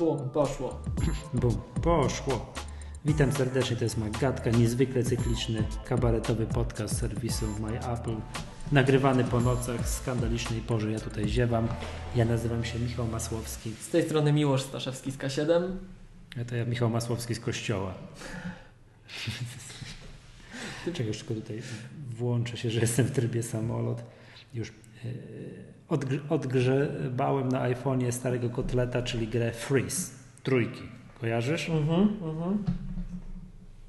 Bum, poszło. Bum, poszło. Witam serdecznie, to jest Magatka, niezwykle cykliczny, kabaretowy podcast serwisu My Apple. Nagrywany po nocach, skandalicznej porze, ja tutaj ziewam. Ja nazywam się Michał Masłowski. Z tej strony Miłosz Staszewski z K7. A to ja Michał Masłowski z Kościoła. Czekaj, już tylko tutaj włączę się, że jestem w trybie samolot. Już yy, odgr- odgrzebałem na iPhone'ie starego kotleta, czyli grę Freeze, trójki. Kojarzysz? Mhm, mhm.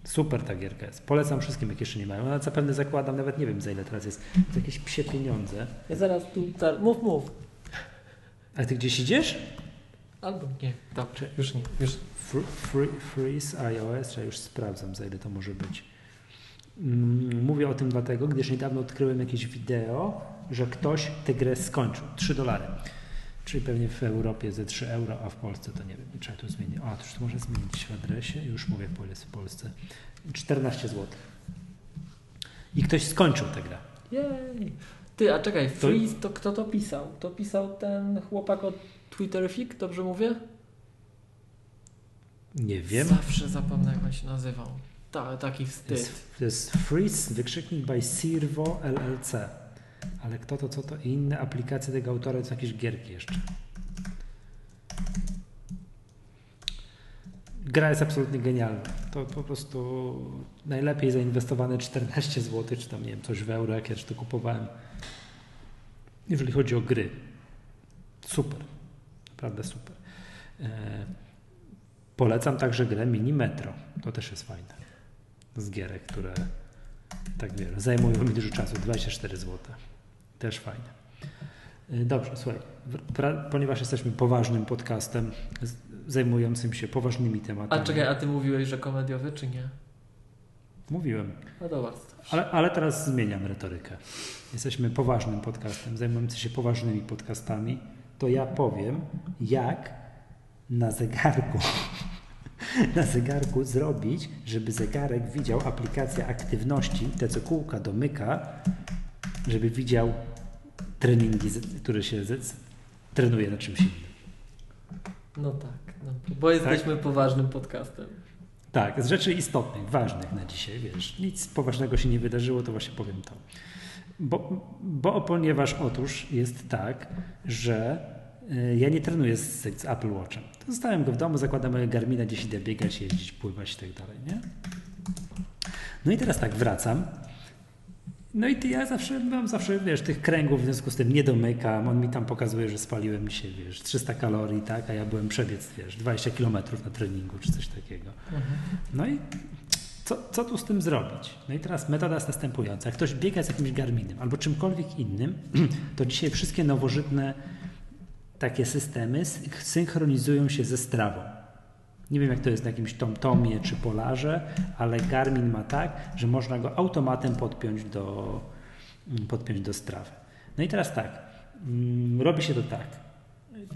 Super ta gierka jest. Polecam wszystkim, jak jeszcze nie mają. Ona zapewne zakładam, nawet nie wiem za ile teraz jest. To jakieś psie pieniądze. Ja zaraz tu, mów, mów. A ty gdzieś idziesz? Albo nie, dobrze, już nie, już. Free, free, freeze iOS, ja już sprawdzam za ile to może być. Mm, Mówię o tym dlatego, gdyż niedawno odkryłem jakieś wideo, że ktoś tę grę skończył. 3 dolary. Czyli pewnie w Europie ze 3 euro, a w Polsce to nie wiem. Trzeba tu zmienić. A, to już to może zmienić w adresie. Już mówię, po ile jest w Polsce. 14 zł. I ktoś skończył tę grę. Jej. Ty, a czekaj, Freeze, to kto to pisał? To pisał ten chłopak od Twitterfik, dobrze mówię? Nie wiem. Zawsze zapomnę, jak on się nazywał. Ta, taki wstyd. to jest Freeze, wykrzyknik by Sirvo LLC. Ale kto to, co to? I inne aplikacje tego autora to jakieś gierki jeszcze. Gra jest absolutnie genialna. To po prostu najlepiej zainwestowane 14 zł, czy tam nie wiem, coś w euro, jak ja to kupowałem. Jeżeli chodzi o gry. Super. Naprawdę super. E, polecam także grę Mini Metro. To też jest fajne. Z gierek, które tak wiele zajmują mi dużo czasu. 24 zł. Też fajne. E, Dobrze, słuchaj, ponieważ jesteśmy poważnym podcastem zajmującym się poważnymi tematami. A czekaj, a ty mówiłeś, że komediowy, czy nie? Mówiłem. No dobra. Ale, ale teraz zmieniam retorykę. Jesteśmy poważnym podcastem, zajmującym się poważnymi podcastami. To ja powiem, jak na zegarku, na zegarku zrobić, żeby zegarek widział aplikację aktywności, te co kółka domyka, żeby widział treningi, które się trenuje na czymś innym. No tak, no, bo jesteśmy poważnym podcastem. Tak, z rzeczy istotnych, ważnych na dzisiaj, wiesz, nic poważnego się nie wydarzyło, to właśnie powiem to. Bo, bo ponieważ otóż jest tak, że ja nie trenuję z, z Apple Watchem. To zostawiam go w domu, zakładam mojego Garmina, gdzieś idę biegać, jeździć, pływać i tak dalej, nie? No i teraz tak, wracam. No i ty, ja zawsze mam zawsze, wiesz, tych kręgów w związku z tym nie domykam. On mi tam pokazuje, że spaliłem dzisiaj, wiesz, 300 kalorii, tak, a ja byłem przebiec, wiesz, 20 kilometrów na treningu czy coś takiego. No i co, co tu z tym zrobić? No i teraz metoda jest następująca. Jak ktoś biega z jakimś Garminem albo czymkolwiek innym, to dzisiaj wszystkie nowożytne takie systemy synchronizują się ze strawą. Nie wiem, jak to jest na jakimś TomTomie czy Polarze, ale Garmin ma tak, że można go automatem podpiąć do, mm, podpiąć do strawy. No i teraz tak, mm, robi się to tak.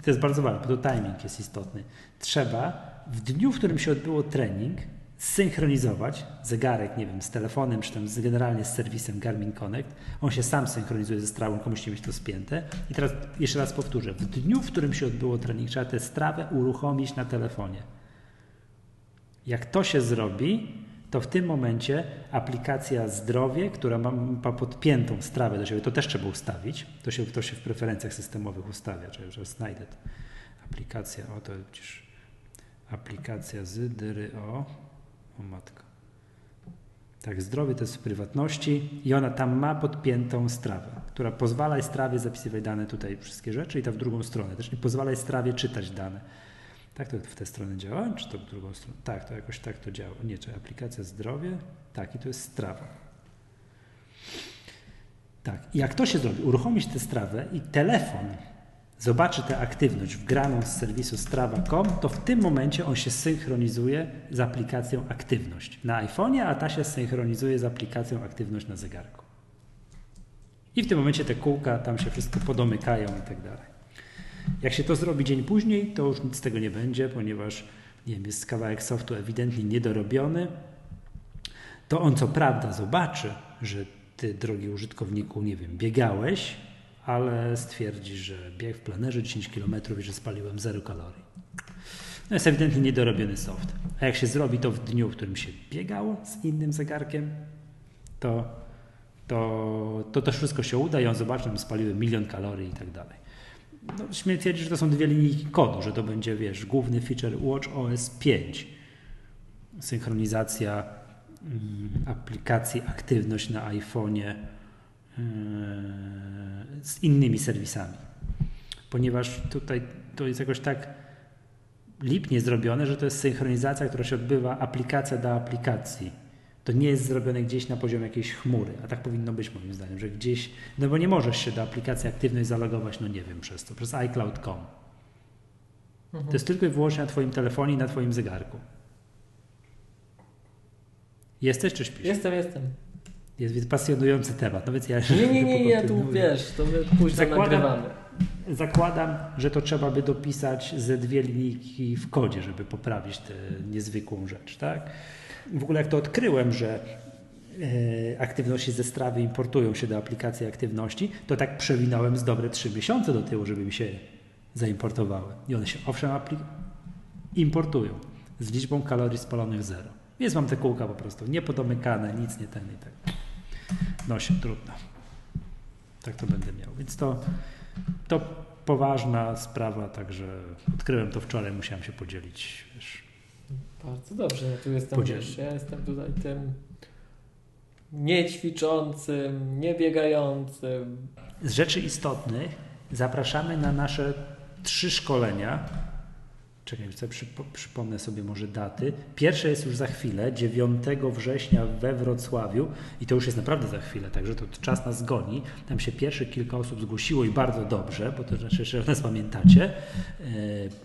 To jest bardzo ważne, bo to timing jest istotny. Trzeba w dniu, w którym się odbyło trening, synchronizować zegarek, nie wiem, z telefonem, czy tam z, generalnie z serwisem Garmin Connect. On się sam synchronizuje ze strawą, komuś nie mieć to spięte. I teraz jeszcze raz powtórzę. W dniu, w którym się odbyło trening, trzeba tę strawę uruchomić na telefonie. Jak to się zrobi, to w tym momencie aplikacja Zdrowie, która ma, ma podpiętą strawę do siebie, to też trzeba ustawić. To się, to się w preferencjach systemowych ustawia, czyli że znajdę to. Aplikacja, o to przecież aplikacja z dyry o, o matko. Tak, zdrowie to jest w prywatności i ona tam ma podpiętą strawę, która pozwala strawie zapisywać dane tutaj, wszystkie rzeczy i ta w drugą stronę też i pozwala strawie czytać dane. Tak to w tę stronę działa, czy to w drugą stronę? Tak, to jakoś tak to działa. Nie, czy aplikacja zdrowie? Tak, i to jest strawa. Tak, i jak to się zrobi? Uruchomić tę strawę i telefon zobaczy tę aktywność wgraną z serwisu strawa.com, to w tym momencie on się synchronizuje z aplikacją aktywność na iPhone'ie, a ta się synchronizuje z aplikacją aktywność na zegarku. I w tym momencie te kółka tam się wszystko podomykają i tak dalej. Jak się to zrobi dzień później, to już nic z tego nie będzie, ponieważ nie wiem, jest kawałek softu ewidentnie niedorobiony. To on co prawda zobaczy, że ty, drogi użytkowniku, nie wiem, biegałeś, ale stwierdzi, że bieg w planerze 10 km i że spaliłem 0 kalorii. No jest ewidentnie niedorobiony soft. A jak się zrobi to w dniu, w którym się biegało z innym zegarkiem, to, to, to też wszystko się uda i on zobaczy, że spaliły milion kalorii i tak dalej. No, śmiem twierdzić, że to są dwie linijki kodu, że to będzie, wiesz, główny feature Watch OS 5. Synchronizacja mm, aplikacji, aktywność na iPhone'ie z innymi serwisami. Ponieważ tutaj to jest jakoś tak lipnie zrobione, że to jest synchronizacja, która się odbywa aplikacja do aplikacji. To nie jest zrobione gdzieś na poziomie jakiejś chmury, a tak powinno być moim zdaniem, że gdzieś, no bo nie możesz się do aplikacji aktywnej zalogować, no nie wiem, przez to, przez iCloud.com. Mhm. To jest tylko i wyłącznie na Twoim telefonie i na Twoim zegarku. Jesteś czy śpisz? Jestem, jestem. Jest pasjonujący temat. No więc ja nie, nie, nie, ja tu wiesz, to my później zakładam, nagrywamy. Zakładam, że to trzeba by dopisać ze dwie linijki w kodzie, żeby poprawić tę niezwykłą rzecz, tak? W ogóle jak to odkryłem, że e, aktywności ze strawy importują się do aplikacji aktywności, to tak przewinąłem z dobre trzy miesiące do tyłu, żeby mi się zaimportowały. I one się owszem importują z liczbą kalorii spalonych zero. Więc mam te kółka po prostu niepodomykane, nic nie ten i tak. No się trudno. Tak to będę miał. Więc to, to poważna sprawa, także odkryłem to wczoraj, musiałem się podzielić. Wiesz. Bardzo dobrze, ja tu jestem, wiesz, ja jestem tutaj tym niećwiczącym, niebiegającym. Z rzeczy istotnych zapraszamy na nasze trzy szkolenia Czekaj, chcę przypo, przypomnę sobie może daty. Pierwsze jest już za chwilę, 9 września we Wrocławiu i to już jest naprawdę za chwilę, także to czas nas goni. Tam się pierwsze kilka osób zgłosiło i bardzo dobrze, bo to znaczy, że nas pamiętacie. E,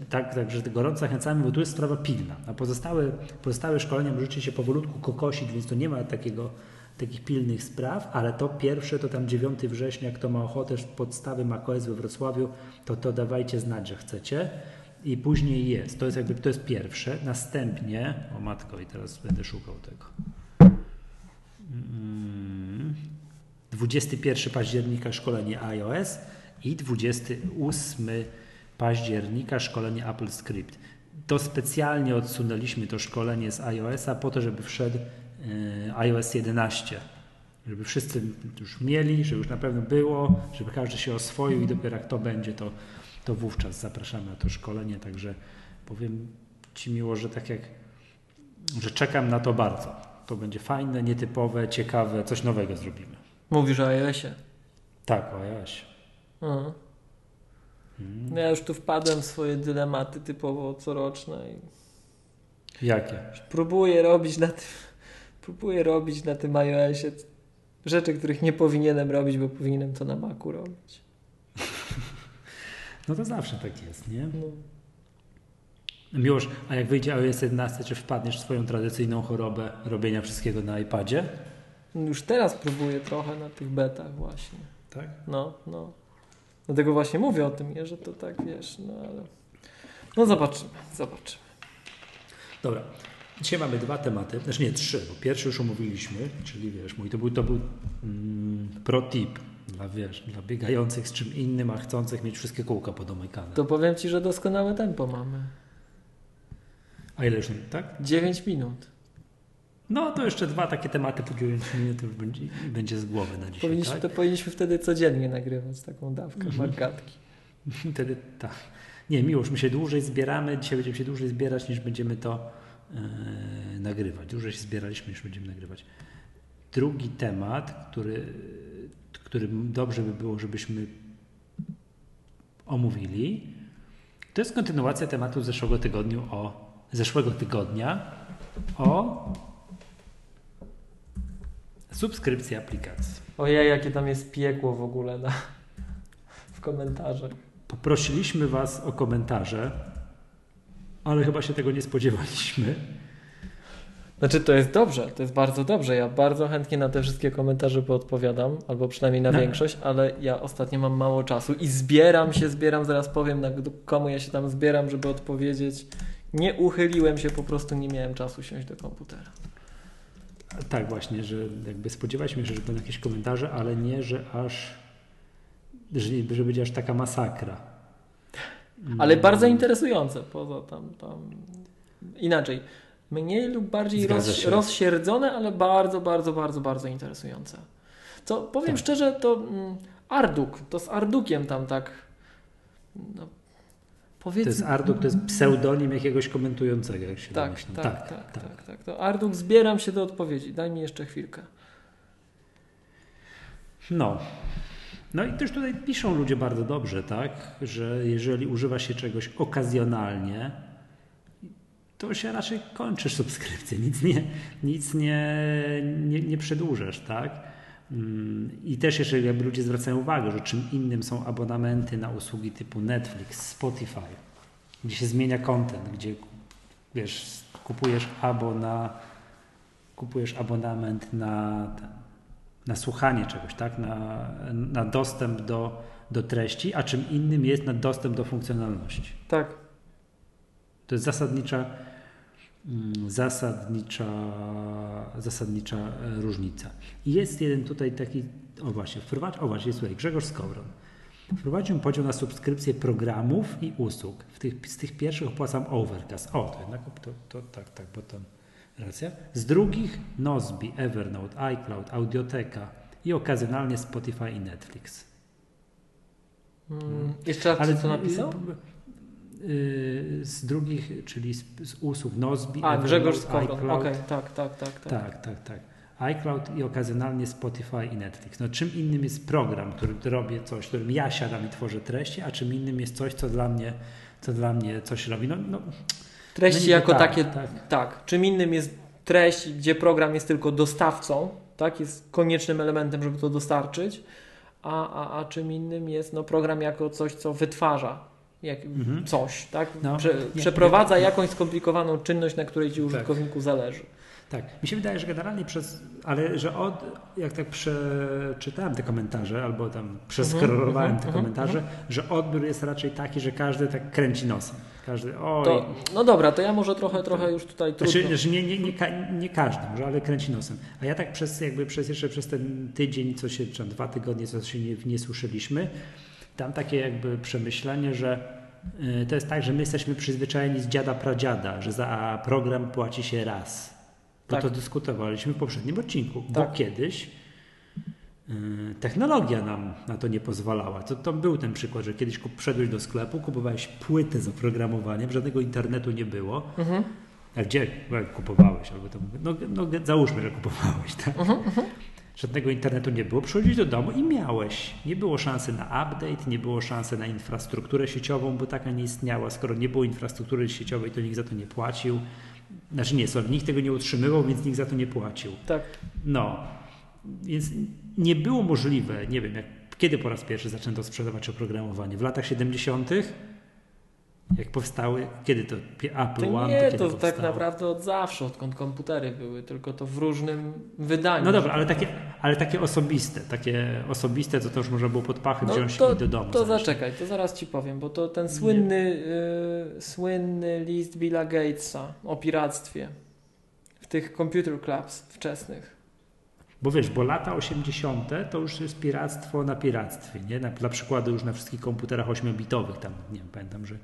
tak, także gorąco zachęcamy, bo tu jest sprawa pilna. A pozostałe, pozostałe szkolenia możecie się powolutku kokosić, więc to nie ma takiego takich pilnych spraw, ale to pierwsze to tam 9 września, kto ma ochotę podstawy macOS we Wrocławiu, to to dawajcie znać, że chcecie i później jest. To jest jakby to jest pierwsze. Następnie, o matko, i teraz będę szukał tego. 21 mm. października szkolenie iOS i 28 października szkolenie Apple Script. To specjalnie odsunęliśmy to szkolenie z iOS-a po to, żeby wszedł e, iOS 11. Żeby wszyscy już mieli, żeby już na pewno było, żeby każdy się oswoił i dopiero jak to będzie, to to wówczas zapraszamy na to szkolenie. Także powiem Ci miło, że tak jak, że czekam na to bardzo. To będzie fajne, nietypowe, ciekawe, coś nowego zrobimy. Mówisz o iOSie? Tak, o iOSie. Mhm. Ja już tu wpadłem w swoje dylematy typowo coroczne. I... Jakie? Próbuję robić na tym, próbuję robić na tym iOSie rzeczy, których nie powinienem robić, bo powinienem to na Macu robić. No to zawsze tak jest, nie? No. Miłosz, a jak wyjdzie iOS 11, czy wpadniesz w swoją tradycyjną chorobę robienia wszystkiego na iPadzie? No już teraz próbuję trochę na tych betach właśnie. Tak? No, no. Dlatego właśnie mówię o tym, nie, że to tak, wiesz, no ale... No zobaczymy, zobaczymy. Dobra. Dzisiaj mamy dwa tematy, znaczy nie, trzy, bo pierwszy już omówiliśmy, czyli wiesz, mój to był, to był mm, pro tip dla, wiesz, dla biegających z czym innym, a chcących mieć wszystkie kółka podomykane. To powiem Ci, że doskonałe tempo mamy. A ile już, tak? 9 minut. No to jeszcze dwa takie tematy po 9 minut już będzie, będzie z głowy na dzisiaj. Powinniśmy, tak? To powinniśmy wtedy codziennie nagrywać taką dawkę mhm. markatki. Wtedy tak. Nie, miłoż, my się dłużej zbieramy, dzisiaj będziemy się dłużej zbierać niż będziemy to yy, nagrywać. Dłużej się zbieraliśmy niż będziemy nagrywać. Drugi temat, który który dobrze by było, żebyśmy omówili. To jest kontynuacja tematu z zeszłego tygodniu o zeszłego tygodnia o subskrypcji aplikacji. Ojej, jakie tam jest piekło w ogóle na, w komentarzach. Poprosiliśmy Was o komentarze, ale chyba się tego nie spodziewaliśmy. Znaczy to jest dobrze, to jest bardzo dobrze. Ja bardzo chętnie na te wszystkie komentarze poodpowiadam, albo przynajmniej na no. większość, ale ja ostatnio mam mało czasu i zbieram się, zbieram, zaraz powiem na komu ja się tam zbieram, żeby odpowiedzieć. Nie uchyliłem się, po prostu nie miałem czasu siąść do komputera. Tak, właśnie, że jakby spodziewaliśmy się, że będą jakieś komentarze, ale nie, że aż, że, że będzie aż taka masakra. Ale bardzo interesujące, poza tam, tam inaczej. Mniej lub bardziej roz, rozsierdzone, ale bardzo, bardzo, bardzo, bardzo interesujące. Co powiem Tak. szczerze, to mm, Arduk, to z Ardukiem tam tak. No, To powiedzmy. jest Arduk, to jest pseudonim jakiegoś komentującego, jak się tak, domyślam. tak, tak, tak, tak, To Arduk, zbieram się do odpowiedzi. Daj mi jeszcze chwilkę. No. No i też tutaj piszą ludzie bardzo dobrze, tak, że jeżeli używa się czegoś okazjonalnie, to się raczej kończysz subskrypcję, nic nie, nic nie, nie, nie przedłużasz, tak. Mm, I też jeszcze jakby ludzie zwracają uwagę, że czym innym są abonamenty na usługi typu Netflix, Spotify, gdzie się zmienia content, gdzie wiesz, kupujesz abo na kupujesz abonament na, na słuchanie czegoś, tak? na, na dostęp do, do treści, a czym innym jest na dostęp do funkcjonalności. Tak. To jest zasadnicza, zasadnicza, zasadnicza e, różnica. I jest jeden tutaj taki, o właśnie, wprowadź, o właśnie, słuchaj, Grzegorz Skowron. Wprowadził podział na subskrypcję programów i usług. W tych, z tych pierwszych opłacam Overcast. O, to jednak, to, to tak, tak, bo to racja. Z drugich Nozbi, Evernote, iCloud, Audioteka i okazjonalnie Spotify i Netflix. Mm, jeszcze raz, Ale co napisał? Y, z drugich, czyli z, z usług Nozbi, A, Evernote, Grzegorz Skowron. Okej, tak, tak, tak, tak. Tak, tak, tak. iCloud i okazjonalnie Spotify i Netflix. No czym innym jest program, który robię coś, którym ja siadam i tworzę treści, a czym innym jest coś, co dla mnie, co dla mnie coś robi. No, no, Treści no jako tak, takie, tak. tak. Czym innym jest treść, gdzie program jest tylko dostawcą, tak? Jest koniecznym elementem, żeby to dostarczyć, a, a, a czym innym jest no, program jako coś, co wytwarza jak, Mhm. coś, tak? No, Prze, nie- przeprowadza nie- jakąś skomplikowaną czynność, na której ci użytkowniku zależy. Tak, mi się wydaje, że generalnie przez, ale że od, jak tak przeczytałem te komentarze, albo tam przeskrolowałem Mhm, te mhm, komentarze, że odbiór jest raczej taki, że każdy tak kręci nosem. Każdy, oj, To, no dobra, to ja może trochę, trochę już tutaj trudno. Znaczy, że nie, nie, nie, nie każdy może, ale kręci nosem. A ja tak przez, jakby przez jeszcze przez ten tydzień, co się, czy dwa tygodnie, co się nie, nie słyszeliśmy, tam takie jakby przemyślenie, że y, to jest tak, że my jesteśmy przyzwyczajeni z dziada pradziada, że za program płaci się raz. Bo Tak. to dyskutowaliśmy w poprzednim odcinku, Tak. bo kiedyś y, technologia nam na to nie pozwalała. To, to był ten przykład, że kiedyś kup, wszedłeś do sklepu, kupowałeś płytę z oprogramowaniem, żadnego internetu nie było. Mhm. A gdzie kupowałeś? Albo to, no, no, załóżmy, że kupowałeś, tak? Mhm, Żadnego internetu nie było. Przychodziłeś do domu i miałeś. Nie było szansy na update, nie było szansy na infrastrukturę sieciową, bo taka nie istniała. Skoro nie było infrastruktury sieciowej, to nikt za to nie płacił. Znaczy nie, sorry, nikt tego nie utrzymywał, więc nikt za to nie płacił. Tak. No, więc nie było możliwe, nie wiem, jak, kiedy po raz pierwszy zaczęto sprzedawać oprogramowanie? W latach 70., jak powstały, kiedy to Apple To One, nie, kiedy to tak powstało? naprawdę od zawsze, odkąd komputery były, tylko to w różnym wydaniu. No dobra, ale takie, ale takie osobiste, takie osobiste, to już można było pod pachy No wziąć to, i do domu. To zanieść. zaczekaj, to zaraz ci powiem, bo to ten słynny, y, słynny list Billa Gatesa o piractwie w tych computer clubs wczesnych. Bo wiesz, bo lata 80. to już jest piractwo na piractwie, nie? Na, dla przykładu już na wszystkich komputerach 8-bitowych tam, nie wiem, pamiętam, że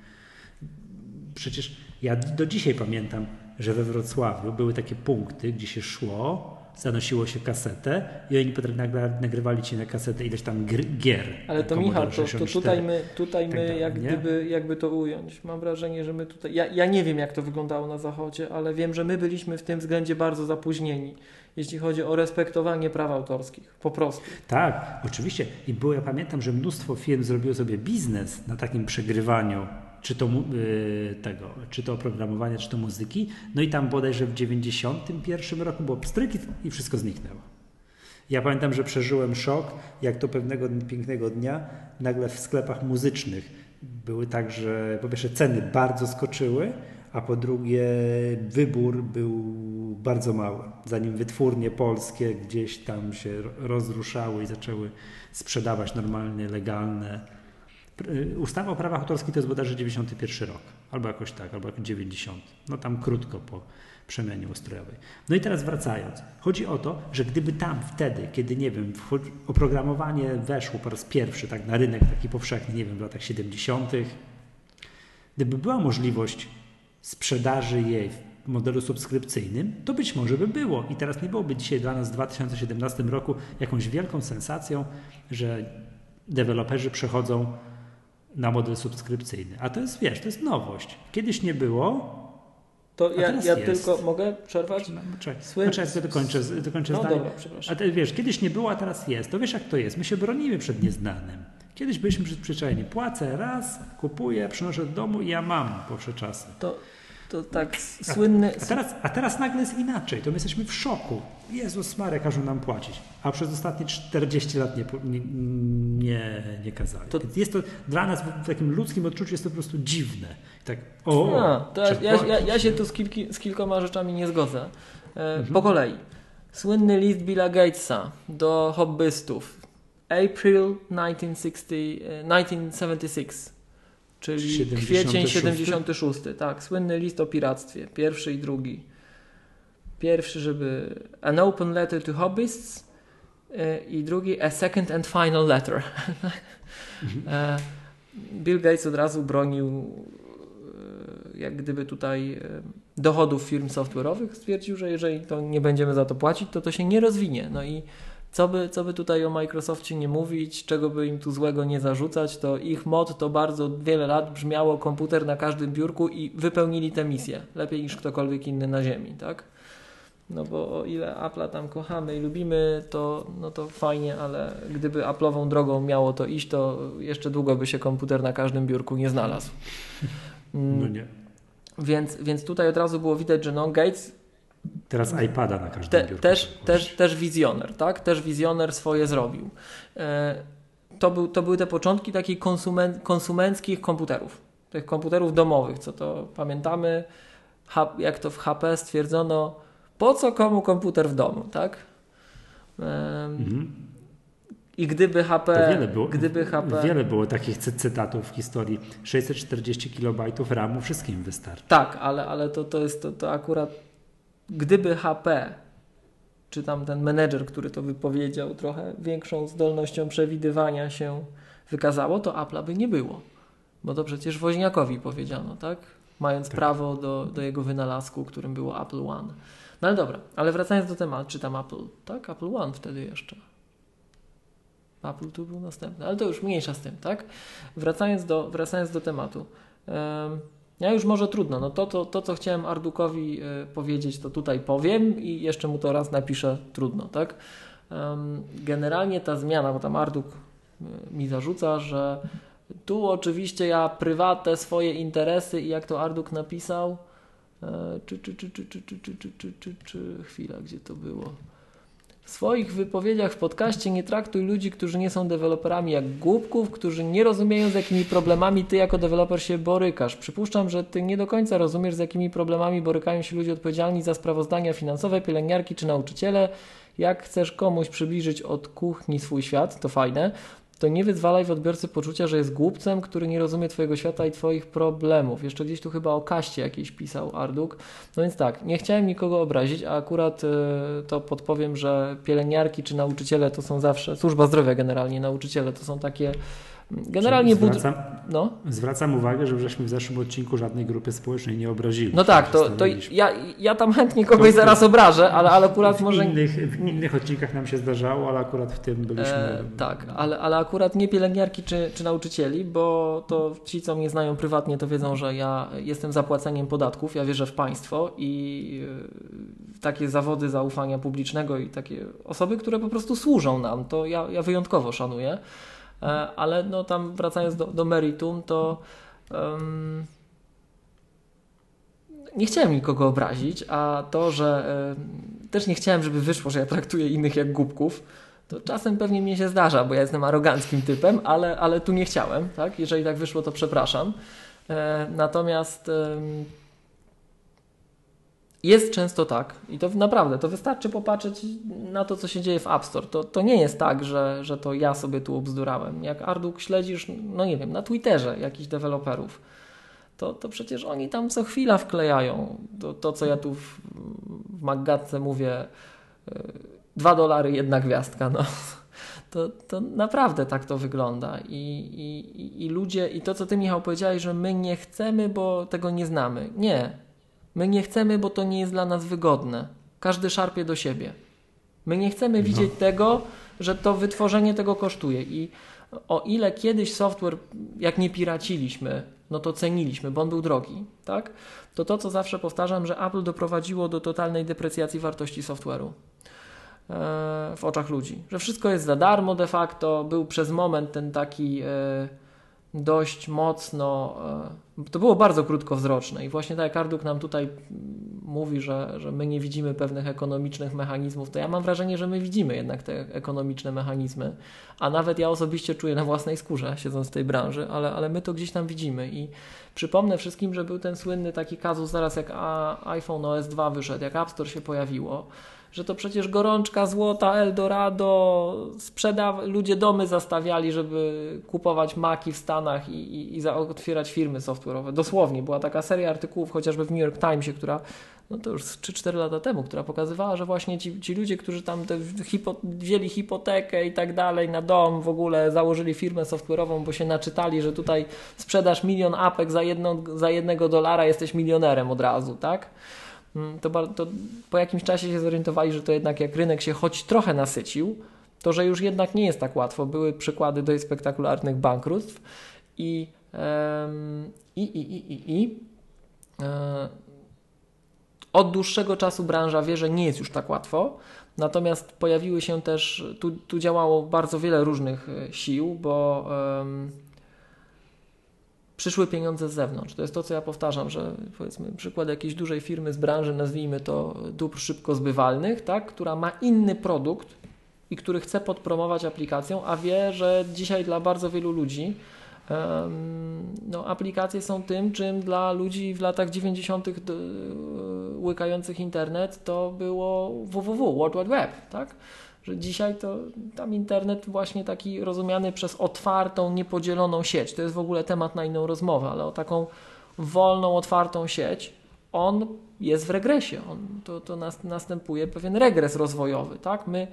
przecież ja do dzisiaj pamiętam, że we Wrocławiu były takie punkty, gdzie się szło, zanosiło się kasetę i oni potem nagrywali ci na kasetę ileś tam gier. Ale to Michał, to, to 64. tutaj my, tutaj tak my jak, gdyby, jakby to ująć. Mam wrażenie, że my tutaj. Ja, ja nie wiem, jak to wyglądało na Zachodzie, ale wiem, że my byliśmy w tym względzie bardzo zapóźnieni, jeśli chodzi o respektowanie praw autorskich. Po prostu. Tak, oczywiście. I było, ja pamiętam, że mnóstwo firm zrobiło sobie biznes na takim przegrywaniu, czy to y, tego, czy to oprogramowania, czy to muzyki. No i tam bodajże w 91 roku było pstryk i- i wszystko zniknęło. Ja pamiętam, że przeżyłem szok, jak to pewnego pięknego dnia nagle w sklepach muzycznych były tak, że po pierwsze ceny bardzo skoczyły, a po drugie wybór był bardzo mały. Zanim wytwórnie polskie gdzieś tam się rozruszały i zaczęły sprzedawać normalnie, legalne. Pr- Ustawa o prawach autorskich to jest bodajże 91 rok, albo jakoś tak, albo jakoś 90. No tam krótko po przemianie ustrojowej. No i teraz wracając. Chodzi o to, że gdyby tam wtedy, kiedy nie wiem, oprogramowanie weszło po raz pierwszy tak na rynek taki powszechny, nie wiem, w latach 70., Gdyby była możliwość sprzedaży jej w modelu subskrypcyjnym, to być może by było. I teraz nie byłoby dzisiaj dla nas w 2017 roku jakąś wielką sensacją, że deweloperzy przechodzą na model subskrypcyjny. A to jest, wiesz, to jest nowość. Kiedyś nie było, to ja, ja tylko mogę przerwać? No, czekaj, Słyn... czekaj dokończę, dokończę no, zdanie. Dobra, przepraszam. A ty, wiesz, kiedyś nie było, a teraz jest. To wiesz jak to jest. My się bronimy przed nieznanym. Kiedyś byliśmy przyzwyczajeni. Płacę raz, kupuję, przynoszę do domu i ja mam po czasy. To, to tak słynny... A, a, teraz, a teraz nagle jest inaczej. To my jesteśmy w szoku. Jezus Marek każą nam płacić. A przez ostatnie 40 lat nie, nie, nie, nie kazali. To... Jest to dla nas w takim ludzkim odczuciu jest to po prostu dziwne. Tak, o, A, to ja, ja, ja, się tu z, kilki, z kilkoma rzeczami nie zgodzę. E, mhm. Po kolei. Słynny list Billa Gatesa do hobbystów. April 1960, 1976 czyli 76. kwiecień 76. Tak, słynny list o piractwie, pierwszy i drugi. Pierwszy, żeby An Open Letter to Hobbyists e, i drugi A Second and Final Letter. E, Bill Gates od razu bronił e, jak gdyby tutaj dochodów firm software'owych. Stwierdził, że jeżeli to nie będziemy za to płacić, to to się nie rozwinie. No i co by, co by tutaj o Microsoftie nie mówić, czego by im tu złego nie zarzucać, to ich mod to bardzo wiele lat brzmiało komputer na każdym biurku i wypełnili tę misję. Lepiej niż ktokolwiek inny na ziemi, tak? No bo o ile Apple'a tam kochamy i lubimy, to, no to fajnie, ale gdyby Apple'ową drogą miało to iść, to jeszcze długo by się komputer na każdym biurku nie znalazł. No nie. Więc, więc tutaj od razu było widać, że no Gates Teraz iPada na każdym Te, biurku. Też, też, też wizjoner, tak? Też wizjoner swoje zrobił. E, to, był, to były te początki takich konsumen, konsumenckich komputerów. Tych komputerów domowych, co to pamiętamy, jak to w HP stwierdzono, po co komu komputer w domu, tak? Mhm. I gdyby HP. wiele było, gdyby HP. Wiele było takich cytatów w historii. 640 KB RAMu wszystkim wystarczy. Tak, ale, ale to, to jest to, to akurat gdyby HP, czy tam ten menedżer, który to wypowiedział, trochę większą zdolnością przewidywania się wykazało, to Apple'a by nie było. Bo to przecież Woźniakowi powiedziano, tak? Mając tak. prawo do, do jego wynalazku, którym było Apple One. No ale dobra, ale wracając do tematu, czy tam Apple, tak? Apple One wtedy jeszcze. Apple tu był następny, ale to już mniejsza z tym, tak? Wracając do, wracając do tematu. Um, ja już może trudno. No to, to, to co chciałem Ardukowi y, powiedzieć, to tutaj powiem i jeszcze mu to raz napiszę trudno, tak? Um, generalnie ta zmiana, bo tam Arduk y, mi zarzuca, że tu oczywiście ja prywatne swoje interesy i jak to Arduk napisał, czy, czy, czy, czy, czy, czy, czy, czy, czy, czy, czy, chwila, gdzie to było? W swoich wypowiedziach w podcaście nie traktuj ludzi, którzy nie są deweloperami jak głupków, którzy nie rozumieją z jakimi problemami ty jako deweloper się borykasz. Przypuszczam, że ty nie do końca rozumiesz z jakimi problemami borykają się ludzie odpowiedzialni za sprawozdania finansowe, pielęgniarki czy nauczyciele. Jak chcesz komuś przybliżyć od kuchni swój świat, to fajne, to nie wyzwalaj w odbiorcy poczucia, że jest głupcem, który nie rozumie Twojego świata i Twoich problemów. Jeszcze gdzieś tu chyba o kaście jakiś pisał Arduk. No więc tak, nie chciałem nikogo obrazić, a akurat y, to podpowiem, że pielęgniarki czy nauczyciele to są zawsze, służba zdrowia generalnie, nauczyciele to są takie Generalnie zwracam, no? zwracam uwagę, że żeśmy w zeszłym odcinku żadnej grupy społecznej nie obrazili. No tak, to, to ja, ja tam chętnie kogoś to, zaraz obrażę, ale, ale akurat w może. Innych, w innych odcinkach nam się zdarzało, ale akurat w tym byliśmy. E, tak, ale, ale akurat nie pielęgniarki czy, czy nauczycieli, bo to ci, co mnie znają prywatnie, to wiedzą, że ja jestem zapłaceniem podatków, ja wierzę w państwo i e, takie zawody zaufania publicznego i takie osoby, które po prostu służą nam, to ja, ja wyjątkowo szanuję. E, ale no tam wracając do, do meritum, to um, nie chciałem nikogo obrazić, a to, że um, też nie chciałem, żeby wyszło, że ja traktuję innych jak głupków, to czasem pewnie mnie się zdarza, bo ja jestem aroganckim typem, ale, ale tu nie chciałem, tak? Jeżeli tak wyszło, to przepraszam. E, natomiast jest często tak, i to naprawdę, to wystarczy popatrzeć na to, co się dzieje w App Store. To, to nie jest tak, że, że to ja sobie tu obzdurałem. Jak Arduk śledzisz, no nie wiem, na Twitterze jakichś deweloperów, to, to przecież oni tam co chwila wklejają to, to co ja tu w, w Maggatce mówię, e, dwa dolary, jedna gwiazdka. No. to, to naprawdę tak to wygląda. I, i, I ludzie, i to co ty Michał powiedziałeś, że my nie chcemy, bo tego nie znamy. Nie. My nie chcemy, bo to nie jest dla nas wygodne. Każdy szarpie do siebie. My nie chcemy no. widzieć tego, że to wytworzenie tego kosztuje. I o ile kiedyś software, jak nie piraciliśmy, no to ceniliśmy, bo on był drogi, tak? To to, co zawsze powtarzam, że Apple doprowadziło do totalnej deprecjacji wartości software'u e, w oczach ludzi. Że wszystko jest za darmo de facto. Był przez moment ten taki e, dość mocno, e, to było bardzo krótkowzroczne i właśnie tak jak nam tutaj mówi, że, że my nie widzimy pewnych ekonomicznych mechanizmów, to ja mam wrażenie, że my widzimy jednak te ekonomiczne mechanizmy, a nawet ja osobiście czuję na własnej skórze, siedząc w tej branży, ale, ale my to gdzieś tam widzimy. I przypomnę wszystkim, że był ten słynny taki kazus zaraz jak iPhone OS 2 wyszedł, jak App Store się pojawiło, że to przecież gorączka złota, Eldorado, sprzeda ludzie domy zastawiali, żeby kupować maki w Stanach i, i, i otwierać firmy software'owe. Dosłownie, była taka seria artykułów chociażby w New York Timesie, która no to już 3-4 lata temu, która pokazywała, że właśnie ci, ci ludzie, którzy tam te hipo, wzięli hipotekę i tak dalej na dom, w ogóle założyli firmę software'ową, bo się naczytali, że tutaj sprzedasz milion apek za, jedno, za jednego dolara, jesteś milionerem od razu, tak? Mm, to, to po jakimś czasie się zorientowali, że to jednak jak rynek się choć trochę nasycił, to że już jednak nie jest tak łatwo. Były przykłady dość spektakularnych bankructw i, i, i, i, i, e, od dłuższego czasu branża wie, że nie jest już tak łatwo. Natomiast pojawiły się też, tu, tu działało bardzo wiele różnych e, sił, bo przyszły pieniądze z zewnątrz. To jest to, co ja powtarzam, że powiedzmy przykład jakiejś dużej firmy z branży, nazwijmy to dóbr szybko zbywalnych, tak, która ma inny produkt i który chce podpromować aplikacją, a wie, że dzisiaj dla bardzo wielu ludzi um, no, aplikacje są tym, czym dla ludzi w latach 90. łykających internet to było www, World Wide Web, tak? Że dzisiaj to tam internet właśnie taki rozumiany przez otwartą, niepodzieloną sieć. To jest w ogóle temat na inną rozmowę, ale o taką wolną, otwartą sieć, on jest w regresie. On, to to nas, następuje pewien regres rozwojowy. Tak? My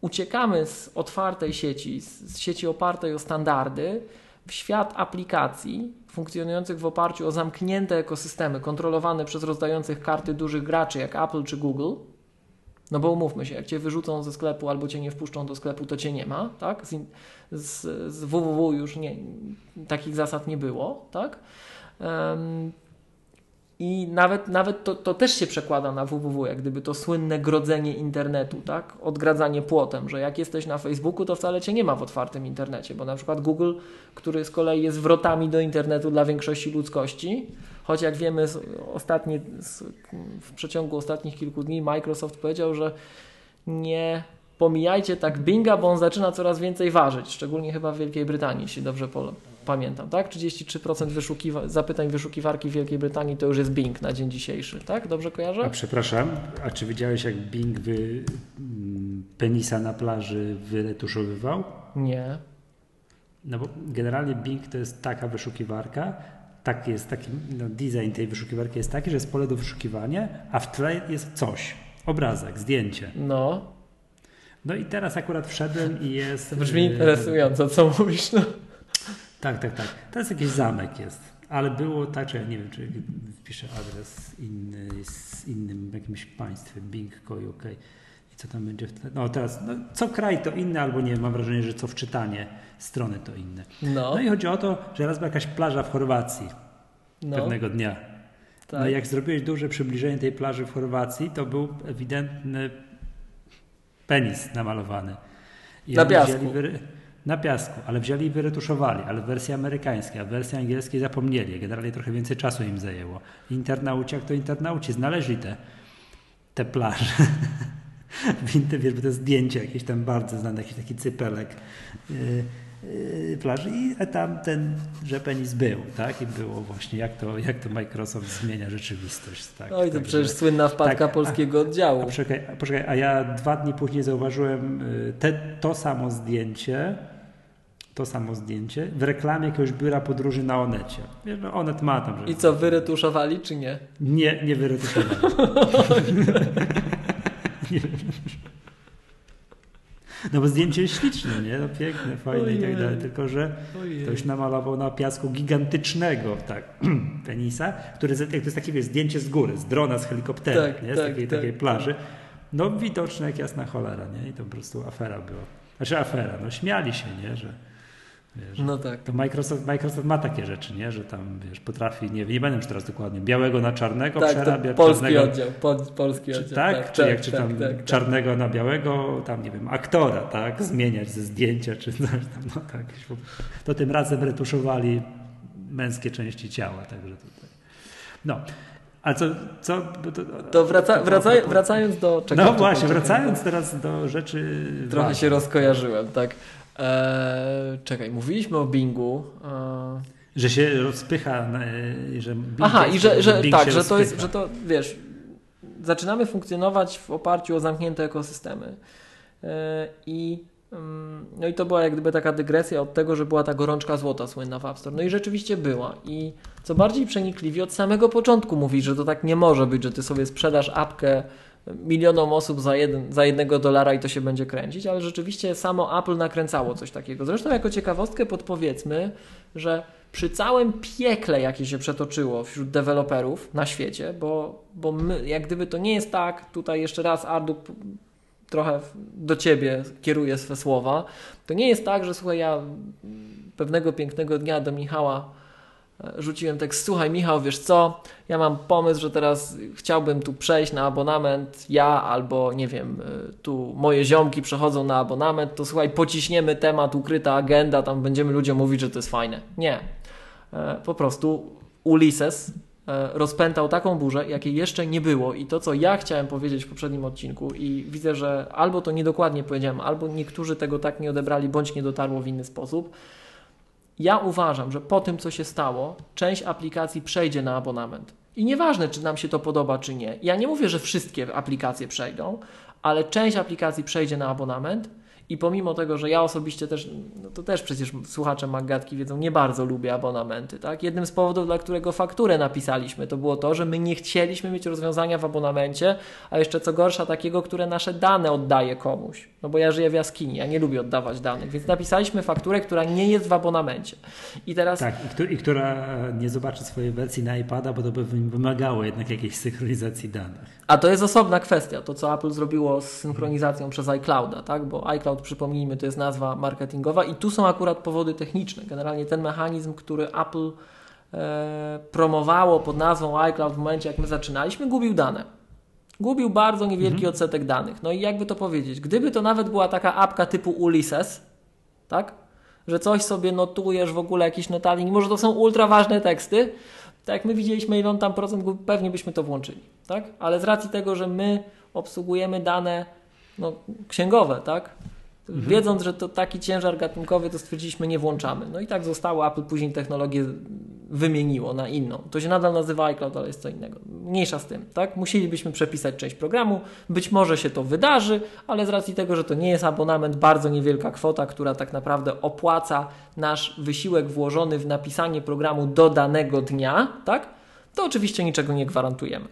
uciekamy z otwartej sieci, z sieci opartej o standardy, w świat aplikacji funkcjonujących w oparciu o zamknięte ekosystemy kontrolowane przez rozdających karty dużych graczy jak Apple czy Google no bo umówmy się, jak cię wyrzucą ze sklepu albo cię nie wpuszczą do sklepu, to cię nie ma, tak? Z, z, z www już nie, takich zasad nie było, tak? Um, i nawet, nawet to, to też się przekłada na www, jak gdyby to słynne grodzenie internetu, tak? Odgradzanie płotem, że jak jesteś na Facebooku, to wcale cię nie ma w otwartym internecie, bo na przykład Google, który z kolei jest wrotami do internetu dla większości ludzkości, choć jak wiemy ostatnie, w przeciągu ostatnich kilku dni Microsoft powiedział, że nie pomijajcie tak Binga, bo on zaczyna coraz więcej ważyć, szczególnie chyba w Wielkiej Brytanii, jeśli dobrze pamiętam, tak? 33% wyszukiwa zapytań wyszukiwarki w Wielkiej Brytanii to już jest Bing na dzień dzisiejszy, tak? Dobrze kojarzę? A przepraszam, a czy widziałeś jak Bing wy, mm, penisa na plaży wyretuszowywał? Nie. No bo generalnie Bing to jest taka wyszukiwarka, tak jest taki, no design tej wyszukiwarki jest taki, że jest pole do wyszukiwania, a w tle jest coś, obrazek, zdjęcie. No. No i teraz akurat wszedłem i jest... Brzmi interesująco, co mówisz, no. Tak, tak, tak. Teraz jakiś zamek jest. Ale było tak, że ja nie wiem, czy wpiszę adres inny z innym jakimś państwem, Bing.co.uk i co tam będzie. No teraz, no, co kraj to inne, albo nie, mam wrażenie, że co wczytanie strony to inne. No, no i chodzi o to, że raz była jakaś plaża w Chorwacji no. pewnego dnia. Tak. No i jak zrobiłeś duże przybliżenie tej plaży w Chorwacji, to był ewidentny penis namalowany. I Na piasku na piasku, ale wzięli i wyretuszowali, ale w wersji amerykańskiej, a w wersji angielskiej zapomnieli. Generalnie trochę więcej czasu im zajęło. Internauci, jak to internauci, znaleźli te, te plaże. Wiesz, bo to zdjęcie jakieś tam bardzo znane, jakiś taki cypelek yy, yy, plaży i tam ten rzepenis był, tak? I było właśnie, jak to, jak to Microsoft zmienia rzeczywistość. Tak? Oj, to tak, przecież że, słynna wpadka tak, polskiego a, oddziału. A poczekaj, a poczekaj, a ja dwa dni później zauważyłem y, te, to samo zdjęcie to samo zdjęcie w reklamie jakiegoś biura podróży na Onecie. No Onet ma tam. Że... I co, wyretuszowali czy nie? Nie, nie wyretuszowali. No bo zdjęcie jest śliczne, nie? No piękne, fajne Ojej. i tak dalej, tylko że Ojej. ktoś namalował na piasku gigantycznego tak, penisa, który to jest takie wiesz, zdjęcie z góry, z drona, z helikoptera, tak, nie? z tak, takiej, tak, takiej plaży. No widoczne jak jasna cholera, nie? I to po prostu afera była. Znaczy afera, no śmiali się, nie? Że Wiesz, no tak. To Microsoft, Microsoft ma takie rzeczy, nie? że tam wiesz, potrafi, nie, nie będę już teraz dokładnie, białego na czarnego tak, przerabia. polski czarnego, oddział, po, polski czy, oddział. Tak, tak czy tak, jak czy tak, tam tak, tak, czarnego na białego, tam nie wiem, aktora, tak, zmieniać ze zdjęcia czy coś tam, no tak. To tym razem retuszowali męskie części ciała, także tutaj. No. A co, co to, to wraca, wraca, wracając do czego? No właśnie, wracając teraz do rzeczy. Trochę się rozkojarzyłem, tak. Eee, czekaj, mówiliśmy o Bingu. Eee... Że się rozpycha, że Bing Aha, i że, że tak, że to jest, że to wiesz, zaczynamy funkcjonować w oparciu o zamknięte ekosystemy. Eee, I mm, no i to była jak gdyby taka dygresja od tego, że była ta gorączka złota słynna w App Store. No i rzeczywiście była. I co bardziej przenikliwie od samego początku mówi, że to tak nie może być, że ty sobie sprzedasz apkę milionom osób za, jeden, za jednego dolara i to się będzie kręcić, ale rzeczywiście samo Apple nakręcało coś takiego. Zresztą jako ciekawostkę podpowiedzmy, że przy całym piekle, jakie się przetoczyło wśród deweloperów na świecie, bo, bo my, jak gdyby to nie jest tak, tutaj jeszcze raz Ardu trochę do ciebie kieruję swe słowa, to nie jest tak, że słuchaj, ja pewnego pięknego dnia do Michała rzuciłem tekst, słuchaj Michał, wiesz co, ja mam pomysł, że teraz chciałbym tu przejść na abonament, ja albo nie wiem, y, tu moje ziomki przechodzą na abonament, to słuchaj, pociśniemy temat, ukryta agenda, tam będziemy ludziom mówić, że to jest fajne. Nie. E, po prostu Ulises e, rozpętał taką burzę, jakiej jeszcze nie było i to, co ja chciałem powiedzieć w poprzednim odcinku i widzę, że albo to niedokładnie powiedziałem, albo niektórzy tego tak nie odebrali, bądź nie dotarło w inny sposób, ja uważam, że po tym, co się stało, część aplikacji przejdzie na abonament. I nieważne, czy nam się to podoba, czy nie. Ja nie mówię, że wszystkie aplikacje przejdą, ale część aplikacji przejdzie na abonament i pomimo tego, że ja osobiście też, no to też przecież słuchacze Maggatki wiedzą, nie bardzo lubię abonamenty. Tak? Jednym z powodów, dla którego fakturę napisaliśmy, to było to, że my nie chcieliśmy mieć rozwiązania w abonamencie, a jeszcze co gorsza takiego, które nasze dane oddaje komuś. No bo ja żyję w jaskini, ja nie lubię oddawać danych, więc napisaliśmy fakturę, która nie jest w abonamencie. I teraz... Tak, i, która nie zobaczy swojej wersji na iPada, bo to by wymagało jednak jakiejś synchronizacji danych. A to jest osobna kwestia, to co Apple zrobiło z synchronizacją przez iClouda, tak? bo iCloud, przypomnijmy, to jest nazwa marketingowa i tu są akurat powody techniczne. Generalnie ten mechanizm, który Apple e, promowało pod nazwą iCloud w momencie, jak my zaczynaliśmy, gubił dane. Gubił bardzo niewielki mhm. odsetek danych. No i jakby to powiedzieć, gdyby to nawet była taka apka typu Ulysses, tak? Że coś sobie notujesz, w ogóle jakiś notatnik, może to są ultra ważne teksty, tak jak my widzieliśmy, ile on tam procent, pewnie byśmy to włączyli, tak? Ale z racji tego, że my obsługujemy dane no, księgowe, tak? Mhm. Wiedząc, że to taki ciężar gatunkowy, to stwierdziliśmy, nie włączamy. No i tak zostało. Apple później technologię wymieniło na inną. To się nadal nazywa iCloud, ale jest co innego. Mniejsza z tym, tak? Musielibyśmy przepisać część programu. Być może się to wydarzy, ale z racji tego, że to nie jest abonament, bardzo niewielka kwota, która tak naprawdę opłaca nasz wysiłek włożony w napisanie programu do danego dnia, tak? To oczywiście niczego nie gwarantujemy.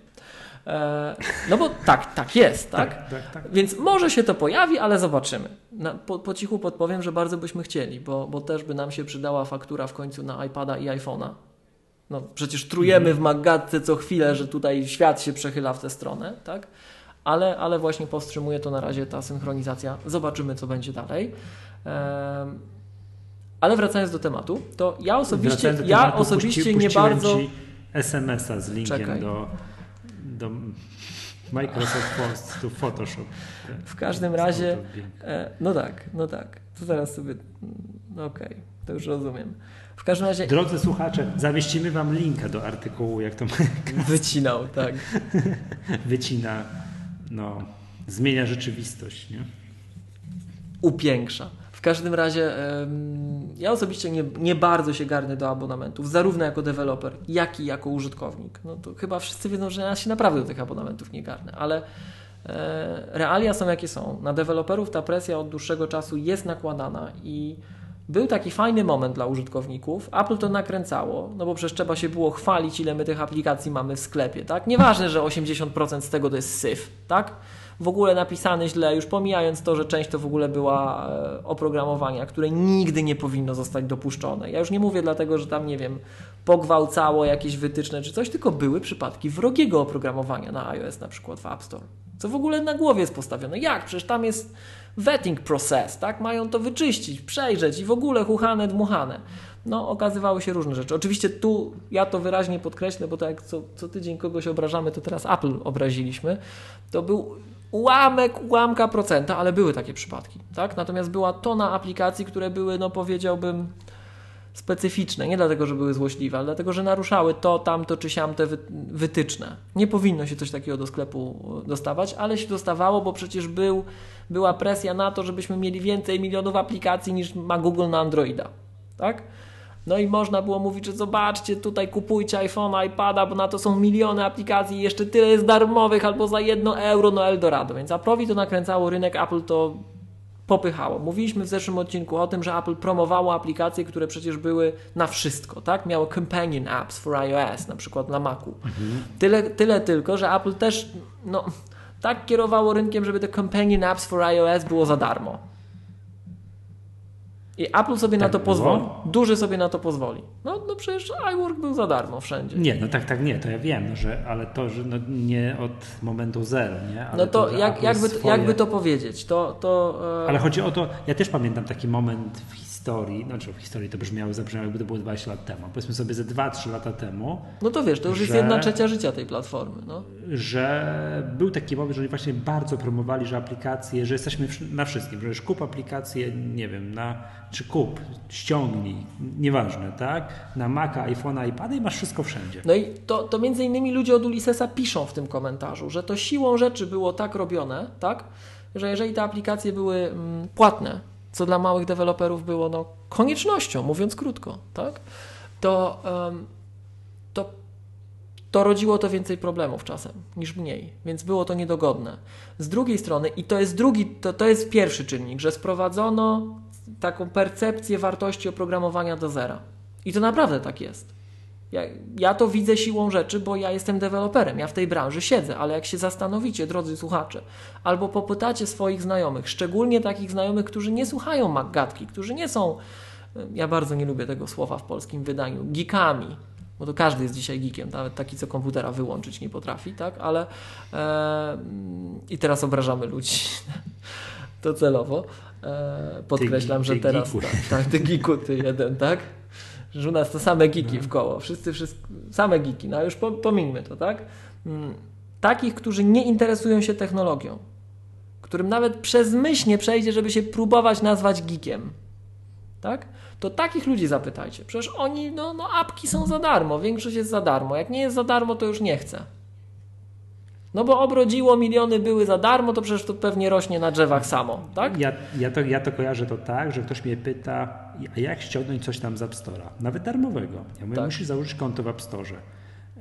E, no bo tak, tak jest, tak? tak, tak, tak. Więc może się to pojawi, ale zobaczymy. Na, po, po, cichu podpowiem, że bardzo byśmy chcieli, bo, bo też by nam się przydała faktura w końcu na iPada i iPhone'a. No przecież trujemy mhm. w Maggatce co chwilę, że tutaj świat się przechyla w tę stronę, tak? Ale, ale właśnie powstrzymuje to na razie ta synchronizacja. Zobaczymy, co będzie dalej. ale wracając do tematu, to ja osobiście, ja osobiście nie bardzo. SMS-a z linkiem Czekaj. do do Microsoft to Photoshop. W każdym razie, e, no tak, no tak. To zaraz sobie, no okej, okay, to już rozumiem. W każdym razie... Drodzy słuchacze, zamieścimy Wam linka do artykułu, jak to Wycinał, tak. Wycina, no, zmienia rzeczywistość, nie? Upiększa. Każdym razie ja osobiście nie, nie bardzo się garnę do abonamentów, zarówno jako deweloper, jak i jako użytkownik. No to chyba wszyscy wiedzą, że ja się naprawdę do tych abonamentów nie garnę, ale e, realia są jakie są. Na deweloperów ta presja od dłuższego czasu jest nakładana i był taki fajny moment dla użytkowników. Apple to nakręcało, no bo przecież trzeba się było chwalić, ile my tych aplikacji mamy w sklepie, tak? Nieważne, że 80% z tego to jest syf, tak? W ogóle napisane źle, już pomijając to, że część to w ogóle była e, oprogramowania, które nigdy nie powinno zostać dopuszczone. Ja już nie mówię dlatego, że tam, nie wiem, pogwałcało jakieś wytyczne czy coś, tylko były przypadki wrogiego oprogramowania na iOS na przykład w App Store. Co w ogóle na głowie jest postawione. Jak? Przecież tam jest vetting process, tak? Mają to wyczyścić, przejrzeć i w ogóle chuchane, dmuchane. No, okazywały się różne rzeczy. Oczywiście tu ja to wyraźnie podkreślę, bo tak jak co, co tydzień kogoś obrażamy, to teraz Apple obraziliśmy. To był ułamek, ułamka procenta, ale były takie przypadki, tak? Natomiast była tona aplikacji, które były, no powiedziałbym, specyficzne. Nie dlatego, że były złośliwe, ale dlatego, że naruszały to, tamto czy siamte wytyczne. Nie powinno się coś takiego do sklepu dostawać, ale się dostawało, bo przecież był, była presja na to, żebyśmy mieli więcej milionów aplikacji niż ma Google na Androida. Tak? No i można było mówić, że zobaczcie, tutaj kupujcie iPhone'a, iPada, bo na to są miliony aplikacji i jeszcze tyle jest darmowych albo za jedno euro, no Eldorado. Więc Aprowi to nakręcało rynek, Apple to popychało. Mówiliśmy w zeszłym odcinku o tym, że Apple promowało aplikacje, które przecież były na wszystko, tak? Miało companion apps for iOS, na przykład na Macu. Mhm. Tyle, tyle tylko, że Apple też no, tak kierowało rynkiem, żeby te companion apps for iOS było za darmo. I Apple sobie tak na to było? pozwoli. Duży sobie na to pozwoli. No, no przecież iWork był za darmo wszędzie. Nie, no tak, tak, nie, to ja wiem, no, że, ale to, że no, nie od momentu zero, nie? Ale no to, to jak, jakby, swoje... jakby to powiedzieć, to... to e... Ale chodzi o to, ja też pamiętam taki moment w historii, znaczy w historii to brzmiało, zabrzmiało jakby to było 20 lat temu, powiedzmy sobie ze 2-3 lata temu. No to wiesz, to już że, jest jedna trzecia życia tej platformy. No. Że był taki moment, że oni właśnie bardzo promowali, że aplikacje, że jesteśmy na wszystkim, że już kup aplikację, nie wiem, na, czy kup, ściągnij, nieważne, tak? Na Maca, iPhone'a, iPada i masz wszystko wszędzie. No i to, to między innymi ludzie od Ulyssesa piszą w tym komentarzu, że to siłą rzeczy było tak robione, tak? Że jeżeli te aplikacje były mm, płatne, co dla małych deweloperów było no, koniecznością, mówiąc krótko, tak? to, um, to, to rodziło to więcej problemów czasem niż mniej, więc było to niedogodne. Z drugiej strony, i to jest drugi, to, to jest pierwszy czynnik, że sprowadzono taką percepcję wartości oprogramowania do zera. I to naprawdę tak jest. Ja, ja, to widzę siłą rzeczy, bo ja jestem deweloperem, ja w tej branży siedzę, ale jak się zastanowicie, drodzy słuchacze, albo popytacie swoich znajomych, szczególnie takich znajomych, którzy nie słuchają Maggatki, którzy nie są, ja bardzo nie lubię tego słowa w polskim wydaniu, geekami, bo to każdy jest dzisiaj geekiem, nawet taki, co komputera wyłączyć nie potrafi, tak, ale e, i teraz obrażamy ludzi, to celowo, e, podkreślam, ty, że ty teraz, tak, tak, ty geeku, ty jeden, tak, że u nas to same geeki w koło, wszyscy, wszyscy same geeki, no już pomińmy to, tak? Mm, takich, którzy nie interesują się technologią, którym nawet przez myśl nie przejdzie, żeby się próbować nazwać geekiem, tak? To takich ludzi zapytajcie. Przecież oni, no, no apki są za darmo, większość jest za darmo. Jak nie jest za darmo, to już nie chce. No bo obrodziło, miliony były za darmo, to przecież to pewnie rośnie na drzewach samo, tak? Ja, ja, to, ja to kojarzę to tak, że ktoś mnie pyta, a jak ściągnąć coś tam z App Store'a? Nawet darmowego. Ja mówię, tak. musisz założyć konto w App Store.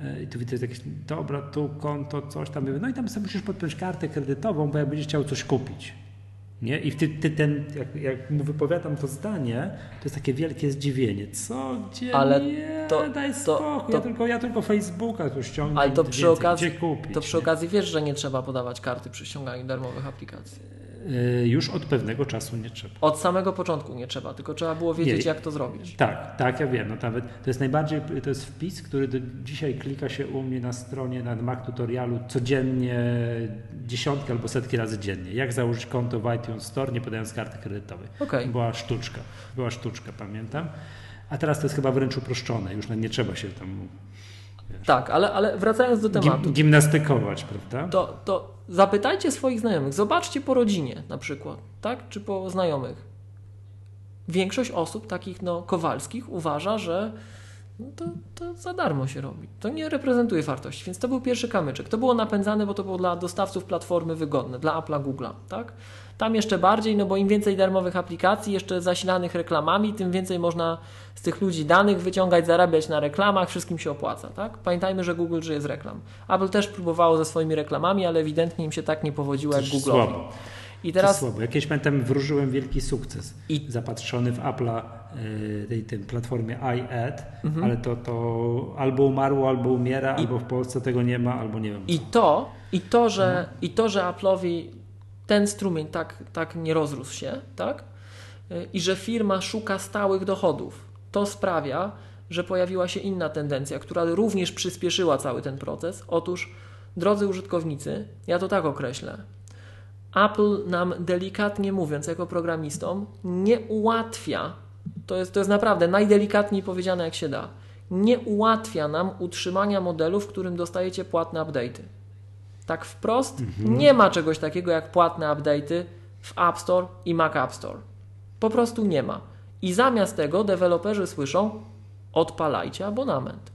E, I tu widzę jakieś, dobra, tu konto, coś tam. No i tam sobie musisz podpiąć kartę kredytową, bo jak będziesz chciał coś kupić. Nie? I ty, ty ten, jak, jak, mu wypowiadam to zdanie, to jest takie wielkie zdziwienie. Co? Gdzie? Ale nie, to, daj spokój. To, ja, tylko, ja tylko Facebooka tu ściągnę. Ale to przy, okazji, kupić, to przy okazji wiesz, że nie trzeba podawać karty przy ściąganiu darmowych aplikacji. Y, już od pewnego czasu nie trzeba. Od samego początku nie trzeba, tylko trzeba było wiedzieć, nie, jak to zrobić. Tak, tak, ja wiem. No, nawet to jest najbardziej, to jest wpis, który do dzisiaj klika się u mnie na stronie, na Mac tutorialu codziennie, dziesiątki albo setki razy dziennie. Jak założyć konto w iTunes Store, nie podając karty kredytowej. Okay. Była sztuczka, była sztuczka, pamiętam. A teraz to jest chyba wręcz uproszczone, już nie trzeba się tam tak, ale, ale wracając do tematu. Gimnastykować, prawda? To, to zapytajcie swoich znajomych, zobaczcie po rodzinie na przykład, tak? Czy po znajomych. Większość osób takich no, kowalskich uważa, że no to, to za darmo się robi. To nie reprezentuje wartości, więc to był pierwszy kamyczek. To było napędzane, bo to było dla dostawców platformy wygodne, dla Apple'a, Google'a, tak? Tam jeszcze bardziej, no bo im więcej darmowych aplikacji, jeszcze zasilanych reklamami, tym więcej można z tych ludzi danych wyciągać, zarabiać na reklamach, wszystkim się opłaca. Tak? Pamiętajmy, że Google żyje z reklam. Apple też próbowało ze swoimi reklamami, ale ewidentnie im się tak nie powodziło jak Google. I teraz... Słabo. Jakieś pamiętam, wróżyłem wielki sukces. I... Zapatrzony w Apple'a y, tej, tej platformie iAd, mhm. ale to, to albo umarło, albo umiera, I, albo w Polsce tego nie ma, albo nie wiem. I to, i to, że, no. i to, że Apple'owi ten strumień tak, tak nie rozrósł się, tak? Y, I że firma szuka stałych dochodów. To sprawia, że pojawiła się inna tendencja, która również przyspieszyła cały ten proces. Otóż, drodzy użytkownicy, ja to tak określę. Apple nam delikatnie mówiąc, jako programistom, nie ułatwia, to jest, to jest naprawdę najdelikatniej powiedziane jak się da, nie ułatwia nam utrzymania modelu, w którym dostajecie płatne update'y. Tak wprost, mhm. nie ma czegoś takiego jak płatne update'y w App Store i Mac App Store. Po prostu nie ma. I zamiast tego deweloperzy słyszą, odpalajcie abonament.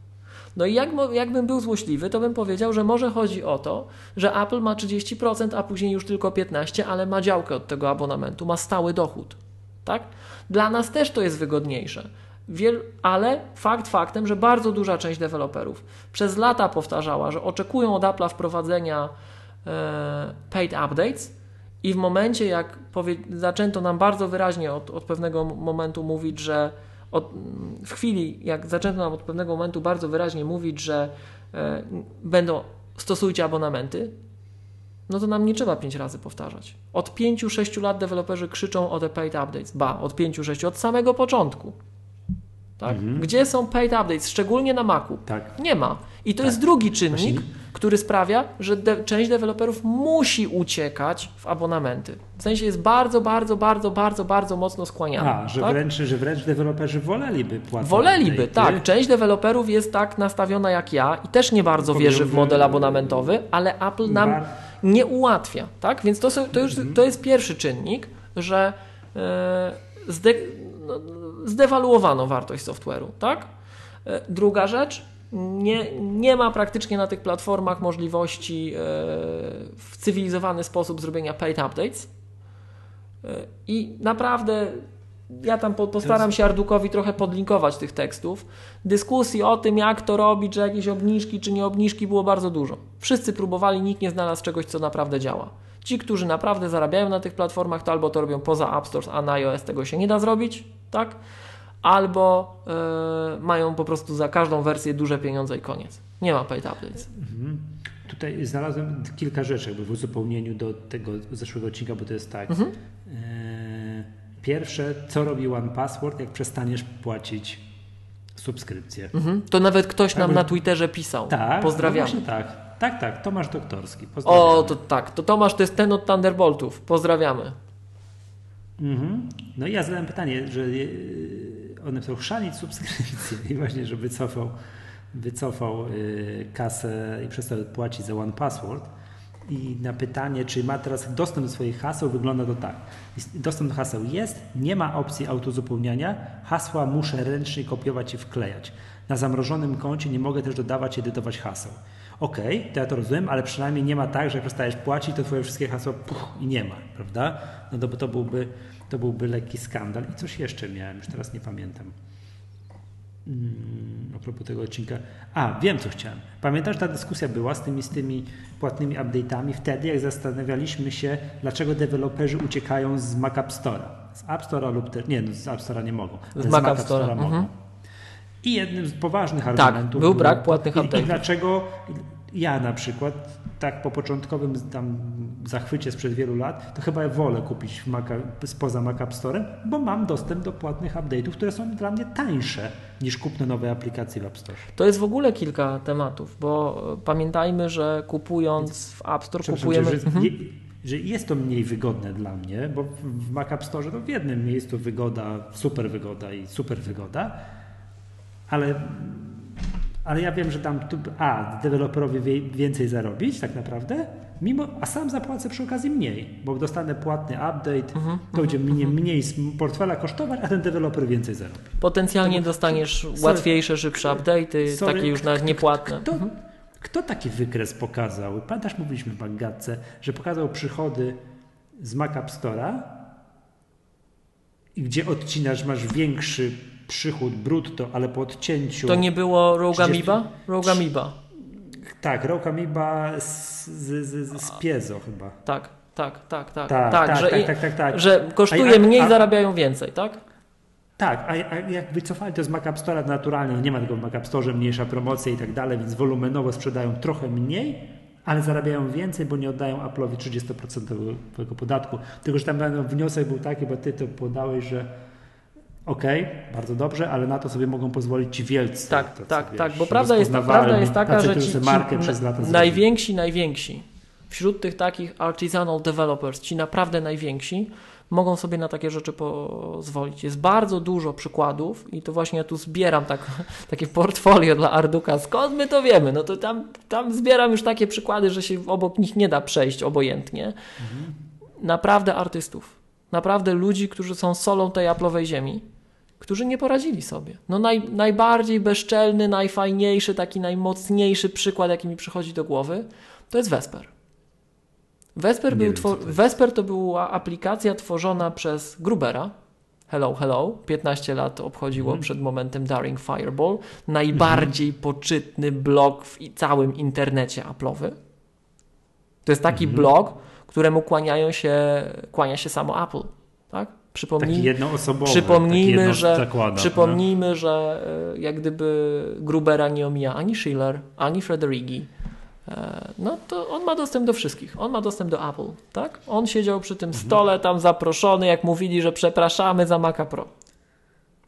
No i jak, jakbym był złośliwy, to bym powiedział, że może chodzi o to, że Apple ma 30%, a później już tylko 15%, ale ma działkę od tego abonamentu, ma stały dochód. Tak? Dla nas też to jest wygodniejsze. Wiel, ale fakt faktem, że bardzo duża część deweloperów przez lata powtarzała, że oczekują od Apple'a wprowadzenia e, paid updates i w momencie, jak powie, zaczęto nam bardzo wyraźnie od, od pewnego momentu mówić, że od, w chwili, jak zaczęto nam od pewnego momentu bardzo wyraźnie mówić, że e, będą stosujcie abonamenty, no to nam nie trzeba pięć razy powtarzać. Od 5-6 lat deweloperzy krzyczą o te paid updates. Ba, od 5-6, od samego początku. Tak? Mhm. Gdzie są paid updates, szczególnie na Macu? Tak. Nie ma. I to tak. jest drugi czynnik, Właśnie... który sprawia, że de część deweloperów musi uciekać w abonamenty. W sensie jest bardzo, bardzo, bardzo, bardzo, bardzo mocno skłaniana. A, że, tak? wręcz, że wręcz deweloperzy woleliby płacić. Woleliby, update'y. tak. Część deweloperów jest tak nastawiona jak ja i też nie bardzo wierzy w model abonamentowy, ale Apple nam Bar... nie ułatwia. Tak? Więc to, są, to, już, mhm. to jest pierwszy czynnik, że yy, no, zdewaluowano wartość software'u, tak? E, druga rzecz, nie, nie ma praktycznie na tych platformach możliwości e, w cywilizowany sposób zrobienia paid updates. E, I naprawdę ja tam postaram się Ardukowi trochę podlinkować tych tekstów. Dyskusji o tym, jak to robić, że jakieś obniżki czy nie obniżki było bardzo dużo. Wszyscy próbowali, nikt nie znalazł czegoś, co naprawdę działa. Ci, którzy naprawdę zarabiają na tych platformach, to albo to robią poza App Store, a na iOS tego się nie da zrobić, tak? albo y, mają po prostu za każdą wersję duże pieniądze i koniec. Nie ma paid updates. Mhm. Tutaj znalazłem kilka rzeczy jakby w uzupełnieniu do tego zeszłego odcinka, bo to jest tak. Mhm. E, pierwsze, co robi One Password, jak przestaniesz płacić subskrypcję. Mhm. To nawet ktoś nam na Twitterze pisał. Tak, Pozdrawiam. No tak. Tak, tak, Tomasz Doktorski. O, to tak, to Tomasz to jest ten od Thunderboltów. Pozdrawiamy. Mhm. No i ja zadałem pytanie, że one chcą chrzanić subskrypcję i właśnie, że wycofał, wycofał y, kasę i przestał płacić za One Password. I na pytanie, czy ma teraz dostęp do swoich haseł, wygląda to tak. Dostęp do haseł jest, nie ma opcji autozupełniania, hasła muszę ręcznie kopiować i wklejać. Na zamrożonym koncie nie mogę też dodawać i edytować haseł. OK, to ja to rozumiem, ale przynajmniej nie ma tak, że jak przestajesz płacić, to twoje wszystkie hasła puch, i nie ma, prawda? No to, to byłby to byłby lekki skandal. I coś jeszcze miałem, już teraz nie pamiętam. Hmm, a propos tego odcinka. A, wiem co chciałem. Pamiętasz, ta dyskusja była z tymi, z tymi płatnymi update'ami wtedy, jak zastanawialiśmy się, dlaczego deweloperzy uciekają z Mac App Store'a. Z App Store'a lub też, nie, no z App Store'a nie mogą. Z, z Mac, App Store'a mogą. Mhm. I jednym z poważnych tak, argumentów był brak płatnych update'ów. I, I dlaczego ja na przykład tak po początkowym tam zachwycie sprzed wielu lat, to chyba wolę kupić Maca, spoza Mac App Store, bo mam dostęp do płatnych update'ów, które są dla mnie tańsze niż kupno nowej aplikacji w App Store. To jest w ogóle kilka tematów, bo pamiętajmy, że kupując w App Store kupujemy... Że, mhm. że jest to mniej wygodne dla mnie, bo w Mac App Store to w jednym miejscu wygoda, super wygoda i super wygoda, ale ale ja wiem, że tam a, deweloperowi więcej zarobić tak naprawdę, mimo, a sam zapłacę przy okazji mniej, bo dostanę płatny update, uh mhm, -huh, to będzie uh mhm, -huh. mniej, mhm. mniej z portfela kosztować, a ten deweloper więcej zarobi. Potencjalnie to, dostaniesz sorry, łatwiejsze, szybsze update'y, takie już nawet niepłatne. Kto, kto taki wykres pokazał? Pamiętasz, mówiliśmy w Bagatce, że pokazał przychody z Mac App Store'a, gdzie odcinasz, masz większy przychód brutto, ale po odcięciu... To nie było Rogue Amoeba? Rogue Amoeba. Tak, Rogue Amoeba z, z, z Piezo chyba. Tak, tak, tak, tak. Tak, tak, że, tak, tak, tak, tak, Że kosztuje a, mniej, a, zarabiają więcej, tak? Tak, a, a jak wycofali to z Mac App Store'a naturalnie, no nie ma tego w Mac App Store, mniejsza promocja i tak dalej, więc wolumenowo sprzedają trochę mniej, ale zarabiają więcej, bo nie oddają Apple'owi 30% podatku. Tylko, że tam wniosek był taki, bo ty to podałeś, że okej, okay, bardzo dobrze, ale na to sobie mogą pozwolić ci wielcy. Tak, to, tak, wiesz, tak, bo prawda jest, prawda jest taka, że ci, ci markę przez lata najwięksi, najwięksi, wśród tych takich artisanal developers, ci naprawdę najwięksi, mogą sobie na takie rzeczy pozwolić. Jest bardzo dużo przykładów i to właśnie ja tu zbieram tak, takie portfolio dla Arduka. Skąd my to wiemy? No to tam, tam zbieram już takie przykłady, że się obok nich nie da przejść obojętnie. Mhm. Naprawdę artystów. Naprawdę ludzi, którzy są solą tej Apple'owej ziemi którzy nie poradzili sobie. No naj, najbardziej bezczelny, najfajniejszy, taki najmocniejszy przykład, jaki mi przychodzi do głowy, to jest Vesper. Vesper, był to Vesper to była aplikacja tworzona przez Grubera. Hello, hello. 15 lat obchodziło mm. przed momentem Daring Fireball. Najbardziej mm. poczytny blog w całym internecie Apple'owy. To jest taki mm. blog, któremu kłaniają się, kłania się samo Apple. Tak? Przypomnij. Przypomnijmy, taki że, przypomnijmy no? że e, jak gdyby Grubera nie omija ani Schiller, ani Frederigi, e, no to on ma dostęp do wszystkich. On ma dostęp do Apple, tak? On siedział przy tym mhm. stole tam zaproszony, jak mówili, że przepraszamy za Maca Pro.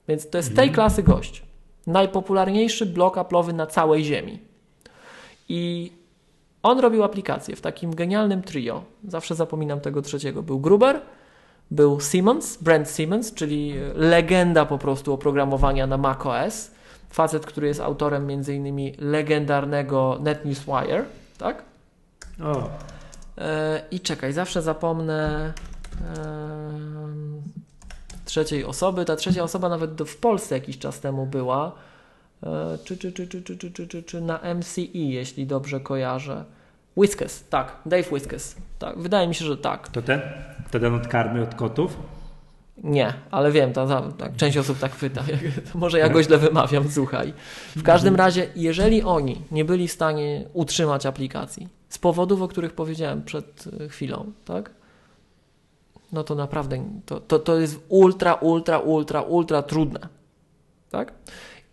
Więc to jest tej mhm. klasy gość. Najpopularniejszy blok Apple'owy na całej ziemi. I on robił aplikację w takim genialnym trio. Zawsze zapominam tego trzeciego. Był Gruber, był Siemens, Brent Siemens, czyli legenda po prostu oprogramowania na macOS. Facet, który jest autorem między innymi legendarnego NetNewsWire, tak? O. E, I czekaj, zawsze zapomnę trzeciej osoby. Ta trzecia osoba nawet w Polsce jakiś czas temu była. E, czy, czy, czy, czy, czy, czy, czy, czy na MCE, jeśli dobrze kojarzę. Whiskers, tak, Dave Whiskers. Tak, wydaje mi się, że tak. To ten? Ten od od kotów? Nie, ale wiem, to, to, tak, część osób tak pyta. Może ja go źle wymawiam, słuchaj. W każdym razie, jeżeli oni nie byli w stanie utrzymać aplikacji z powodów, o których powiedziałem przed e, chwilą, tak? No to naprawdę to, to, to jest ultra, ultra, ultra, ultra trudne. Tak?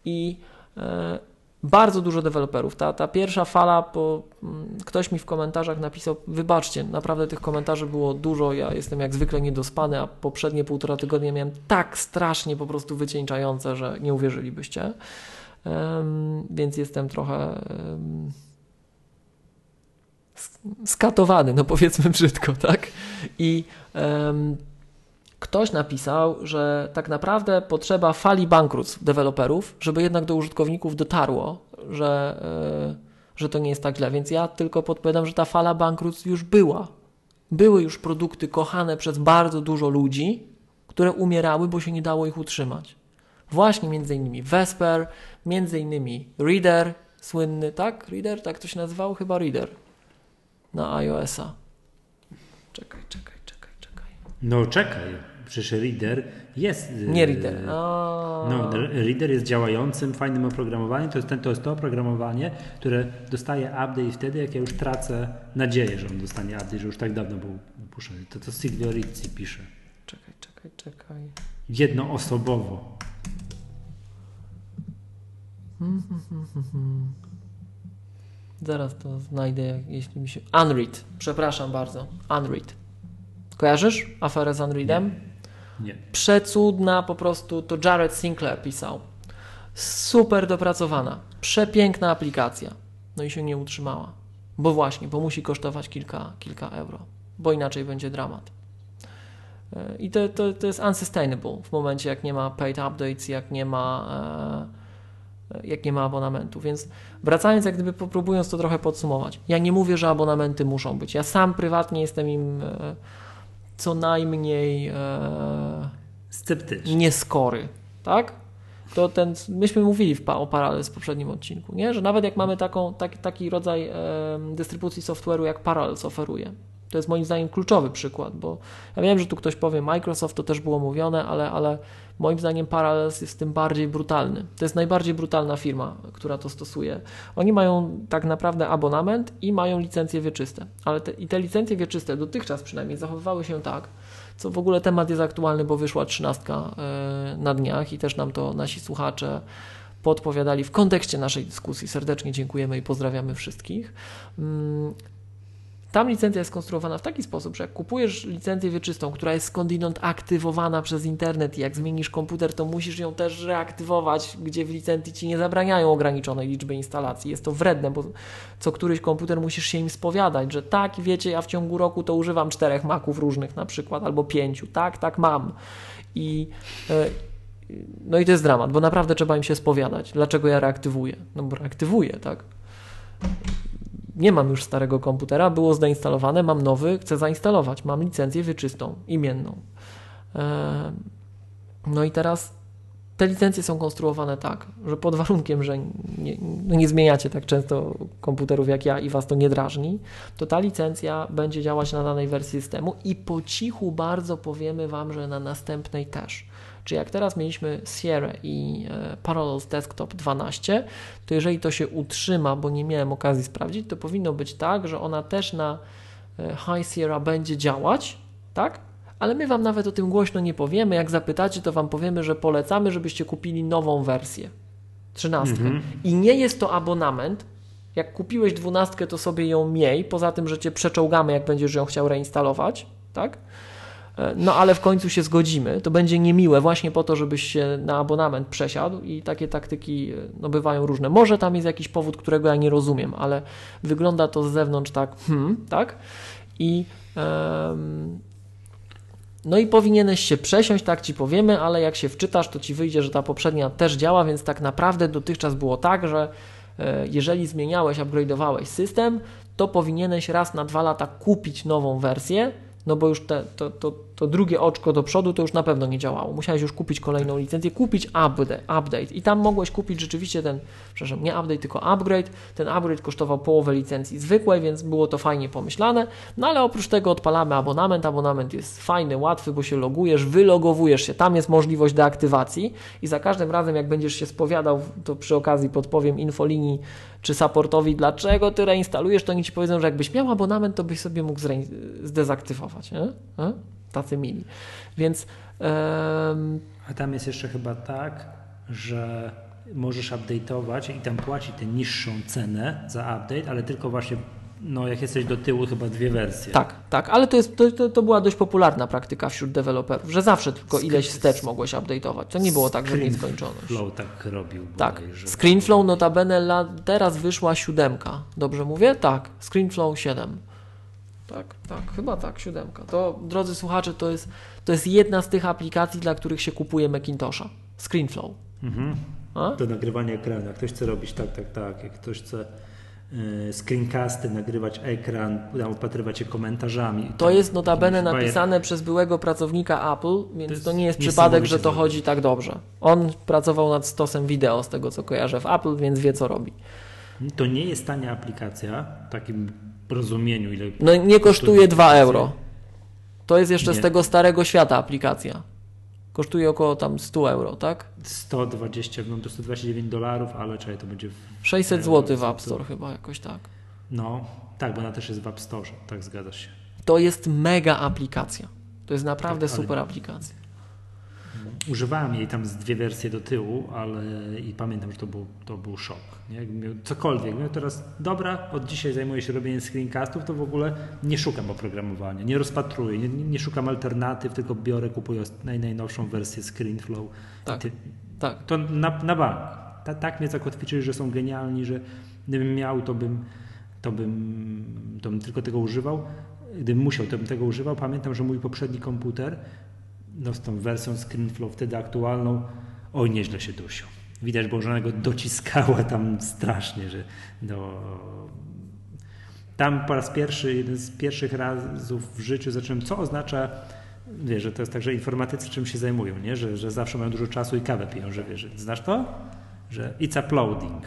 I e, bardzo dużo deweloperów. Ta, ta pierwsza fala, bo mm, ktoś mi w komentarzach napisał, wybaczcie, naprawdę tych komentarzy było dużo, ja jestem jak zwykle niedospany, a poprzednie półtora tygodnia miałem tak strasznie po prostu wycieńczające, że nie uwierzylibyście. Um, więc jestem trochę um, skatowany, no powiedzmy brzydko, tak? I um, ktoś napisał, że tak naprawdę potrzeba fali bankructw deweloperów, żeby jednak do użytkowników dotarło, że, yy, że to nie jest tak źle. Więc ja tylko podpowiadam, że ta fala bankructw już była. Były już produkty kochane przez bardzo dużo ludzi, które umierały, bo się nie dało ich utrzymać. Właśnie między innymi Vesper, między innymi Reader, słynny, tak? Reader, tak to się nazywało? Chyba Reader na iOS-a. Czekaj, czekaj. No czekaj. Przecież Reader jest. Nie e, Reader. No, Reader jest działającym, fajnym oprogramowaniem. To jest, ten, to jest to oprogramowanie, które dostaje update wtedy, jak ja już tracę nadzieję, że on dostanie update, że już tak dawno był puszczony. To to Silvio Rizzi pisze. Czekaj, czekaj, czekaj. Jednoosobowo. Zaraz to znajdę, jeśli mi się. Unread. Przepraszam bardzo. Unread. Kojarzysz aferę z Unreadem? Nie. Nie. Przecudna po prostu, to Jared Sinclair pisał. Super dopracowana, przepiękna aplikacja. No i się nie utrzymała. Bo właśnie, bo musi kosztować kilka, kilka euro, bo inaczej będzie dramat. E, I to, to, to jest unsustainable w momencie, jak nie ma paid updates, jak nie ma, e, jak nie ma abonamentu. Więc wracając, jak gdyby próbując to trochę podsumować. Ja nie mówię, że abonamenty muszą być. Ja sam prywatnie jestem im e, co najmniej e, sceptyczny. Nieskory, tak? To ten, myśmy mówili w, o Parallels w poprzednim odcinku, nie? że nawet jak mamy taką, tak, taki rodzaj e, dystrybucji software'u, jak Parallels oferuje, To jest moim zdaniem kluczowy przykład, bo ja wiem, że tu ktoś powie Microsoft, to też było mówione, ale, ale moim zdaniem Parallels jest tym bardziej brutalny. To jest najbardziej brutalna firma, która to stosuje. Oni mają tak naprawdę abonament i mają licencje wieczyste, ale te, i te licencje wieczyste dotychczas przynajmniej zachowywały się tak, co w ogóle temat jest aktualny, bo wyszła trzynastka e, na dniach i też nam to nasi słuchacze podpowiadali w kontekście naszej dyskusji. Serdecznie dziękujemy i pozdrawiamy wszystkich. Tam licencja jest skonstruowana w taki sposób, że jak kupujesz licencję wieczystą, która jest skądinąd aktywowana przez internet i jak zmienisz komputer, to musisz ją też reaktywować, gdzie w licencji ci nie zabraniają ograniczonej liczby instalacji. Jest to wredne, bo co któryś komputer musisz się im spowiadać, że tak, wiecie, ja w ciągu roku to używam czterech maków różnych na przykład, albo pięciu, tak, tak mam. I e, no i to jest dramat, bo naprawdę trzeba im się spowiadać. Dlaczego ja reaktywuję? No bo reaktywuję, tak? Nie mam już starego komputera, było zainstalowane, mam nowy, chcę zainstalować, mam licencję wieczystą, imienną. No i teraz te licencje są konstruowane tak, że pod warunkiem, że nie, no nie, zmieniacie tak często komputerów jak ja i was to nie drażni, to ta licencja będzie działać na danej wersji systemu i po cichu bardzo powiemy wam, że na następnej też. Czy jak teraz mieliśmy Sierra i e, Parallels Desktop 12, to jeżeli to się utrzyma, bo nie miałem okazji sprawdzić, to powinno być tak, że ona też na e, High Sierra będzie działać, tak? Ale my Wam nawet o tym głośno nie powiemy. Jak zapytacie, to Wam powiemy, że polecamy, żebyście kupili nową wersję, 13. Mhm. I nie jest to abonament, jak kupiłeś dwunastkę, to sobie ją miej, poza tym, że cię przeczołgamy, jak będziesz ją chciał reinstalować, tak? No ale w końcu się zgodzimy. To będzie niemiłe właśnie po to, żebyś się na abonament przesiadł i takie taktyki e, no, bywają różne. Może tam jest jakiś powód, którego ja nie rozumiem, ale wygląda to z zewnątrz tak, hmm, tak? I um, no i powinieneś się przesiąść, tak ci powiemy, ale jak się wczytasz, to ci wyjdzie, że ta poprzednia też działa, więc tak naprawdę dotychczas było tak, że e, jeżeli zmieniałeś, upgrade'owałeś system, to powinieneś raz na dwa lata kupić nową wersję, bo już te, to, to, to drugie oczko do przodu to już na pewno nie działało. Musiałeś już kupić kolejną licencję, kupić update, update. i tam mogłeś kupić rzeczywiście ten, przepraszam, nie update, tylko upgrade. Ten upgrade kosztował połowę licencji zwykłej, więc było to fajnie pomyślane. No ale oprócz tego odpalamy abonament. Abonament jest fajny, łatwy, bo się logujesz, wylogowujesz się. Tam jest możliwość deaktywacji i za każdym razem, jak będziesz się spowiadał, to przy okazji podpowiem infolinii czy supportowi, dlaczego ty reinstalujesz, to oni ci powiedzą, że jakbyś miał abonament, to byś sobie mógł zdezaktywować. Nie? E? Tacy mili. Więc. Um... A tam jest jeszcze chyba tak, że możesz update'ować i tam płaci tę niższą cenę za update, ale tylko właśnie no jak jesteś do tyłu, chyba dwie wersje. Tak, tak, ale to, jest, to, to była dość popularna praktyka wśród deweloperów, że zawsze tylko ileś wstecz mogłeś update'ować. To nie było tak, że nieskończoność. Flow tak robił. Tak. ScreenFlow notabene teraz wyszła siódemka. Dobrze mówię? Tak, ScreenFlow 7. Tak, tak, chyba tak, siódemka. To, drodzy słuchacze, to jest, to jest jedna z tych aplikacji, dla których się kupuje Macintosha. ScreenFlow. Mhm. Do nagrywania ekranu. Jak ktoś chce robić tak, tak, tak. Jak ktoś chce Y, screencasty, nagrywać ekran, opatrywać się komentarzami. To jest notabene napisane przez byłego pracownika Apple, więc to, to nie jest przypadek, że to chodzi tak dobrze. On pracował nad stosem wideo, z tego co kojarzę w Apple, więc wie co robi. To nie jest tania aplikacja, w takim rozumieniu. Ile no nie kosztuje 2 euro. To jest jeszcze nie. z tego starego świata aplikacja. Kosztuje około tam 100 euro, tak? 120, no to 129 dolarów, ale czekaj, to będzie... W 600 zł w App Store chyba jakoś tak. No, tak, bo ona też jest w App Store, tak zgadzasz się. To jest mega aplikacja. To jest naprawdę tak, super aplikacja. Używałem jej tam z dwie wersje do tyłu, ale i pamiętam, że to był, to był szok. Nie? Cokolwiek. Miał teraz, dobra, od dzisiaj zajmuję się robieniem screencastów, to w ogóle nie szukam oprogramowania, nie rozpatruję, nie, nie szukam alternatyw, tylko biorę, kupuję naj, najnowszą wersję ScreenFlow. Tak, ty, tak. To na, na bank. Ta, tak mnie zakotwiczyli, że są genialni, że gdybym miał, to bym, to bym, to bym tylko tego używał. Gdybym musiał, to bym tego używał. Pamiętam, że mój poprzedni komputer no z tą wersją ScreenFlow wtedy aktualną, oj nieźle się dusił. Widać, bo żona go dociskała tam strasznie, że no, tam po raz pierwszy, jeden z pierwszych razów w życiu zacząłem, co oznacza, wiesz, że to jest tak, że informatycy czym się zajmują, nie? Że, że zawsze mają dużo czasu i kawę piją, że wiesz, znasz to? Że it's uploading.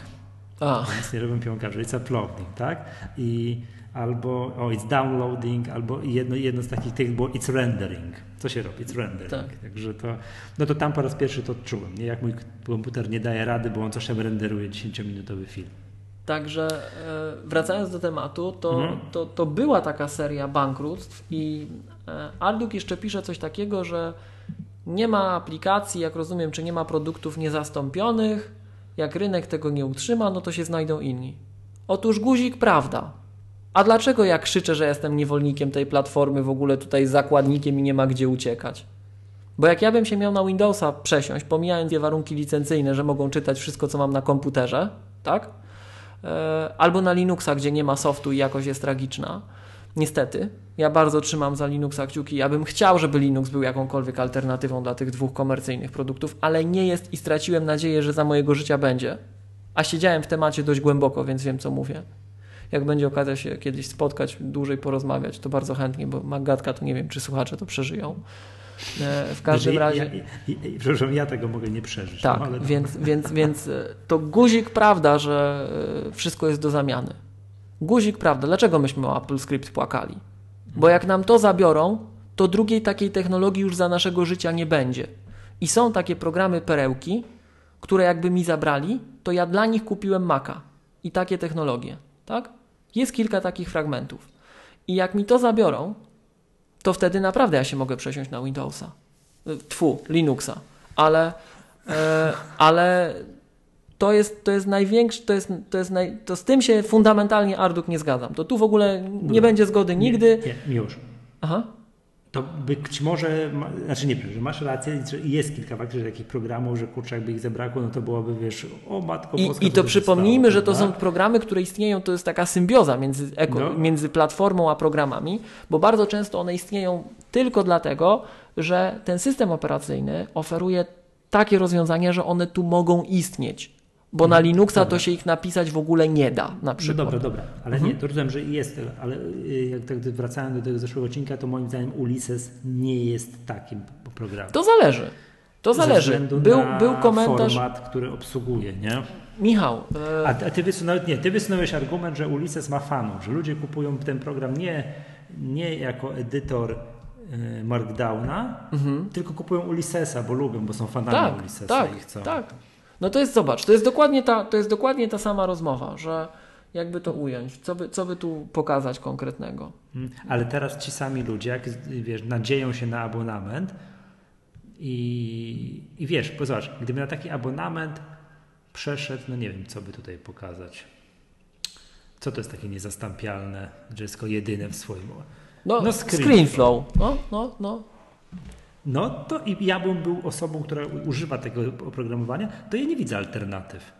A. Nic nie robią pionkarze, it's uploading, tak? I albo o, it's downloading, albo jedno, jedno z takich tych było it's rendering. Co się robi? It's rendering. Tak. Także to, no to tam po raz pierwszy to odczułem. Nie? Jak mój komputer nie daje rady, bo on coś tam renderuje 10-minutowy film. Także e, wracając do tematu, to, mhm. to, to była taka seria bankructw i e, Arduk jeszcze pisze coś takiego, że nie ma aplikacji, jak rozumiem, czy nie ma produktów niezastąpionych. Jak rynek tego nie utrzyma, no to się znajdą inni. Otóż guzik, prawda. A dlaczego ja krzyczę, że jestem niewolnikiem tej platformy, w ogóle tutaj zakładnikiem i nie ma gdzie uciekać? Bo jak ja bym się miał na Windowsa przesiąść, pomijając je warunki licencyjne, że mogą czytać wszystko, co mam na komputerze, tak? E, albo na Linuxa, gdzie nie ma softu i jakość jest tragiczna. Niestety, ja bardzo trzymam za Linuxa kciuki. Ja bym chciał, żeby Linux był jakąkolwiek alternatywą dla tych dwóch komercyjnych produktów, ale nie jest i straciłem nadzieję, że za mojego życia będzie. A siedziałem w temacie dość głęboko, więc wiem, co mówię. Jak będzie okazja się kiedyś spotkać, dłużej porozmawiać, to bardzo chętnie, bo Magatka to nie wiem, czy słuchacze to przeżyją. E, w każdym znaczy, razie. Ja, ja, przepraszam, ja tego mogę nie przeżyć. Tak, no, więc, więc, więc e, to guzik, prawda, że e, wszystko jest do zamiany. Guzik, prawda. Dlaczego myśmy o Apple Script płakali? Bo jak nam to zabiorą, to drugiej takiej technologii już za naszego życia nie będzie. I są takie programy perełki, które jakby mi zabrali, to ja dla nich kupiłem Maca i takie technologie, tak? Jest kilka takich fragmentów. I jak mi to zabiorą, to wtedy naprawdę ja się mogę przesiąść na Windowsa. Tfu, Linuxa. Ale, e, ale to jest, to jest największy, to jest, to jest naj, to z tym się fundamentalnie Arduk nie zgadzam. To tu w ogóle nie będzie zgody nigdy. Nie, nie, już. Aha. To być może, znaczy nie, że masz rację, jest kilka faktycznie takich programów, że kurczę, jakby ich zabrakło, no to byłoby, wiesz, o matko I, I to przypomnijmy, że to są programy, które istnieją, to jest taka symbioza między, eko, no. między platformą a programami, bo bardzo często one istnieją tylko dlatego, że ten system operacyjny oferuje takie rozwiązania, że one tu mogą istnieć. Bo na mhm. Linuxa dobra. to się ich napisać w ogóle nie da, na no przykład. No dobra, dobra, ale mhm. nie, to rozumiem, że jest, ale y, jak tak wracając do tego zeszłego odcinka, to moim zdaniem Ulysses nie jest takim programem. To zależy. To zależy. Był, był komentarz. format, który obsługuje, nie? Michał. E... A, a ty, wysunąłeś, nie, ty wysunąłeś argument, że Ulysses ma fanów, że ludzie kupują ten program nie, nie jako edytor e, Markdowna, mhm. tylko kupują Ulyssesa, bo lubią, bo są fanami tak, Ulyssesa tak, i chcą. Tak, no to jest, zobacz, to jest dokładnie ta, to jest dokładnie ta sama rozmowa, że jakby to ująć, co by, co by tu pokazać konkretnego. Hmm, ale teraz ci sami ludzie, jak wiesz, nadzieją się na abonament i, i wiesz, zobacz, gdyby na taki abonament przeszedł, no nie wiem, co by tutaj pokazać. Co to jest takie niezastąpialne, że jest tylko jedyne w swoim... No, no screen, screen flow. No, no, no no to i ja bym był osobą, która używa tego oprogramowania, to ja nie widzę alternatyw.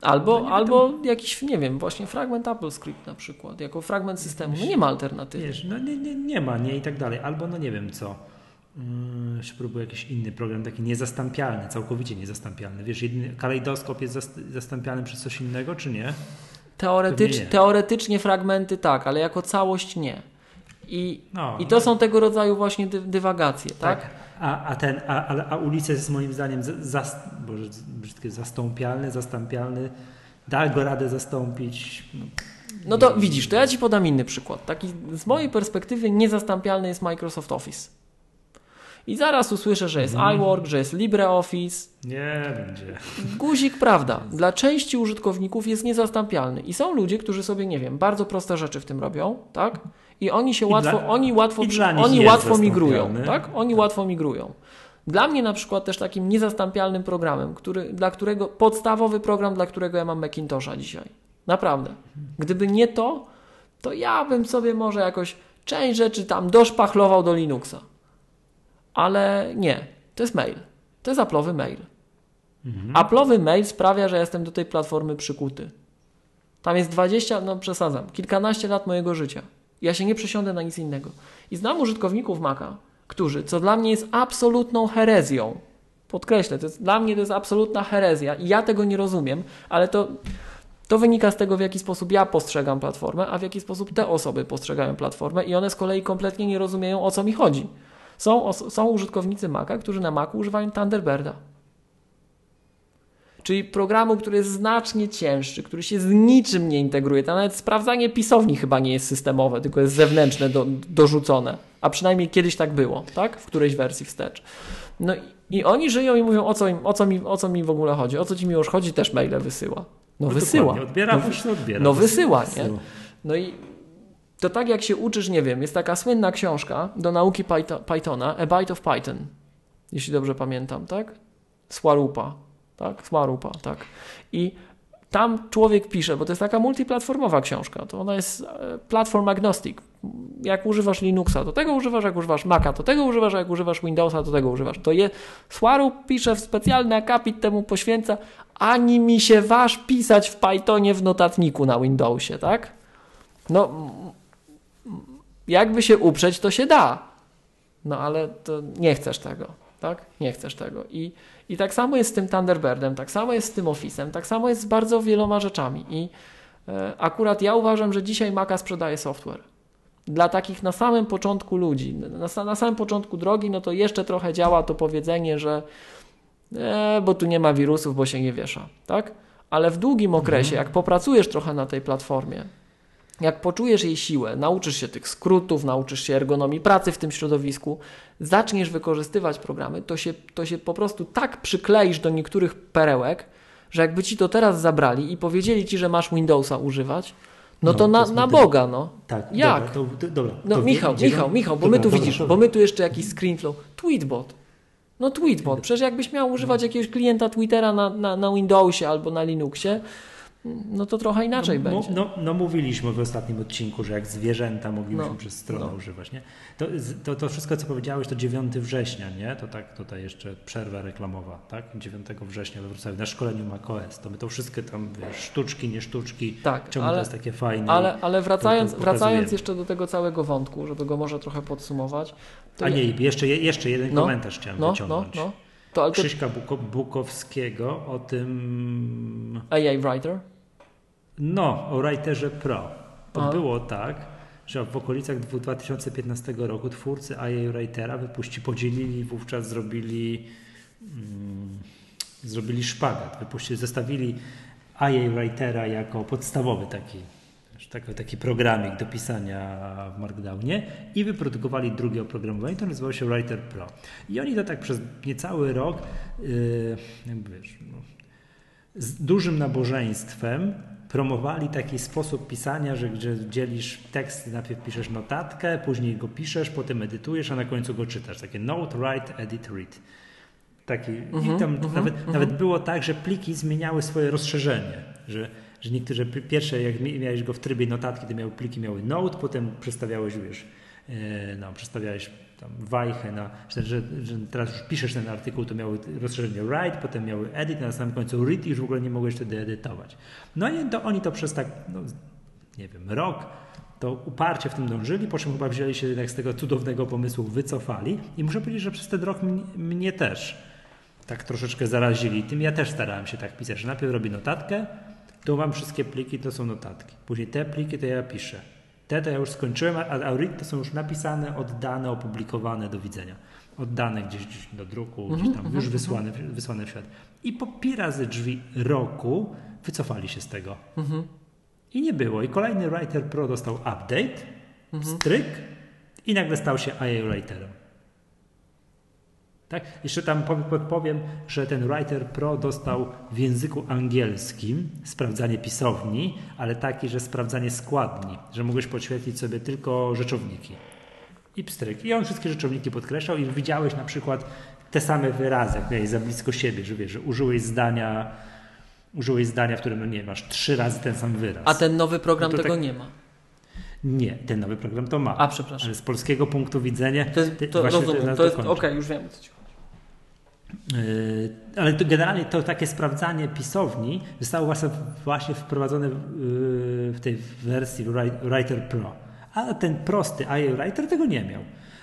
Albo, no albo tam... jakiś, nie wiem, właśnie fragment AppleScript na przykład, jako fragment systemu. No nie ma alternatywy. Wiesz, no nie, nie, nie ma, nie i tak dalej. Albo no nie wiem co. Próbuje jakiś inny program, taki niezastąpialny, całkowicie niezastąpialny. Wiesz, jedyny kalejdoskop jest zastąpialny przez coś innego, czy nie? Teoretycz, nie. Teoretycznie fragmenty tak, ale jako całość nie. I, no, i to no. są tego rodzaju właśnie dy, dywagacje, tak? tak? A, a ten, a, a, jest moim zdaniem zas, boże, brzydkie, zastąpialny, zastąpialny, da go radę zastąpić. No, no to widzisz, to ja Ci podam inny przykład. Taki z mojej perspektywy niezastąpialny jest Microsoft Office. I zaraz usłyszę, że jest mm. iWork, że jest LibreOffice. Nie będzie. Guzik, prawda, dla części użytkowników jest niezastąpialny. I są ludzie, którzy sobie, nie wiem, bardzo proste rzeczy w tym robią, tak? I oni się I łatwo, dla, oni łatwo, oni łatwo migrują, tak? Oni łatwo migrują. Dla mnie na przykład też takim niezastąpialnym programem, który, dla którego, podstawowy program, dla którego ja mam Macintosha dzisiaj. Naprawdę. Gdyby nie to, to ja bym sobie może jakoś część rzeczy tam doszpachlował do Linuxa. Ale nie, to jest mail. To jest Apple'owy mail. Mhm. Apple'owy mail sprawia, że jestem do tej platformy przykuty. Tam jest 20, no przesadzam, kilkanaście lat mojego życia. Ja się nie przesiądę na nic innego. I znam użytkowników Maca, którzy, co dla mnie jest absolutną herezją, podkreślę, to jest, dla mnie to jest absolutna herezja i ja tego nie rozumiem, ale to, to wynika z tego, w jaki sposób ja postrzegam platformę, a w jaki sposób te osoby postrzegają platformę i one z kolei kompletnie nie rozumieją, o co mi chodzi. Są, są użytkownicy Maca, którzy na Macu używają Thunderbirda. czyli programu, który jest znacznie cięższy, który się z niczym nie integruje. Tam nawet sprawdzanie pisowni chyba nie jest systemowe, tylko jest zewnętrzne, do, dorzucone. A przynajmniej kiedyś tak było, tak? W którejś wersji wstecz. No i, i oni żyją i mówią, o co, im, o, co mi, o co mi w ogóle chodzi. O co ci mi już chodzi, też maile wysyła. No, No wysyła. Odbiera, no, odbiera. no wysyła, nie? No i to tak jak się uczysz, nie wiem, jest taka słynna książka do nauki Pytho- Pythona, A Byte of Python, jeśli dobrze pamiętam, tak? Swarupa, tak? Swarupa, tak. I tam człowiek pisze, bo to jest taka multiplatformowa książka, to ona jest e, platform agnostic. Jak używasz Linuxa, to tego używasz, jak używasz Maca, to tego używasz, jak używasz Windowsa, to tego używasz. To je, Swarup pisze w specjalny akapit temu poświęca, ani mi się waż pisać w Pythonie w notatniku na Windowsie, tak? No, jakby się uprzeć, to się da. No ale to nie chcesz tego, tak? Nie chcesz tego. I, i tak samo jest z tym Thunderbirdem, tak samo jest z tym Office'em, tak samo jest z bardzo wieloma rzeczami. I e, akurat ja uważam, że dzisiaj Maca sprzedaje software. Dla takich na samym początku ludzi, na, na samym początku drogi, no to jeszcze trochę działa to powiedzenie, że e, bo tu nie ma wirusów, bo się nie wiesza, tak? Ale w długim okresie, jak popracujesz trochę na tej platformie, jak poczujesz jej siłę, nauczysz się tych skrótów, nauczysz się ergonomii pracy w tym środowisku, zaczniesz wykorzystywać programy, to się, to się po prostu tak przykleisz do niektórych perełek, że jakby ci to teraz zabrali i powiedzieli ci, że masz Windowsa używać, no, No, to na, na Boga, no. Tak, Jak? Dobra, to, dobra, No to Michał, gdzie- Michał, Michał, bo Dobra, my tu widzisz, bo my tu jeszcze jakiś screenflow, tweetbot. No tweetbot, przecież jakbyś miał używać jakiegoś klienta Twittera na, na, na Windowsie albo na Linuxie, no to trochę inaczej no, będzie. No, no mówiliśmy w ostatnim odcinku, że jak zwierzęta moglibyśmy No, przez stronę no. używać. Nie? To, to, to wszystko, co powiedziałeś, to 9 września, nie? To tak tutaj jeszcze przerwa reklamowa, tak? 9 września we Wrocławiu na szkoleniu macOS. To my to wszystkie tam, wiesz, sztuczki, nie sztuczki, Tak, czemu ale, to jest takie fajne. ale, ale wracając, to wracając jeszcze do tego całego wątku, żeby go może trochę podsumować. A nie, jeszcze, jeszcze jeden No, komentarz chciałem no, no, wyciągnąć. no. To Krzyśka Buko, Bukowskiego o tym AI Writer? No, o Writerze Pro. To było tak, że w okolicach dwu- 2015 roku twórcy IA Writera wypuści, podzielili, wówczas zrobili, mm, zrobili szpagat. Wypuścili, zestawili IA Writera jako podstawowy taki, taki, taki programik do pisania w Markdownie i wyprodukowali drugie oprogramowanie, to nazywało się Writer Pro. I oni to tak przez niecały rok, yy, jakby wiesz, no, z dużym nabożeństwem promowali taki sposób pisania, że gdzie dzielisz tekst, najpierw piszesz notatkę, później go piszesz, potem edytujesz, a na końcu go czytasz. Takie note, write, edit, read. Taki, I tam nawet, nawet było tak, że pliki zmieniały swoje rozszerzenie, że, że niektóre pl- pierwsze, jak mi- miałeś go w trybie notatki, to miały pliki miały note, potem przestawiałeś, wiesz, no, przestawiałeś tam wajchę na, że, że, że teraz już piszesz ten artykuł, to miały rozszerzenie write, potem miały edit, a na samym końcu read i już w ogóle nie mogłeś wtedy edytować. No i to oni to przez tak, no, nie wiem, rok to uparcie w tym dążyli, po czym chyba wzięli się jednak z tego cudownego pomysłu, wycofali i muszę powiedzieć, że przez ten rok mnie, mnie też tak troszeczkę zarazili. Tym ja też starałem się tak pisać, że najpierw robię notatkę, tu mam wszystkie pliki, to są notatki. Później te pliki to ja piszę. Te to ja już skończyłem, a, a read to są już napisane, oddane, opublikowane, do widzenia. Oddane gdzieś, gdzieś do druku, gdzieś tam już wysłane, wysłane w świat. I po razy drzwi roku wycofali się z tego. I nie było. I kolejny Writer Pro dostał update, stryk i nagle stał się IA Writerem. Tak? Jeszcze tam pow- podpowiem, że ten Writer Pro dostał w języku angielskim sprawdzanie pisowni, ale taki, że sprawdzanie składni, że mogłeś podświetlić sobie tylko rzeczowniki. I pstryk. I on wszystkie rzeczowniki podkreślał i widziałeś na przykład te same wyrazy, jak miałeś za blisko siebie, że wiesz, że użyłeś zdania, użyłeś zdania, w którym no nie masz trzy razy ten sam wyraz. A ten nowy program No to tego tak- nie ma. Nie, ten nowy program to ma. A, przepraszam. Ale z polskiego punktu widzenia. To, jest, to rozumiem, na to jest, okej, już wiem co ci Ale to generalnie to takie sprawdzanie pisowni zostało właśnie, wprowadzone w, yy, w tej wersji Wri- Writer Pro. A ten prosty IA Writer tego nie miał.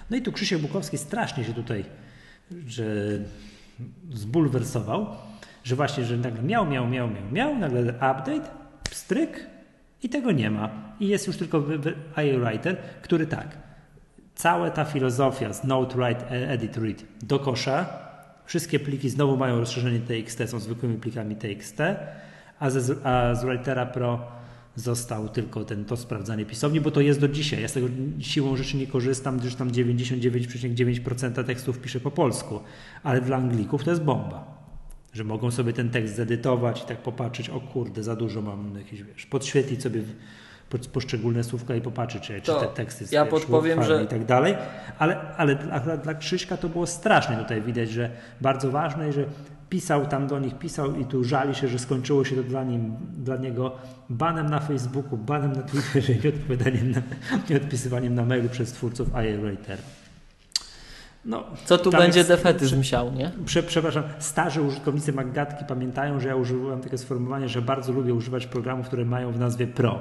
No i tu Krzysiek Bukowski strasznie się tutaj że zbulwersował, że właśnie, że nagle miał, miał, miał, miał, miał, nagle update, pstryk i tego nie ma. I jest już tylko IA Writer, który tak, cała ta filozofia z Note, Write, Edit, Read do kosza, Wszystkie pliki znowu mają rozszerzenie TXT, są zwykłymi plikami TXT, a, ze, a z Writera Pro został tylko ten, to sprawdzanie pisowni, bo to jest do dzisiaj. Ja z tego siłą rzeczy nie korzystam, gdyż tam 99,9% tekstów piszę po polsku, ale dla Anglików to jest bomba. Że mogą sobie ten tekst zedytować i tak popatrzeć, o kurde, za dużo mam jakiś, wiesz, podświetlić sobie poszczególne słówka i popatrzeć, czy, czy te teksty ja podpowiem, że... i tak dalej. Ale, ale dla, dla Krzyśka to było straszne tutaj widać, że bardzo ważne i że pisał tam do nich, pisał i tu żali się, że skończyło się to dla, nim, dla niego banem na Facebooku, banem na Twitterze i odpowiadaniem na, i odpisywaniem na mailu przez twórców IA Writer. No, Co tu będzie jest, defetyzm siał, nie? Prze, przepraszam, starzy użytkownicy Maggatki pamiętają, że ja użyłem takie sformułowanie, że bardzo lubię używać programów, które mają w nazwie Pro.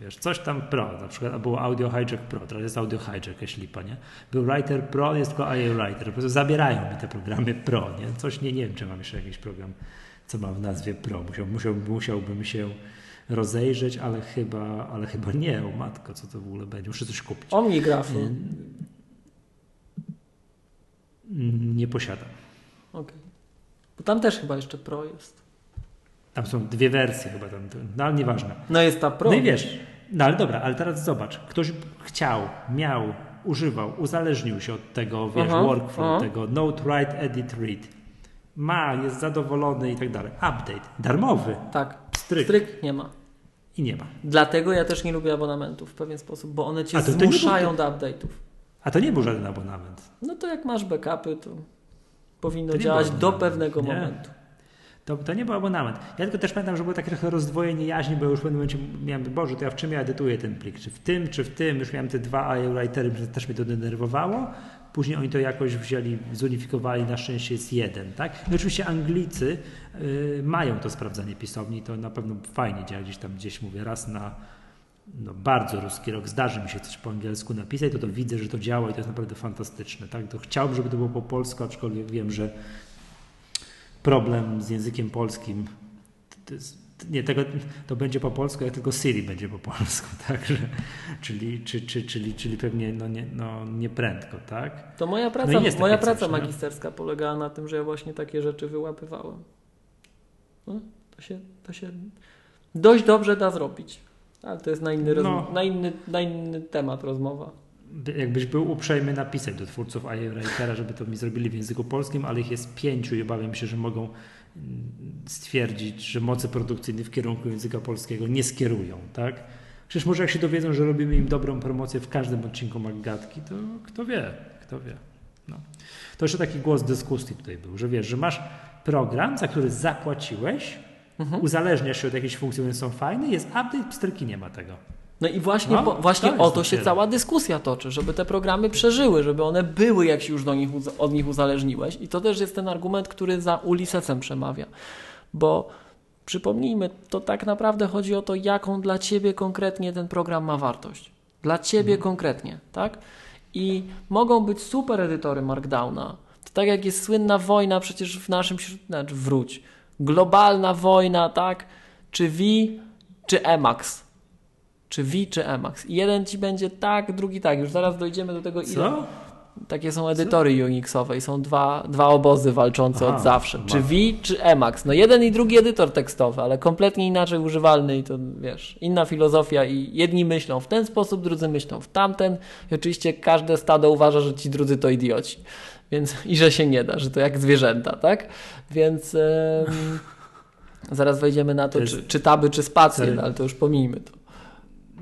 Wiesz, coś tam Pro, na przykład było Audio Hijack Pro, teraz jest Audio Hijack, jeśli lipa, nie? Był Writer Pro, jest tylko IA Writer, po prostu zabierają mi te programy Pro, nie? Coś, nie, nie wiem, czy mam jeszcze jakiś program, co ma w nazwie Pro, Musiał, musiał, musiałbym się rozejrzeć, ale chyba, ale chyba nie, o matko, co to w ogóle będzie, muszę coś kupić. Omnigraph. Nie, nie posiadam. Okej. Okay. Bo tam też chyba jeszcze Pro jest. Tam są dwie wersje chyba, tam, no ale nieważne. No jest ta Pro. No i wiesz, no ale dobra, ale teraz zobacz, ktoś chciał, miał, używał, uzależnił się od tego, wiesz, aha, workflow, aha. tego note, write, edit, read. Ma, jest zadowolony i tak dalej. Update, darmowy. Tak. Stryk. Stryk nie ma. I nie ma. Dlatego ja też nie lubię abonamentów w pewien sposób, bo one cię A to, zmuszają do update'ów. A to nie był żaden abonament. No to jak masz backupy, to powinno to działać do pewnego nie. momentu. To, to nie był abonament. Ja tylko też pamiętam, że było takie trochę rozdwojenie jaźni, bo już w pewnym momencie miałem, Boże, to ja w czym ja edytuję ten plik? Czy w tym, czy w tym? Już miałem te dwa writery, też mnie to denerwowało. Później oni to jakoś wzięli, zunifikowali, na szczęście jest jeden. Tak? I oczywiście Anglicy y, mają to sprawdzanie pisowni, to na pewno fajnie działa. Gdzieś tam, gdzieś mówię, raz na no, bardzo ruski rok zdarzy mi się coś po angielsku napisać, to to widzę, że to działa i to jest naprawdę fantastyczne. Tak? To chciałbym, żeby to było po polsku, aczkolwiek wiem, że problem z językiem polskim. nie, tego, to będzie po polsku, jak tylko Siri będzie po polsku, także, czyli, czy, czy, czyli, czyli pewnie no nie, no nie prędko, tak? To moja praca, no moja praca coś, magisterska polegała na tym, że ja właśnie takie rzeczy wyłapywałem. No, to, się, to się dość dobrze da zrobić, ale to jest na inny, no. na inny, na inny temat rozmowa jakbyś był uprzejmy napisać do twórców iWritera, żeby to mi zrobili w języku polskim, ale ich jest pięciu i obawiam się, że mogą mm, stwierdzić, że moce produkcyjne w kierunku języka polskiego nie skierują, tak? Przecież może jak się dowiedzą, że robimy im dobrą promocję w każdym odcinku Maggatki, to kto wie, kto wie. No. To jeszcze taki głos dyskusji tutaj był, że wiesz, że masz program, za który zapłaciłeś, mhm. uzależniasz się od jakiejś funkcji, które są fajne, jest update, pstrki nie ma tego. No i właśnie, no, właśnie o to się cała dyskusja toczy, żeby te programy przeżyły, żeby one były, jak się już do nich, od nich uzależniłeś. I to też jest ten argument, który za Ulisesem przemawia. Bo przypomnijmy, to tak naprawdę chodzi o to, jaką dla ciebie konkretnie ten program ma wartość. Dla ciebie hmm. konkretnie, tak? I mogą być super edytory Markdowna. To tak jak jest słynna wojna przecież w naszym, znaczy wróć, globalna wojna, tak? Czy V, czy Emacs czy V, czy Emacs. I jeden ci będzie tak, drugi tak. Już zaraz dojdziemy do tego, ile. Co? Takie są edytory Co? Unixowe i są dwa, dwa obozy walczące Aha, od zawsze. Czy V, czy Emacs. No jeden i drugi edytor tekstowy, ale kompletnie inaczej używalny i to wiesz, inna filozofia i jedni myślą w ten sposób, drudzy myślą w tamten i oczywiście każde stado uważa, że ci drudzy to idioci. Więc i że się nie da, że to jak zwierzęta, tak? Więc zaraz wejdziemy na to, czy, czy taby, czy spacje, no, ale to już pomijmy to.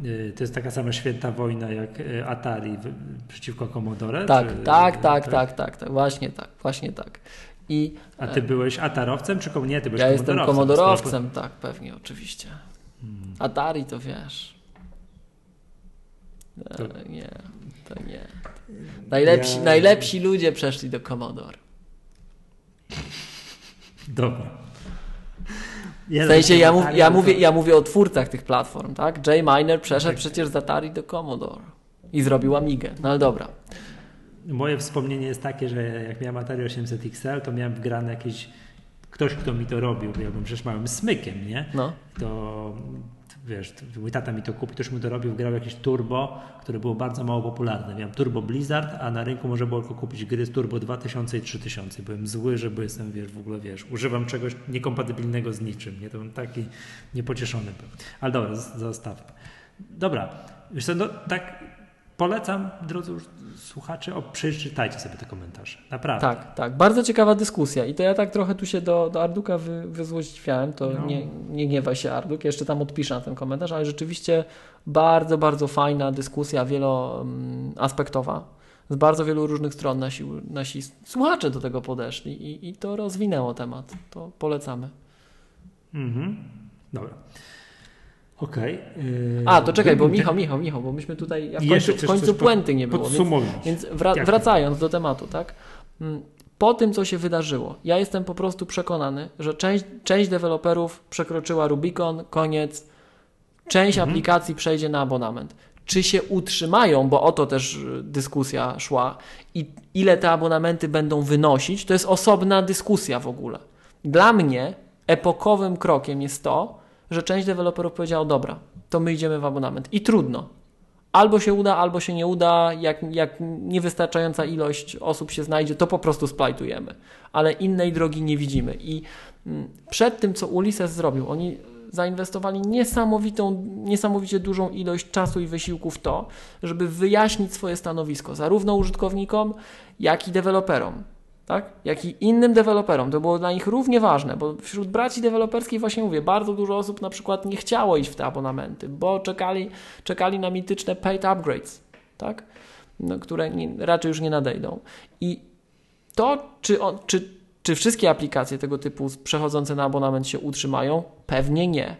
Y, to jest taka sama święta wojna jak y, Atari przeciwko Commodore? Tak, czy, tak, tak, tak, tak, tak, tak, właśnie tak, właśnie tak. I, A ty byłeś atarowcem czy nie? Ty byłeś ja jestem komodorowcem, tak, pewnie, oczywiście. Hmm. Atari to wiesz. To... Nie, to nie. Najlepsi, ja... najlepsi ludzie przeszli do Commodore. Dobra. W sensie ja, mów, ja, mówię, ja mówię o twórcach tych platform, tak? Jay Miner przeszedł tak. przecież z Atari do Commodore i zrobił Amigę, no ale dobra. Moje wspomnienie jest takie, że jak miałem Atari 800 XL, to miałem wgrane jakieś ktoś, kto mi to robił, ja byłem przecież małym smykiem, nie? No. To wiesz, mój tata mi to kupił, też mu dorobił, grał jakieś turbo, które było bardzo mało popularne. Miałem turbo Blizzard, a na rynku można było tylko kupić gry z turbo 2000 i 3000. Byłem zły, że jestem, wiesz, w ogóle, wiesz, używam czegoś niekompatybilnego z niczym. Nie, to bym taki niepocieszony był. Ale dobra, zostawmy. Dobra, wiesz co, no, tak polecam, drodzy słuchacze, o, przeczytajcie sobie te komentarze. Naprawdę. Tak, tak. Bardzo ciekawa dyskusja. I to ja tak trochę tu się do, do Arduka wy, wyzłośliwiałem, to no. nie, nie gniewa się Arduk, jeszcze tam odpiszę na ten komentarz, ale rzeczywiście bardzo, bardzo fajna dyskusja wieloaspektowa. Z bardzo wielu różnych stron nasi, nasi słuchacze do tego podeszli i, i to rozwinęło temat. To polecamy. Mhm. Dobra. Okej. Okay. Yy, A, to czekaj, bo Michał, Michał, Michał, bo myśmy tutaj, ja w końcu, w końcu puenty nie było. Więc, więc wra wracając do tematu, tak? Mm, po tym, co się wydarzyło, ja jestem po prostu przekonany, że część, część deweloperów przekroczyła Rubikon, koniec, część mhm. aplikacji przejdzie na abonament. Czy się utrzymają, bo o to też y, dyskusja szła, i ile te abonamenty będą wynosić, to jest osobna dyskusja w ogóle. Dla mnie epokowym krokiem jest to, że część deweloperów powiedziała, dobra, to my idziemy w abonament. I trudno. Albo się uda, albo się nie uda. Jak, jak niewystarczająca ilość osób się znajdzie, to po prostu splajtujemy. Ale innej drogi nie widzimy. I mm, przed tym, co Ulises zrobił, oni zainwestowali niesamowitą, niesamowicie dużą ilość czasu i wysiłku w to, żeby wyjaśnić swoje stanowisko, zarówno użytkownikom, jak i deweloperom tak? jak i innym deweloperom. To było dla nich równie ważne, bo wśród braci deweloperskich właśnie mówię, bardzo dużo osób na przykład nie chciało iść w te abonamenty, bo czekali, czekali na mityczne paid upgrades, tak? No, które nie, raczej już nie nadejdą. I to, czy, on, czy, czy wszystkie aplikacje tego typu przechodzące na abonament się utrzymają? Pewnie nie.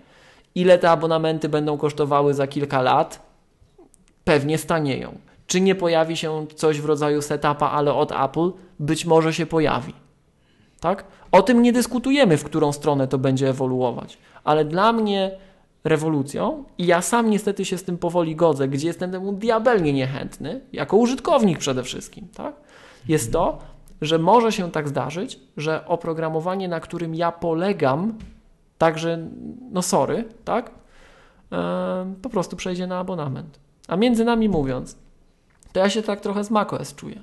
Ile te abonamenty będą kosztowały za kilka lat? Pewnie stanieją. Czy nie pojawi się coś w rodzaju setupa, ale od Apple? Być może się pojawi. Tak? O tym nie dyskutujemy, w którą stronę to będzie ewoluować. Ale dla mnie rewolucją, i ja sam niestety się z tym powoli godzę, gdzie jestem temu diabelnie niechętny, jako użytkownik przede wszystkim, tak? jest to, że może się tak zdarzyć, że oprogramowanie, na którym ja polegam, także, no sorry, tak? Po prostu przejdzie na abonament. A między nami mówiąc, to ja się tak trochę z macOS czuję,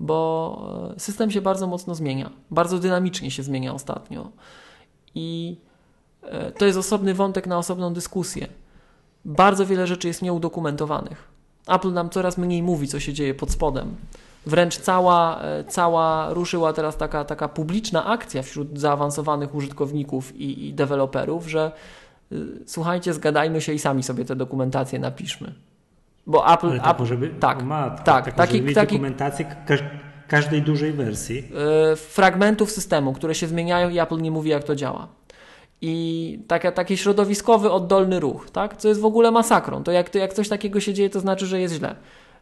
bo system się bardzo mocno zmienia, bardzo dynamicznie się zmienia ostatnio i e, to jest osobny wątek na osobną dyskusję. Bardzo wiele rzeczy jest nieudokumentowanych. Apple nam coraz mniej mówi, co się dzieje pod spodem. Wręcz cała, e, cała ruszyła teraz taka, taka publiczna akcja wśród zaawansowanych użytkowników i, i deweloperów, że słuchajcie, zgadajmy się i sami sobie te dokumentacje napiszmy. Bo Apple. Ale tak, Apple, tak, matko, tak, tak taki, taki, dokumentację każdej dużej wersji. Yy, fragmentów systemu, które się zmieniają i Apple nie mówi, jak to działa. I taka, taki środowiskowy, oddolny ruch, tak? co jest w ogóle masakrą. To jak, to jak coś takiego się dzieje, to znaczy, że jest źle.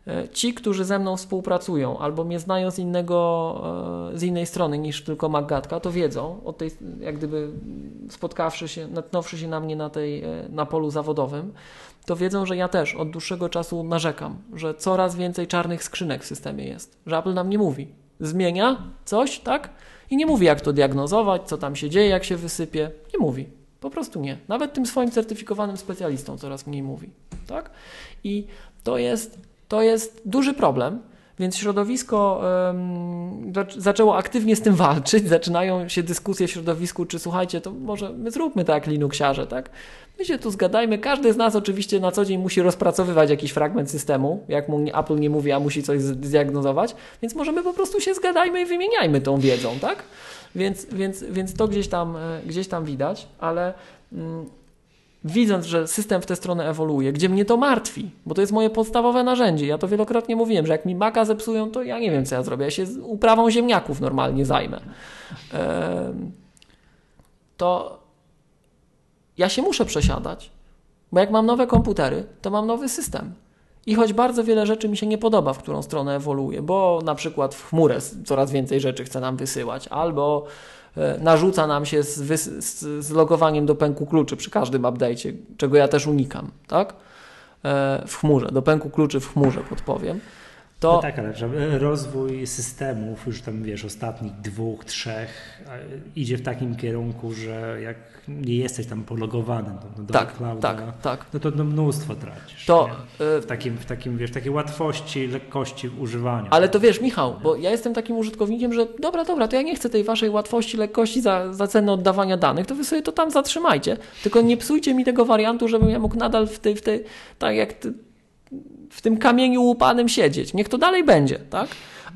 E, ci, którzy ze mną współpracują albo mnie znają z, innego, e, z innej strony niż tylko Maggatka, to wiedzą, od tej, jak gdyby spotkawszy się, natknąwszy się na mnie na, tej, na polu zawodowym, to wiedzą, że ja też od dłuższego czasu narzekam, że coraz więcej czarnych skrzynek w systemie jest, że Apple nam nie mówi. Zmienia coś, tak? I nie mówi, jak to diagnozować, co tam się dzieje, jak się wysypie. Nie mówi. Po prostu nie. Nawet tym swoim certyfikowanym specjalistom coraz mniej mówi. Tak? I to jest, to jest duży problem. Więc środowisko um, zaczęło aktywnie z tym walczyć. Zaczynają się dyskusje w środowisku, czy słuchajcie, to może my zróbmy tak Linuxiarze, tak? My się tu zgadajmy. Każdy z nas oczywiście na co dzień musi rozpracowywać jakiś fragment systemu, jak mu Apple nie mówi, a musi coś zdiagnozować, więc możemy po prostu się zgadajmy i wymieniajmy tą wiedzą, tak? Więc, więc, więc to gdzieś tam, e, gdzieś tam widać, ale mm, widząc, że system w tę stronę ewoluuje, gdzie mnie to martwi, bo to jest moje podstawowe narzędzie. Ja to wielokrotnie mówiłem, że jak mi maka zepsują, to ja nie wiem, co ja zrobię. Ja się uprawą ziemniaków normalnie zajmę. To ja się muszę przesiadać, bo jak mam nowe komputery, to mam nowy system. I choć bardzo wiele rzeczy mi się nie podoba, w którą stronę ewoluuje, bo na przykład w chmurę coraz więcej rzeczy chce nam wysyłać, albo narzuca nam się z, z, z logowaniem do pęku kluczy przy każdym update'cie, czego ja też unikam, tak? E, w chmurze, do pęku kluczy w chmurze podpowiem. To... No tak, ale rozwój systemów już tam wiesz, ostatnich dwóch, trzech idzie w takim kierunku, że jak nie jesteś tam pologowany do, do tak, clouda, tak, tak. no to no, mnóstwo tracisz. To, w, takim, w takim, wiesz, takiej łatwości, lekkości w używaniu. Ale to wiesz, Michał, bo ja jestem takim użytkownikiem, że dobra, dobra, to ja nie chcę tej waszej łatwości, lekkości za, za cenę oddawania danych, to wy sobie to tam zatrzymajcie. Tylko nie psujcie mi tego wariantu, żebym ja mógł nadal w tej, w tej tak jak w tym kamieniu łupanym siedzieć. Niech to dalej będzie, tak?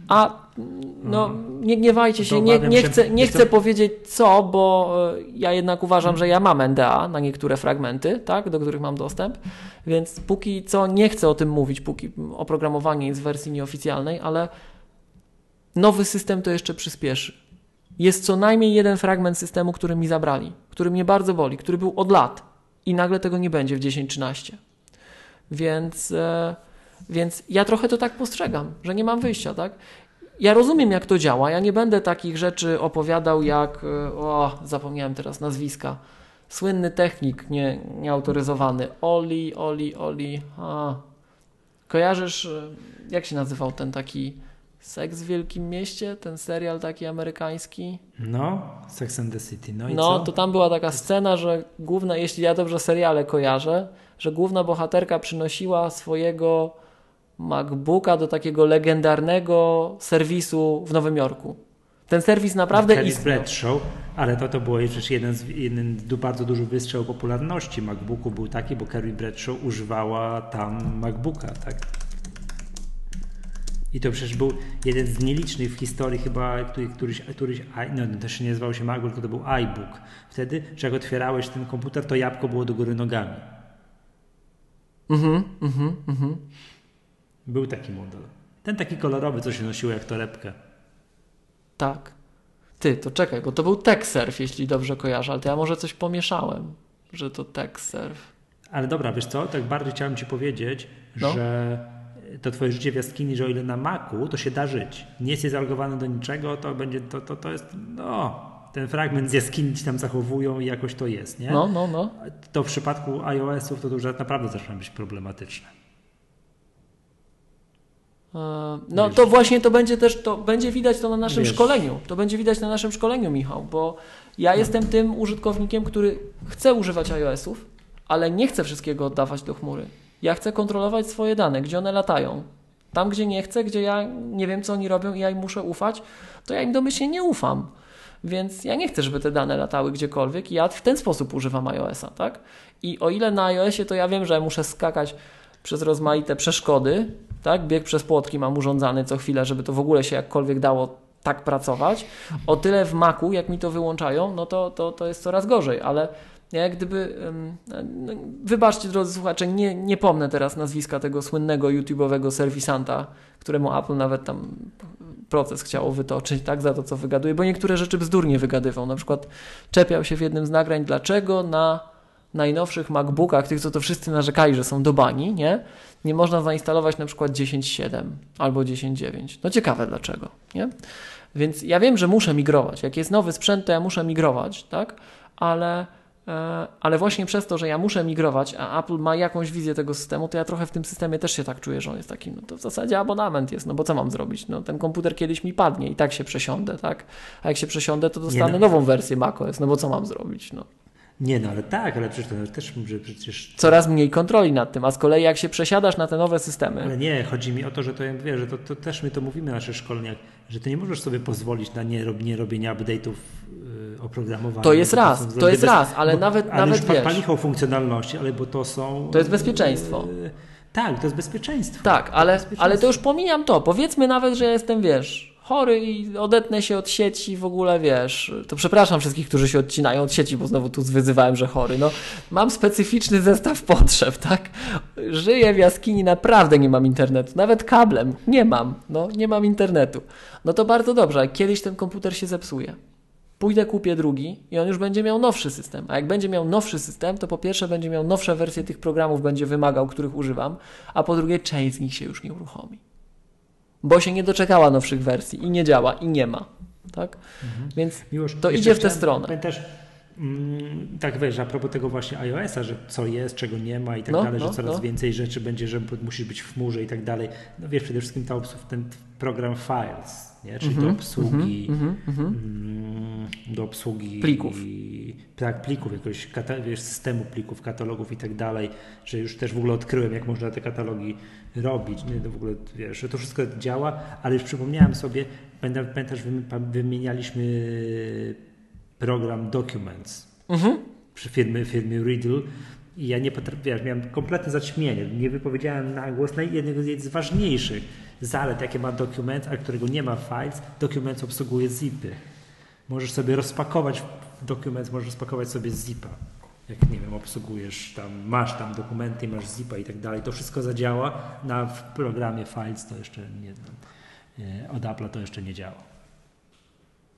A no, nie gniewajcie się, nie, nie, chcę, nie chcę powiedzieć co, bo e, ja jednak uważam, że ja mam NDA na niektóre fragmenty, tak, do których mam dostęp, więc póki co nie chcę o tym mówić, póki oprogramowanie jest w wersji nieoficjalnej, ale nowy system to jeszcze przyspieszy. Jest co najmniej jeden fragment systemu, który mi zabrali, który mnie bardzo boli, który był od lat i nagle tego nie będzie w 10.13. Więc, e, więc ja trochę to tak postrzegam, że nie mam wyjścia, tak? Ja rozumiem, jak to działa. Ja nie będę takich rzeczy opowiadał, jak. E, o, zapomniałem teraz nazwiska. Słynny technik nie, nieautoryzowany. Oli, Oli, Oli. A. Kojarzysz, e, jak się nazywał ten taki Seks w Wielkim Mieście? Ten serial taki amerykański? No, Sex and the City. No, i no co? to tam była taka scena, że główna, jeśli ja dobrze seriale kojarzę, że główna bohaterka przynosiła swojego MacBooka do takiego legendarnego serwisu w Nowym Jorku. Ten serwis naprawdę Carrie istniał. Bradshaw, ale to, to było przecież jeden, z, jeden bardzo duży wystrzał popularności MacBooku był taki, bo Carrie Bradshaw używała tam MacBooka, tak? I to przecież był jeden z nielicznych w historii chyba, który, któryś, któryś no też nie nazywał się MacBook, tylko to był iBook. Wtedy, że jak otwierałeś ten komputer, to jabłko było do góry nogami. Mhm, mhm, mhm. Był taki model. Ten taki kolorowy, co się nosiło jak torebkę. Tak. Ty, to czekaj, bo to był TechSurf, jeśli dobrze kojarzę, ale to ja może coś pomieszałem, że to TechSurf. Ale dobra, wiesz co, tak bardziej chciałem Ci powiedzieć, no. że to Twoje życie w jaskini, że o ile na Macu, to się da żyć. Nie jesteś zalogowany do niczego, to będzie, to, to, to jest, no, ten fragment z jaskini ci tam zachowują i jakoś to jest, nie? No, no, no. To w przypadku iOS-ów to już naprawdę zaczyna być problematyczne. E, no to właśnie to będzie też, to będzie widać to na naszym Wiesz. szkoleniu. To będzie widać na naszym szkoleniu, Michał, bo ja no. jestem tym użytkownikiem, który chce używać iOS-ów, ale nie chce wszystkiego oddawać do chmury. Ja chcę kontrolować swoje dane, gdzie one latają. Tam, gdzie nie chcę, gdzie ja nie wiem, co oni robią i ja im muszę ufać, to ja im domyślnie nie ufam. Więc ja nie chcę, żeby te dane latały gdziekolwiek i ja w ten sposób używam iOS-a, tak? I o ile na iOSie to ja wiem, że muszę skakać przez rozmaite przeszkody, tak? Bieg przez płotki mam urządzany co chwilę, żeby to w ogóle się jakkolwiek dało tak pracować. O tyle w Macu, jak mi to wyłączają, no to, to, to jest coraz gorzej, ale ja jak gdyby, no, wybaczcie drodzy słuchacze, nie, nie pomnę teraz nazwiska tego słynnego YouTube'owego serwisanta, któremu Apple nawet tam proces chciało wytoczyć, tak, za to, co wygaduje, bo niektóre rzeczy bzdurnie wygadywał. Na przykład czepiał się w jednym z nagrań, dlaczego na najnowszych MacBookach, tych, co to wszyscy narzekali, że są do bani, nie? Nie można zainstalować na przykład 10.7 albo 10.9. No ciekawe dlaczego, nie? Więc ja wiem, że muszę migrować. Jak jest nowy sprzęt, to ja muszę migrować, tak? Ale E, ale właśnie przez to, że ja muszę migrować, a Apple ma jakąś wizję tego systemu, to ja trochę w tym systemie też się tak czuję, że on jest taki, no to w zasadzie abonament jest, no bo co mam zrobić? No ten komputer kiedyś mi padnie i tak się przesiądę, tak? A jak się przesiądę, to dostanę no. nową wersję macOS, no bo co mam zrobić? No. Nie, no ale tak, ale przecież to też że przecież. Coraz mniej kontroli nad tym, a z kolei jak się przesiadasz na te nowe systemy. Ale nie, chodzi mi o to, że to wie, że to, to też my to mówimy na naszych szkoleniach, że ty nie możesz sobie pozwolić na nie, nie robienie update'ów yy, oprogramowania. To jest raz, to, to jest bez, raz, ale bo, nawet ale nawet już wiesz. funkcjonalności, ale bo to są. To jest bezpieczeństwo. Yy, tak, to jest bezpieczeństwo. Tak, ale, bezpieczeństwo. ale to już pomijam to. Powiedzmy nawet, że ja jestem, wiesz, chory i odetnę się od sieci w ogóle, wiesz, to przepraszam wszystkich, którzy się odcinają od sieci, bo znowu tu wyzywałem, że chory. No, mam specyficzny zestaw potrzeb, tak? Żyję w jaskini, naprawdę nie mam internetu, nawet kablem nie mam, no, nie mam internetu. No to bardzo dobrze, kiedyś ten komputer się zepsuje. Pójdę, kupię drugi i on już będzie miał nowszy system. A jak będzie miał nowszy system, to po pierwsze będzie miał nowsze wersje tych programów, będzie wymagał, których używam, a po drugie część z nich się już nie uruchomi bo się nie doczekała nowszych wersji i nie działa i nie ma. Tak? Mhm. Więc Miłosz, to idzie w tę stronę. Pamiętasz, Mm, tak wiesz, a propos tego właśnie iOS-a, że co jest, czego nie ma i tak No, dalej, no, że coraz no. więcej rzeczy będzie, że musisz być w chmurze i tak dalej. No wiesz, przede wszystkim ta obs- ten program Files, nie? czyli do obsługi Mhm, mhm. mm, do obsługi Plików. tak, plików, jakiegoś wiesz, systemu plików, katalogów i tak dalej, że już też w ogóle odkryłem, jak można te katalogi robić, nie? No w ogóle, wiesz, że to wszystko działa, ale już przypomniałem sobie, pamiętasz, wymi- pam- wymienialiśmy program Documents Mhm. przy firmie, firmie Riddle i ja nie potrafiłem, miałem kompletne zaćmienie, nie wypowiedziałem na głos jednego z ważniejszych zalet, jakie ma Documents, a którego nie ma Files, Documents obsługuje zipy. Możesz sobie rozpakować Documents, możesz rozpakować sobie zipa. Jak, nie wiem, obsługujesz tam, masz tam dokumenty, masz zipa i tak dalej, to wszystko zadziała, na w programie Files to jeszcze nie, e, od Apple'a to jeszcze nie działa.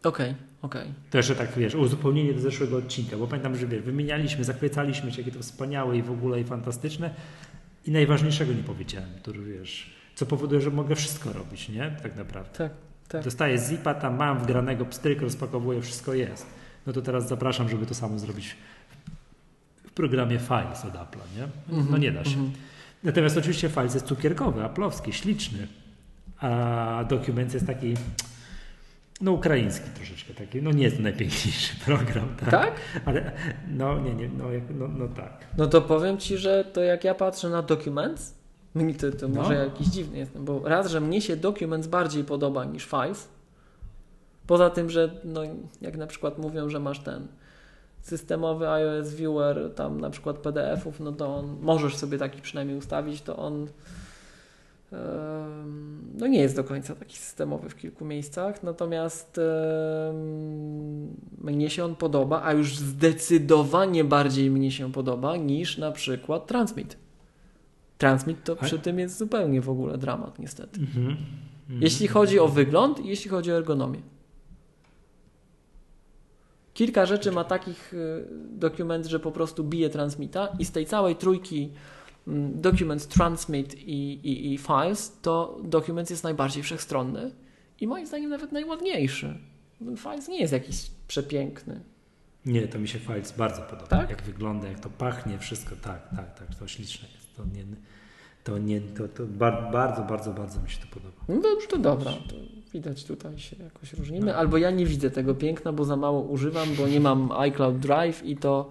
Okej, okej. To jeszcze tak, wiesz, uzupełnienie do zeszłego odcinka, bo pamiętam, że wiesz, wymienialiśmy, zachwycaliśmy się, jakie to wspaniałe i w ogóle i fantastyczne i najważniejszego nie powiedziałem, który wiesz, co powoduje, że mogę wszystko robić, nie? Tak naprawdę. Tak, tak. Dostaję zipa, tam mam wgranego pstryk, rozpakowuję, wszystko jest. No to teraz zapraszam, żeby to samo zrobić programie Files od Apple'a, nie? No Mhm, nie da się. mhm. Natomiast oczywiście Files jest cukierkowy, aplowski, śliczny, a Documents jest taki no ukraiński troszeczkę taki, no nie jest najpiękniejszy program, tak? Tak? Ale no nie, nie, no, no, no tak. No to powiem Ci, że to jak ja patrzę na Documents, to, to może No. jakiś dziwny jestem, bo raz, że mnie się Documents bardziej podoba niż Files, poza tym, że no, jak na przykład mówią, że masz ten systemowy iOS Viewer, tam na przykład PDF-ów, no to on, możesz sobie taki przynajmniej ustawić, to on no nie jest do końca taki systemowy w kilku miejscach, natomiast mnie się on podoba, a już zdecydowanie bardziej mnie się podoba niż na przykład Transmit. Transmit to A- przy tym jest zupełnie w ogóle dramat niestety. Mhm. Mhm. Jeśli chodzi o wygląd i jeśli chodzi o ergonomię. Kilka rzeczy ma takich y, dokument, że po prostu bije transmita i z tej całej trójki mm, Documents, Transmit i, i, i Files, to Documents jest najbardziej wszechstronny i moim zdaniem nawet najładniejszy. Files nie jest jakiś przepiękny. Nie, to mi się Files bardzo podoba. Tak? Jak wygląda, jak to pachnie, wszystko, tak, tak, tak, to śliczne jest. To nie, to nie, to, to bar, bardzo, bardzo, bardzo mi się to podoba. No to, to dobra, widać tutaj się jakoś różnimy. Albo ja nie widzę tego piękna, bo za mało używam, bo nie mam iCloud Drive i to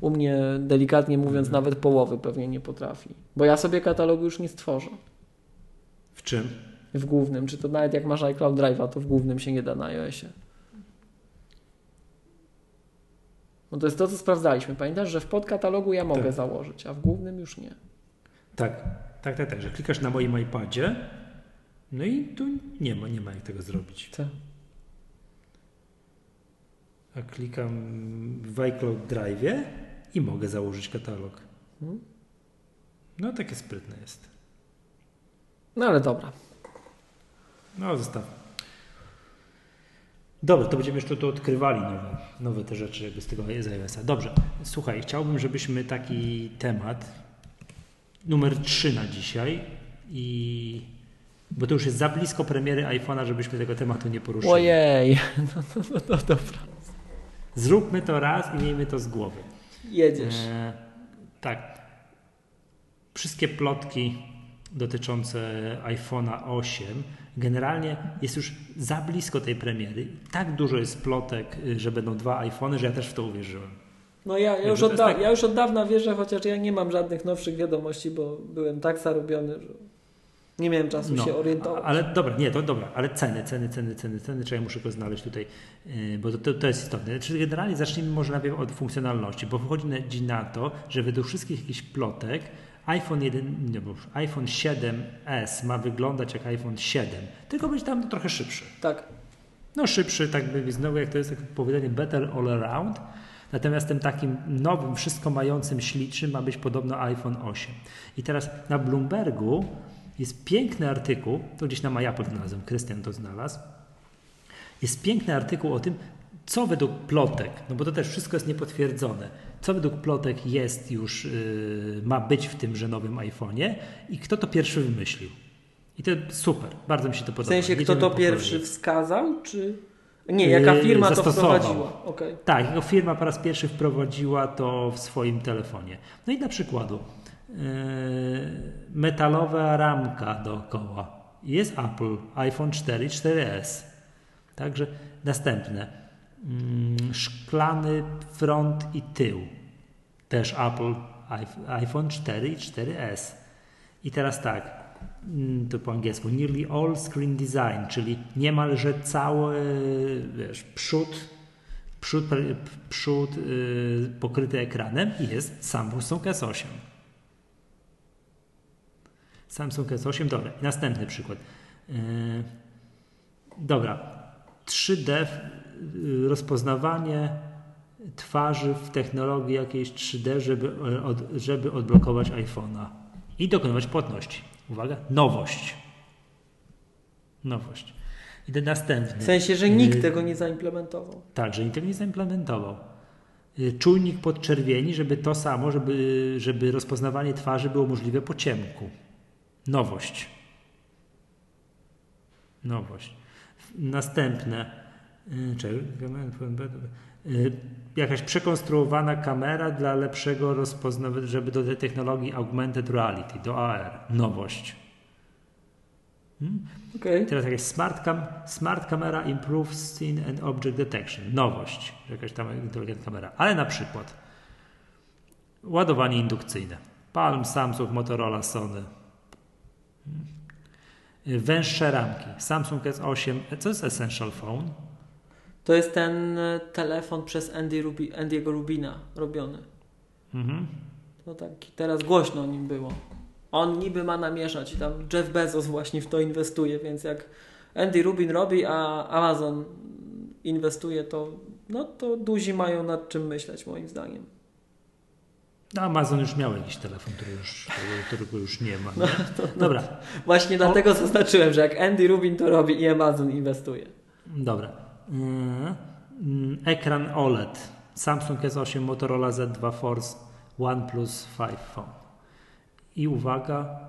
u mnie delikatnie mówiąc nawet połowy pewnie nie potrafi. Bo ja sobie katalogu już nie stworzę W czym? w głównym. Czy to nawet jak masz iCloud Drive'a, to w głównym się nie da na iOSie. No to jest to, co sprawdzaliśmy. Pamiętasz, że w podkatalogu ja mogę Tak. założyć, a w głównym już nie. Tak, tak, tak, tak, że klikasz na moim iPadzie, no i tu nie ma, nie ma jak tego zrobić. Tak. A klikam w iCloud Drive'ie i mogę założyć katalog. Mhm. No takie sprytne jest. No ale dobra. No zostaw. Dobra, to będziemy jeszcze tu odkrywali nowe, nowe te rzeczy jakby z tego iOS-a. Dobrze, słuchaj, chciałbym, żebyśmy taki temat numer 3 na dzisiaj i bo to już jest za blisko premiery iPhone'a, żebyśmy tego tematu nie poruszyli. Ojej. No, no, no, no dobra. Zróbmy to raz i miejmy to z głowy. Jedziesz. E, tak. Wszystkie plotki dotyczące iPhone'a 8 generalnie jest już za blisko tej premiery. Tak dużo jest plotek, y, że będą dwa iPhony, że ja też w to uwierzyłem. No ja, ja, już od tak- ja już od dawna wierzę, chociaż ja nie mam żadnych nowszych wiadomości, bo byłem tak zarobiony, że nie miałem czasu No, się orientować. Ale dobra, nie, to dobra, ale ceny, ceny, ceny, ceny, ceny, czy ja muszę go znaleźć tutaj, yy, bo to, to, to jest istotne. Czyli generalnie zacznijmy może najpierw od funkcjonalności, bo wychodzi na, to, że według wszystkich jakichś plotek iPhone 1, nie, bo iPhone 7S ma wyglądać jak iPhone 7, tylko być tam trochę szybszy. Tak. No szybszy, tak by znowu jak to jest tak powiedzenie better all around. Natomiast tym takim nowym, wszystko mającym ślicznym ma być podobno iPhone 8. I teraz na Bloombergu jest piękny artykuł, to gdzieś na MyApple znalazłem, Krystian to znalazł. Jest piękny artykuł o tym, co według plotek, no bo to też wszystko jest niepotwierdzone, co według plotek jest już, yy, ma być w tymże nowym iPhone'ie i kto to pierwszy wymyślił. I to super, bardzo mi się to podoba. W sensie, kto Jedziemy to po pierwszy wskazał, czy... Nie, jaka Yy, firma to wprowadziła. Okej. Tak, jego firma po raz pierwszy wprowadziła to w swoim telefonie. No i dla przykładu, metalowa ramka dookoła. Jest Apple, iPhone 4 i 4S. Także następne. Mm, szklany front i tył. Też Apple, iP- iPhone 4 i 4S. I teraz tak, mm, to po angielsku, nearly all screen design, czyli niemalże cały wiesz, przód, przód, przód yy, pokryty ekranem jest Samsung S8. Samsung S8, dobra. Następny przykład. Yy, dobra, 3D, yy, rozpoznawanie twarzy w technologii jakiejś 3D, żeby, e, od, żeby odblokować iPhone'a i dokonywać płatności. Uwaga, nowość. Nowość. I ten następny. W sensie, że nikt Yy, tego nie zaimplementował. Tak, że nikt tego nie zaimplementował. Y, Czujnik podczerwieni, żeby to samo, żeby, żeby rozpoznawanie twarzy było możliwe po ciemku. Nowość. Nowość. Następne. y, y, jakaś przekonstruowana kamera dla lepszego rozpoznawania, żeby do tej technologii augmented reality, do AR. Nowość. Okej. Teraz jakaś smart, cam, smart camera improves scene and object detection. Nowość, jakaś tam inteligentna kamera. Ale na przykład ładowanie indukcyjne. Palm, Samsung, Motorola, Sony. Hmm. Węższe ramki. Samsung S8. Co jest Essential Phone? To jest ten e, telefon przez Andy Rubi, Andy'ego Rubina robiony. Mhm. To taki, teraz głośno o nim było. On niby ma namieszać i tam Jeff Bezos właśnie w to inwestuje, więc jak Andy Rubin robi, a Amazon inwestuje, to no to duzi mają nad czym myśleć moim zdaniem. No, Amazon już miał jakiś telefon, który już, którego, już nie ma. Nie? Dobra. Właśnie dlatego zaznaczyłem, że jak Andy Rubin to robi i Amazon inwestuje. Dobra. Mm, mm, Ekran OLED. Samsung S8, Motorola Z2 Force, OnePlus 5 Phone. I uwaga,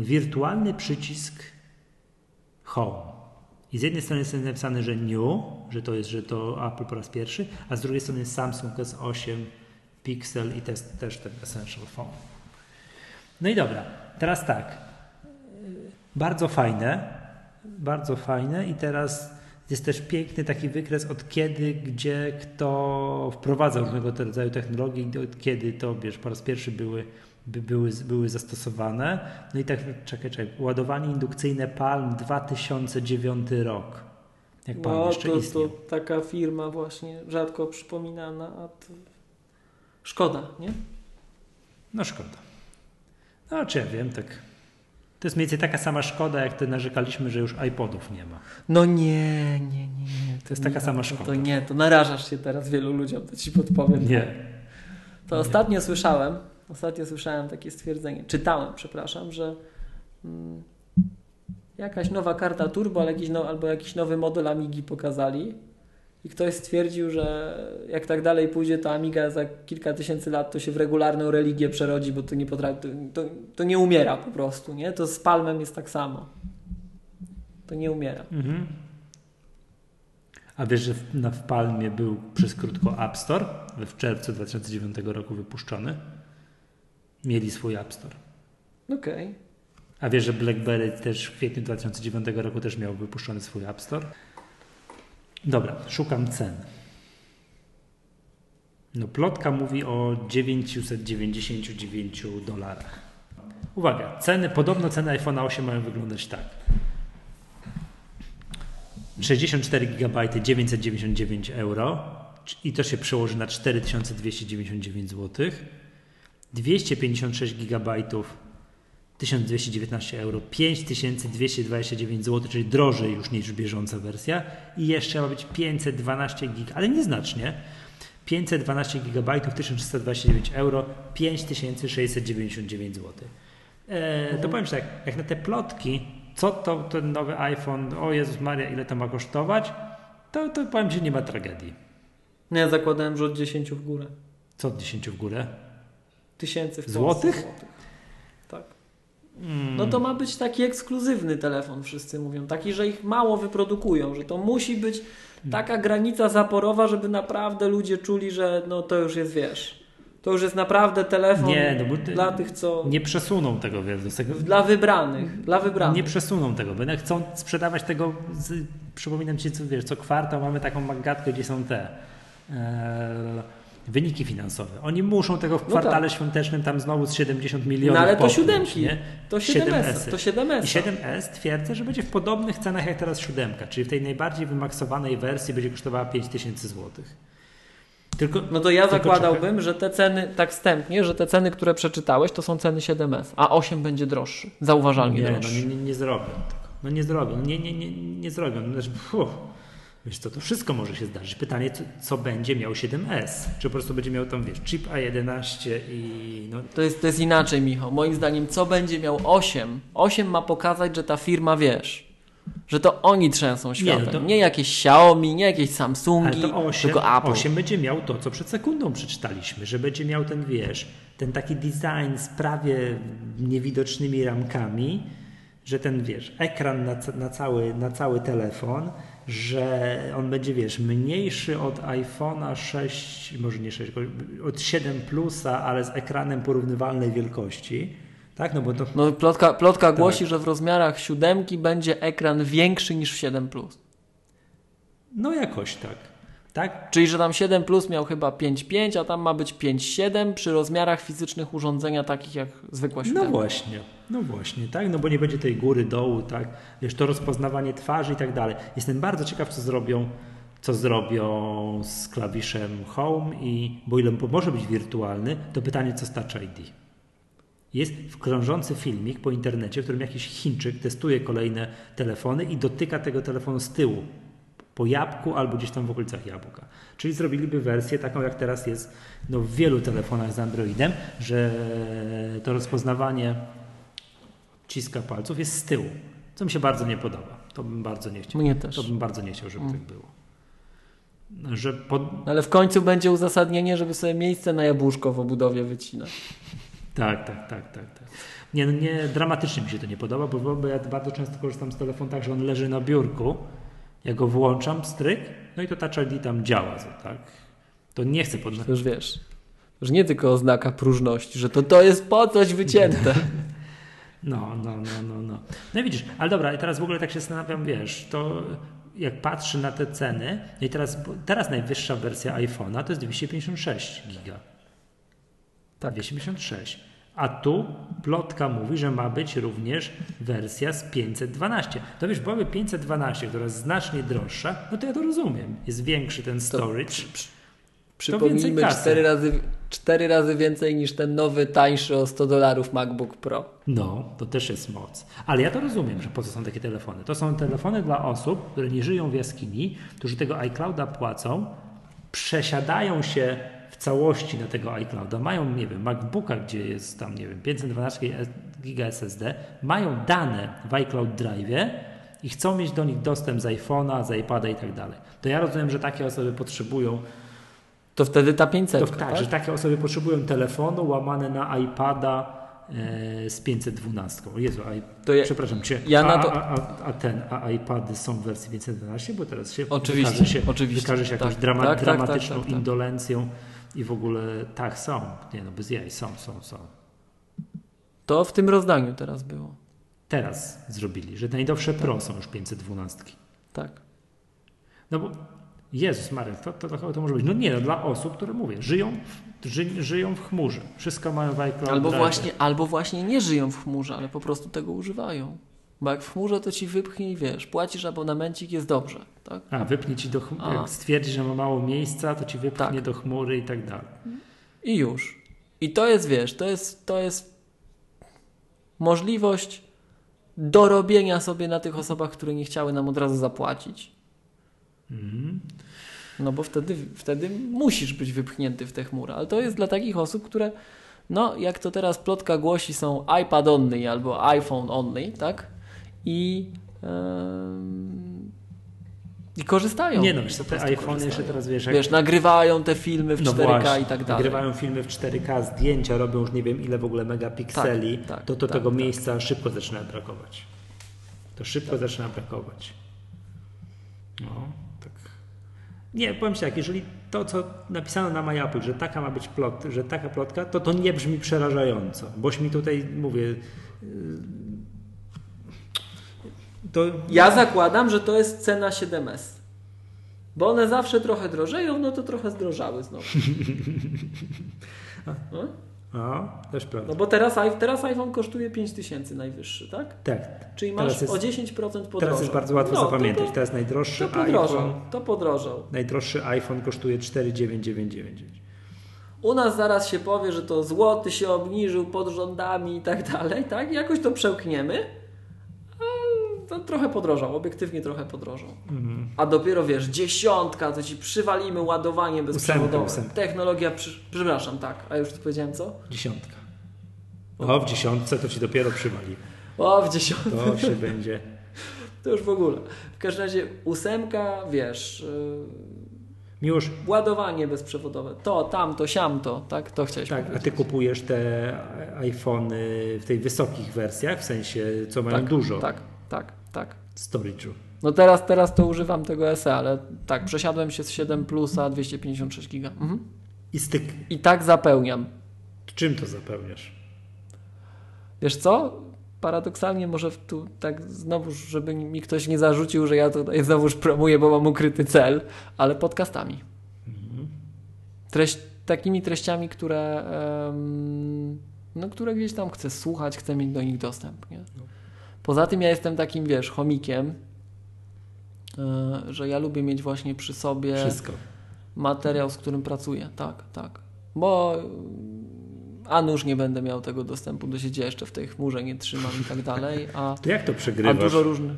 y, wirtualny przycisk Home. I z jednej strony jest napisane, że New, że to jest, że to Apple po raz pierwszy, a z drugiej strony jest Samsung S8, Pixel i też, też ten Essential Phone. No i dobra, teraz tak. Bardzo fajne, bardzo fajne i teraz jest też piękny taki wykres od kiedy, gdzie, kto wprowadza różnego rodzaju technologii, od kiedy to, wiesz, po raz pierwszy były, by były, były zastosowane. No i tak, czekaj, czekaj, ładowanie indukcyjne Palm 2009 rok. Jak Palm No, jeszcze to, istniał. to taka firma właśnie rzadko przypominana, a to szkoda, nie? No szkoda. No czy ja wiem, tak. To jest mniej więcej taka sama szkoda, jak te narzekaliśmy, że już iPodów nie ma. No nie, nie, nie. nie. To jest taka nie, sama to, szkoda. To nie, to narażasz się teraz wielu ludziom, to ci podpowiem. Nie. To ostatnio słyszałem, ostatnio słyszałem takie stwierdzenie, czytałem, przepraszam, że mm, jakaś nowa karta turbo ale jakiś no, albo jakiś nowy model Amigi pokazali i ktoś stwierdził, że jak tak dalej pójdzie, to Amiga za kilka tysięcy lat to się w regularną religię przerodzi, bo to nie potrafi, to, to, nie umiera po prostu, nie? To z Palmem jest tak samo. To nie umiera. Mhm. A wiesz, że w, na, w Palmie był przez krótko App Store, w czerwcu 2009 roku wypuszczony. Mieli swój App Store. Okej. A wiesz, że BlackBerry też w kwietniu 2009 roku też miał wypuszczony swój App Store? Dobra, szukam cen. No, plotka mówi o 999 dolarach. Uwaga, ceny, podobno ceny iPhone 8 mają wyglądać tak. 64 GB 999 euro i to się przełoży na 4299 zł. 256 GB 1219 euro, 5229 zł, czyli drożej już niż bieżąca wersja i jeszcze ma być 512 GB, ale nieznacznie. 512 GB 1329 euro, 5699 zł. E, to powiem Ci tak, jak na te plotki, co to ten nowy iPhone, o Jezus Maria, ile to ma kosztować, to, to powiem Ci, nie ma tragedii. No ja zakładałem, że od 10 w górę. Co od 10 w górę? Tysięcy w Polsce Złotych? złotych. Tak. No to ma być taki ekskluzywny telefon, wszyscy mówią. Taki, że ich mało wyprodukują, że to musi być taka granica zaporowa, żeby naprawdę ludzie czuli, że no to już jest, wiesz, to już jest naprawdę telefon Nie, no dla tych, co... Nie przesuną tego, wiesz, tego Dla wybranych, dla wybranych. Nie przesuną tego, bo chcą sprzedawać tego, z, przypominam Ci, co, wiesz, co kwartał mamy taką magatkę, gdzie są te e, wyniki finansowe. Oni muszą tego w No kwartale tak. świątecznym tam znowu z 70 milionów No ale to siódemki, nie? to 7S. 7S, to 7S. I 7S twierdzę, że będzie w podobnych cenach jak teraz siódemka, czyli w tej najbardziej wymaksowanej wersji będzie kosztowała 5000 zł. Tylko, No to ja zakładałbym, że te ceny, tak wstępnie, że te ceny, które przeczytałeś, to są ceny 7S, a 8 będzie droższy, zauważalnie Nie, no droższy. nie, nie, nie zrobią tego. No nie zrobią, nie, nie, nie, nie zrobią. No, Znaczy. Wiesz co, to wszystko może się zdarzyć. Pytanie, co, co będzie miał 7S? Czy po prostu będzie miał tam, wiesz, chip A11 i no, To jest, to jest inaczej, Michał. Moim zdaniem, co będzie miał 8? 8 ma pokazać, że ta firma, wiesz, że to oni trzęsą światem. Nie, to- jakieś Xiaomi, nie jakieś Ale Samsungi, to 8, tylko Apple. 8 będzie miał to, co przed sekundą przeczytaliśmy, że będzie miał ten, wiesz, ten taki design z prawie niewidocznymi ramkami, że ten, wiesz, ekran na, na, cały, na cały telefon, że on będzie, wiesz, mniejszy od iPhone'a 6, może nie 6, tylko od 7 Plusa, ale z ekranem porównywalnej wielkości. Tak, no bo to No, plotka, plotka Tak. głosi, że w rozmiarach siódemki będzie ekran większy niż w 7 Plus. no jakoś tak. Tak? Czyli, że tam 7 Plus miał chyba 5,5, a tam ma być 5,7 przy rozmiarach fizycznych urządzenia takich jak zwykła No siódemka. właśnie, no właśnie, tak, no bo nie będzie tej góry, dołu, tak, wiesz, to rozpoznawanie twarzy i tak dalej. Jestem bardzo ciekaw, co zrobią, co zrobią z klawiszem Home i, bo ile może być wirtualny, to pytanie, co z Touch ID. Jest krążący filmik po internecie, w którym jakiś Chińczyk testuje kolejne telefony i dotyka tego telefonu z tyłu, po jabłku albo gdzieś tam w okolicach jabłka. Czyli zrobiliby wersję taką, jak teraz jest no, w wielu telefonach z Androidem, że to rozpoznawanie ciska palców jest z tyłu, co mi się bardzo nie podoba. To bym bardzo nie chciał. Mnie też. To bym bardzo nie chciał, żeby tak było. Że pod... Ale w końcu będzie uzasadnienie, żeby sobie miejsce na jabłuszko w obudowie wycinać. Tak, tak, tak, tak, tak. Nie, no nie, dramatycznie mi się to nie podoba, bo, bo ja bardzo często korzystam z telefonu tak, że on leży na biurku, ja go włączam, stryk, no i to Touch ID tam działa, tak? To nie chcę pod... To już wiesz, już nie tylko oznaka próżności, że to, to jest po coś wycięte. No, no, no, no, no. No i widzisz, ale dobra, i teraz w ogóle tak się zastanawiam, wiesz, to jak patrzę na te ceny, no i teraz, teraz najwyższa wersja iPhone'a to jest 256 giga. Tak. 256. A tu plotka mówi, że ma być również wersja z 512. To wiesz, byłaby 512, która jest znacznie droższa, no to ja to rozumiem. Jest większy ten storage. Przypomnijmy, więcej kasy. cztery razy, cztery razy więcej niż ten nowy, tańszy o 100 dolarów MacBook Pro. No, to też jest moc. Ale ja to rozumiem, że po co są takie telefony. To są telefony dla osób, które nie żyją w jaskini, którzy tego iClouda płacą, przesiadają się całości na tego iClouda, mają, nie wiem, MacBooka, gdzie jest tam, nie wiem, 512 giga SSD, mają dane w iCloud Drive i chcą mieć do nich dostęp z iPhone'a, z iPada i tak dalej. To ja rozumiem, że takie osoby potrzebują To wtedy ta 500, to, tak? tak, że takie osoby potrzebują telefonu łamane na iPada e, z 512. O Jezu, a, To ja- przepraszam cię. ja a, na to- a, a, ten, a iPady są w wersji 512, bo teraz się Oczywiście, wykaże się, oczywiście. wykaże się jakąś Tak, tak, tak, dramatyczną tak, tak, tak. indolencją i w ogóle tak są. Nie no, bez jaj, są, są, są. To w tym rozdaniu teraz było. Teraz zrobili, że najnowsze Pro są już 512. Tak. No bo Jezus Maria, to, to, to, to może być. No nie, no dla osób, które mówię, żyją, w- ży, żyją w chmurze. Wszystko mają w iCloud Albo Drive. właśnie, albo właśnie nie żyją w chmurze, ale po prostu tego używają. Bo jak w chmurze, to ci wypchnij, wiesz, płacisz abonamencik, jest dobrze, tak? A, wypnie ci do chmury. Jak stwierdzi, że ma mało miejsca, to ci wypchnie Tak. do chmury i tak dalej. I już. I to jest, wiesz, to jest, to jest możliwość dorobienia sobie na tych osobach, które nie chciały nam od razu zapłacić. Mhm. No bo wtedy, wtedy musisz być wypchnięty w tę chmurę. Ale to jest dla takich osób, które, no jak to teraz plotka głosi, są iPad only albo iPhone only, tak? I em, I korzystają. Nie no, wiesz, te iPhony korzystają. jeszcze teraz wiesz, jak Wiesz, nagrywają te filmy w No 4K właśnie, i tak dalej. Nagrywają filmy w 4K, zdjęcia robią już nie wiem ile w ogóle megapikseli, Tak, tak, to, to tak, tego tak. miejsca szybko zaczyna brakować. To szybko zaczyna brakować. No, tak. Nie, powiem Ci tak, jeżeli to, co napisano na MyApple, że taka ma być plot, że taka plotka, to to nie brzmi przerażająco, boś mi tutaj, mówię, yy, to Ja zakładam, że to jest cena 7S. Bo one zawsze trochę drożeją, no to trochę zdrożały znowu. No, No, też prawda. no bo teraz, teraz iPhone kosztuje 5000 najwyższy, tak? Tak. Czyli masz jest- o 10% podrożał. Teraz jest bardzo łatwo no, zapamiętać. To, Teraz najdroższy to, podrożał, iPhone, to podrożał. najdroższy iPhone kosztuje 49999. U nas zaraz się powie, że to złoty się obniżył pod rządami i tak dalej, tak? Jakoś to przełkniemy. A To trochę podrożał, obiektywnie trochę podrożał. Mhm. A dopiero wiesz, dziesiątka, to ci przywalimy ładowanie bezprzewodowe. ósemka. Technologia, przy... przepraszam, tak, a już tu powiedziałem co? Dziesiątka. O, w dziesiątce to ci dopiero przywali. O, w dziesiątce, To się będzie. to już w ogóle. W każdym razie ósemka, wiesz, yy, Miłosz, ładowanie bezprzewodowe, to, tamto, siamto, tak? To chciałeś tak, a powiedzieć. ty kupujesz te iPhony w tej wysokich wersjach, w sensie co mają tak, dużo Tak, tak, tak. storage'u. No teraz, teraz to używam tego SE, ale tak, przesiadłem się z 7 plusa 256 giga. Mhm. I styk. I tak zapełniam. Czym to zapełniasz? Wiesz co? Paradoksalnie może tu tak znowu, żeby mi ktoś nie zarzucił, że ja tutaj znowuż promuję, bo mam ukryty cel, ale podcastami. Treść, takimi treściami, które, em, no, które gdzieś tam chcę słuchać, chcę mieć do nich dostęp. Nie? Poza tym ja jestem takim, wiesz, chomikiem, e, że ja lubię mieć właśnie przy sobie Wszystko. materiał, z którym pracuję. Tak, tak. Bo a nuż nie będę miał tego dostępu do sieci, jeszcze w tej chmurze nie trzymam i tak dalej, a, To jak to a przegrywasz? dużo różnych.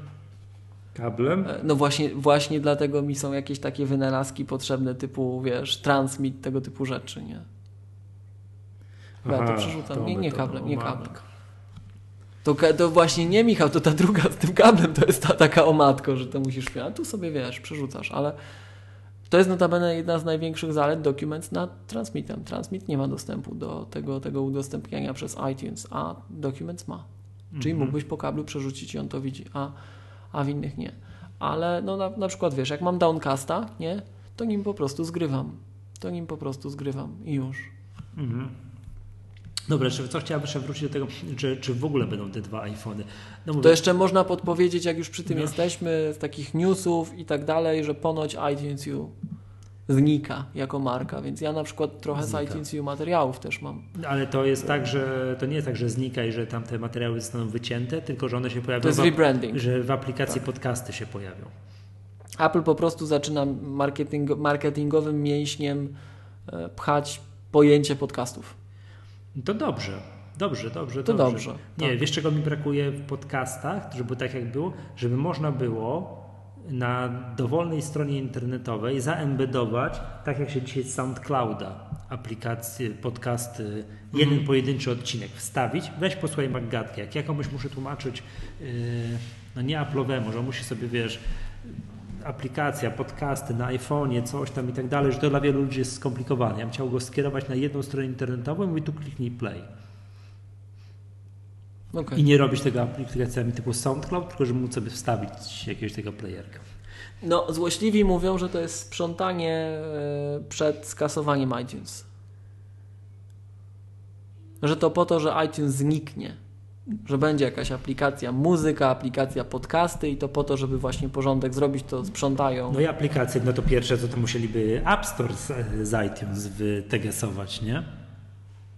Kablem? e, No właśnie, właśnie dlatego mi są jakieś takie wynalazki potrzebne typu, wiesz, transmit, tego typu rzeczy, nie? Ja to przerzucam. tą Nie, nie kablem, nie kablem. To, to właśnie nie Michał, to ta druga z tym kablem to jest ta taka o matko, że to musisz. A tu sobie wiesz, przerzucasz, ale to jest notabene jedna z największych zalet Documents nad Transmitem. Transmit nie ma dostępu do tego, tego udostępniania przez iTunes, a Documents ma. Czyli Mhm. mógłbyś po kablu przerzucić i on to widzi, a, a w innych nie. Ale no na, na przykład wiesz, jak mam Downcasta, nie, to nim po prostu zgrywam. To nim po prostu zgrywam i już. Mhm. Dobra, czy co chciałabym jeszcze wrócić do tego, czy, czy w ogóle będą te dwa iPhony? No mówię, To jeszcze można podpowiedzieć, jak już przy tym No. jesteśmy, z takich newsów i tak dalej, że ponoć iTunes U znika jako marka, więc ja na przykład trochę Znika. z iTunes U materiałów też mam. Ale to jest tak, że to nie jest tak, że znika i że tam te materiały zostaną wycięte, tylko że one się pojawią, To jest w, rebranding. że w aplikacji podcasty się pojawią. Apple po prostu zaczyna marketing, marketingowym mięśniem e, pchać pojęcie podcastów. To dobrze, dobrze, dobrze. To dobrze, Nie, tak. wiesz czego mi brakuje w podcastach, żeby tak jak było, żeby można było na dowolnej stronie internetowej zaembedować, tak jak się dzisiaj z SoundClouda, aplikacje, podcasty, jeden Mhm. pojedynczy odcinek wstawić, weź posłuchaj Maggatkę, jak ja komuś muszę tłumaczyć, yy, no nie Apple'owemu, że musi sobie, wiesz, aplikacja, podcasty na iPhone'ie, coś tam i tak dalej, że to dla wielu ludzi jest skomplikowane. Ja bym chciał go skierować na jedną stronę internetową i tu kliknij play. Okay. I nie robić tego aplikacjami typu SoundCloud, tylko żeby móc sobie wstawić jakiegoś tego playerka. No, złośliwi mówią, że to jest sprzątanie e, przed skasowaniem iTunes. Że to po to, że iTunes zniknie. Że będzie jakaś aplikacja muzyka, aplikacja podcasty i to po to, żeby właśnie porządek zrobić, to sprzątają. No i aplikacje, no to pierwsze, co to musieliby App Store z, z iTunes wytegesować, nie?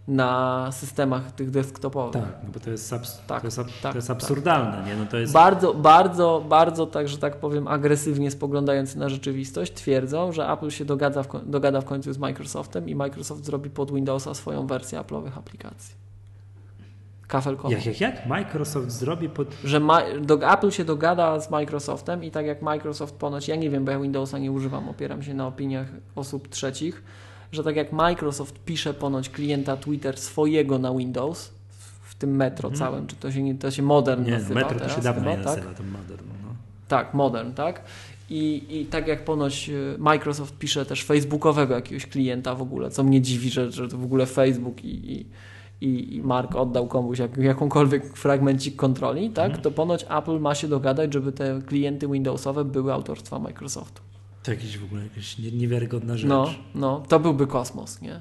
na systemach tych desktopowych. Tak, no bo to jest, abs- Tak, to jest, ab- tak, to jest tak, absurdalne, nie? No to jest... Bardzo, bardzo, bardzo, tak, że tak powiem, agresywnie spoglądający na rzeczywistość, twierdzą, że Apple się dogada w, dogada w końcu z Microsoftem i Microsoft zrobi pod Windowsa swoją wersję Apple'owych aplikacji. Kafelkową. Jak, jak, jak? Microsoft zrobi pod... Że ma, do, Apple się dogada z Microsoftem i tak jak Microsoft ponoć, ja nie wiem, bo ja Windowsa nie używam, opieram się na opiniach osób trzecich, że tak jak Microsoft pisze ponoć klienta Twitter swojego na Windows, w, tym Metro Mhm. całym, czy to się, nie, to się Modern Nie, nazywa Metro to teraz się dawno chyba, nie tak? nazywa, to modern. No. Tak, Modern, tak? I, I tak jak ponoć y, Microsoft pisze też facebookowego jakiegoś klienta w ogóle, co mnie dziwi, że, że to w ogóle Facebook i, i, i Mark oddał komuś jak, jakąkolwiek fragmencik kontroli, tak? Mhm. To ponoć Apple ma się dogadać, żeby te klienty Windowsowe były autorstwa Microsoftu. To jakieś w ogóle jakaś nie- niewiarygodna rzecz. No, no, to byłby kosmos, nie?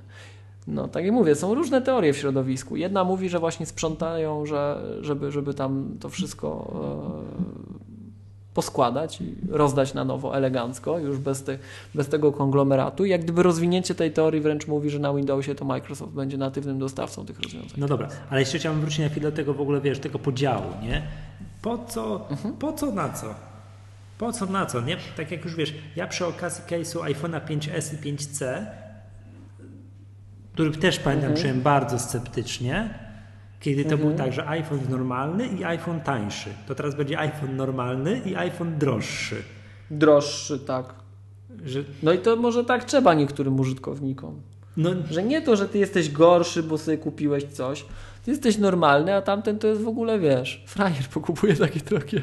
No, tak jak mówię, są różne teorie w środowisku. Jedna mówi, że właśnie sprzątają, że, żeby, żeby tam to wszystko e, poskładać i rozdać na nowo elegancko, już bez, te, bez tego konglomeratu. I jak gdyby rozwinięcie tej teorii wręcz mówi, że na Windowsie to Microsoft będzie natywnym dostawcą tych rozwiązań. No dobra, ale jeszcze chciałbym wrócić na chwilę do tego w ogóle, wiesz, tego podziału, nie? Po co, Mhm. po co na co? Po co na co, nie? Tak jak już wiesz, ja przy okazji case'u iPhone'a 5S i 5C, który też pamiętam Mhm. przyjąłem bardzo sceptycznie, kiedy to Mhm. był tak, że iPhone normalny i iPhone tańszy. To teraz będzie iPhone normalny i iPhone droższy. Droższy, tak. Że, No i to może tak trzeba niektórym użytkownikom. no, Że nie to, że ty jesteś gorszy, bo sobie kupiłeś coś. Ty jesteś normalny, a tamten to jest w ogóle, wiesz, frajer pokupuje takie drogie.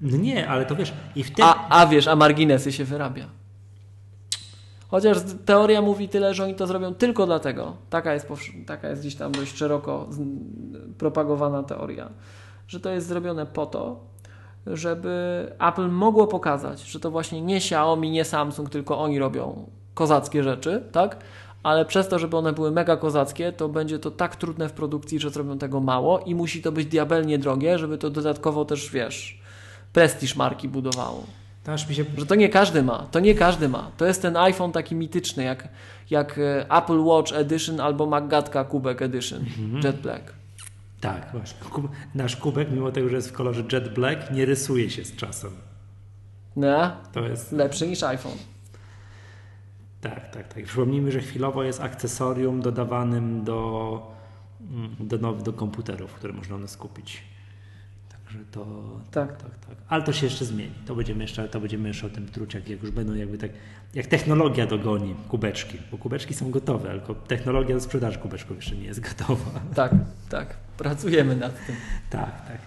no nie, ale to wiesz, i wtedy... A, a wiesz, a marginesy się wyrabia. Chociaż teoria mówi tyle, że oni to zrobią tylko dlatego. Taka jest, taka jest gdzieś tam dość szeroko propagowana teoria, że to jest zrobione po to, żeby Apple mogło pokazać, że to właśnie nie Xiaomi, nie Samsung, tylko oni robią kozackie rzeczy, tak? Ale przez to, żeby one były mega kozackie, to będzie to tak trudne w produkcji, że zrobią tego mało i musi to być diabelnie drogie, żeby to dodatkowo też, wiesz, prestiż marki budowało. To aż mi się Że to nie każdy ma, to nie każdy ma. To jest ten iPhone taki mityczny, jak, jak e, Apple Watch Edition albo Maggatka Kubek Edition, Jet Black. Tak, właśnie. Kub- Nasz kubek, mimo tego, że jest w kolorze jet black, nie rysuje się z czasem. No, To jest. lepszy niż iPhone. Tak, tak, tak. Przypomnijmy, że chwilowo jest akcesorium dodawanym do, mm, do, now- do komputerów, które można one skupić. Także to. Tak. tak, tak. Ale to się jeszcze zmieni. To będziemy jeszcze, to będziemy jeszcze o tym truć, jak, jak już będą jakby tak. Jak technologia dogoni kubeczki, bo kubeczki są gotowe, tylko technologia do sprzedaży kubeczków jeszcze nie jest gotowa. Tak, tak. Pracujemy nad tym. Tak, tak.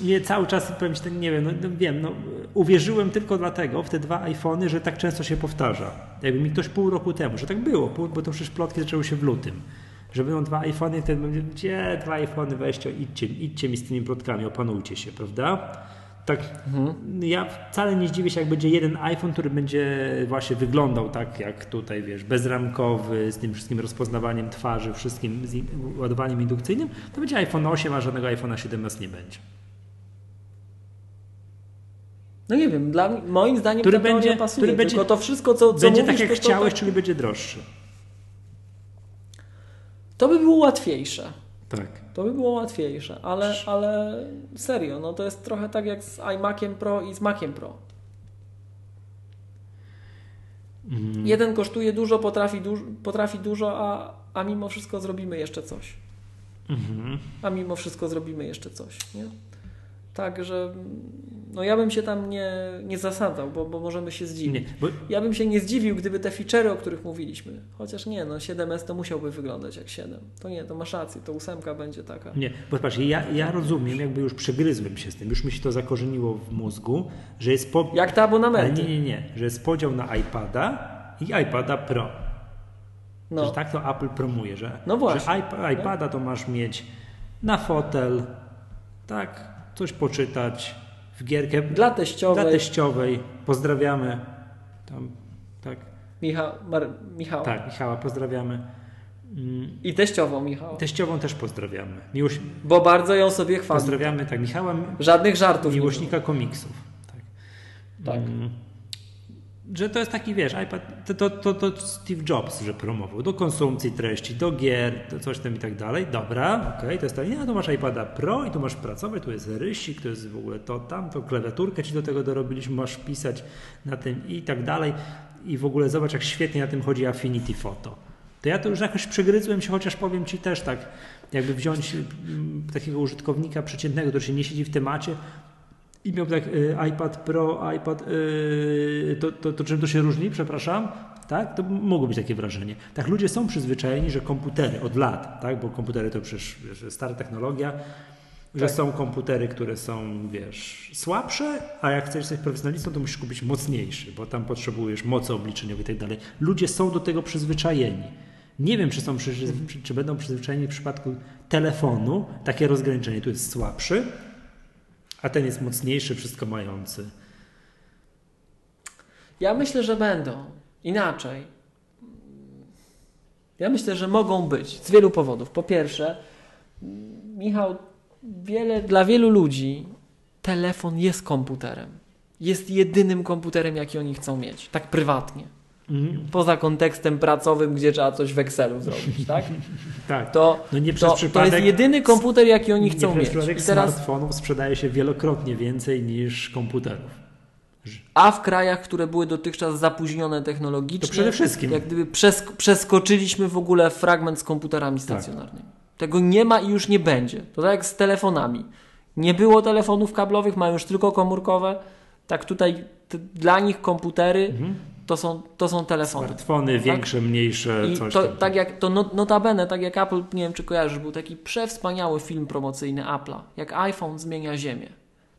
Nie, cały czas powiem ci, tak, nie wiem, no, no wiem, no, uwierzyłem tylko dlatego w te dwa iPhony, że tak często się powtarza. Jakby mi ktoś pół roku temu, że tak było, bo to przecież plotki zaczęły się w lutym, że będą dwa iPhony, wtedy będzie, gdzie dwa iPhony, weźcie, idźcie, idźcie mi z tymi plotkami, opanujcie się, prawda? Tak, ja wcale nie zdziwię się, jak będzie jeden iPhone, który będzie właśnie wyglądał tak, jak tutaj, wiesz, bezramkowy, z tym wszystkim rozpoznawaniem twarzy, wszystkim z ładowaniem indukcyjnym, to będzie iPhone 8, a żadnego iPhone'a 7S nie będzie. No nie wiem, dla moim zdaniem Który będzie- pasuje, który będzie- tylko to wszystko, co, co będzie mówisz, tak, jak to, to, chciałeś, to, czyli będzie droższy. To by było łatwiejsze. Tak. To by było łatwiejsze, ale, ale serio, no to jest trochę tak jak z iMaciem Pro i z Maciem Pro. Mm. Jeden kosztuje dużo, potrafi, duż, potrafi dużo, a, a mimo wszystko zrobimy jeszcze coś. Mhm. A mimo wszystko zrobimy jeszcze coś, nie? Także no ja bym się tam nie, nie zasadzał, bo, bo możemy się zdziwić. Nie, bo Ja bym się nie zdziwił, gdyby te feature'y, o których mówiliśmy, chociaż nie, no 7S to musiałby wyglądać jak 7. To nie, to masz rację, to ósemka będzie taka. Nie, bo patrz, ja, ja rozumiem, jakby już przegryzłem się z tym, już mi się to zakorzeniło w mózgu, że jest po... Jak te Ale abonamenty. nie, nie, nie, że jest podział na iPada i iPada Pro. No. Że tak to Apple promuje, że, No właśnie. że iP- iPada to masz mieć na fotel, tak, coś poczytać, w gierkę Dla teściowej. dla teściowej. Pozdrawiamy. Tam, tak, Michał, Mar, Michał. tak, Michała pozdrawiamy. Mm, I teściową Michała. Teściową też pozdrawiamy. Miłoś, Bo bardzo ją sobie chwali. pozdrawiamy, tak, Michała, Żadnych żartów. miłośnika komiksów. Tak. Tak. Mm, że to jest taki, wiesz, iPad, to, to, to, to Steve Jobs, że promował do konsumpcji treści, do gier, do coś tam i tak dalej. Dobra, okej, to jest tak, nie, tu masz iPada Pro i tu masz pracować, tu jest rysik, to jest w ogóle to, tam, to klawiaturkę ci do tego dorobiliśmy, masz pisać na tym i tak dalej. I w ogóle zobacz, jak świetnie na tym chodzi Affinity Photo. To ja to już jakoś przegryzłem się, chociaż powiem Ci też tak, jakby wziąć mm, takiego użytkownika przeciętnego, który się nie siedzi w temacie, i miał tak y, iPad Pro, iPad, y, to, to, to czym to się różni, przepraszam? Tak? To mogło być takie wrażenie. Tak, ludzie są przyzwyczajeni, że komputery od lat, tak? bo komputery to przecież wiesz, stara technologia, Że tak. są komputery, które są, wiesz, słabsze, a jak chcesz być profesjonalistą, to musisz kupić mocniejszy, bo tam potrzebujesz mocy obliczeniowej i tak dalej. Ludzie są do tego przyzwyczajeni. Nie wiem, czy, są, czy, czy będą przyzwyczajeni w przypadku telefonu. Takie rozgraniczenie tu jest słabszy, a ten jest mocniejszy, wszystko mający. Ja myślę, że będą. Inaczej. Ja myślę, że mogą być z wielu powodów. Po pierwsze, Michał, wiele, dla wielu ludzi telefon jest komputerem. Jest jedynym komputerem, jaki oni chcą mieć, tak prywatnie. Mhm. Poza kontekstem pracowym, gdzie trzeba coś w Excelu zrobić, tak? tak. To, no nie to, to jest jedyny komputer, jaki oni chcą mieć. I teraz smartfonów sprzedaje się wielokrotnie więcej niż komputerów. A w krajach, które były dotychczas zapóźnione technologicznie, to przede wszystkim. jak gdyby przesk przeskoczyliśmy w ogóle fragment z komputerami tak. stacjonarnymi. Tak. Tego nie ma i już nie będzie. To tak jak z telefonami. Nie było telefonów kablowych, mają już tylko komórkowe. Tak tutaj dla nich komputery mhm. To, są, to są telefony. Smartfony tak? większe, mniejsze, I coś to, tam. Tak jak, to notabene, tak jak Apple, nie wiem czy kojarzysz, był taki przewspaniały film promocyjny Apple'a, jak iPhone zmienia Ziemię.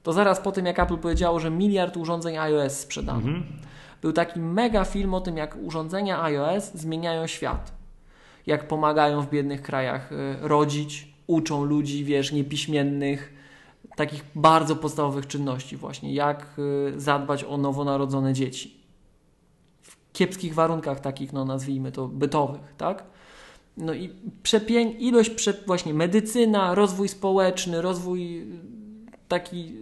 To zaraz po tym, jak Apple powiedziało, że miliard urządzeń iOS sprzedano. Mhm. Był taki mega film o tym, jak urządzenia iOS zmieniają świat. Jak pomagają w biednych krajach y, rodzić, uczą ludzi, wiesz, niepiśmiennych, takich bardzo podstawowych czynności właśnie, jak y, zadbać o nowonarodzone dzieci. Kiepskich warunkach takich, no nazwijmy to, bytowych, tak? No i ilość, prze, właśnie medycyna, rozwój społeczny, rozwój taki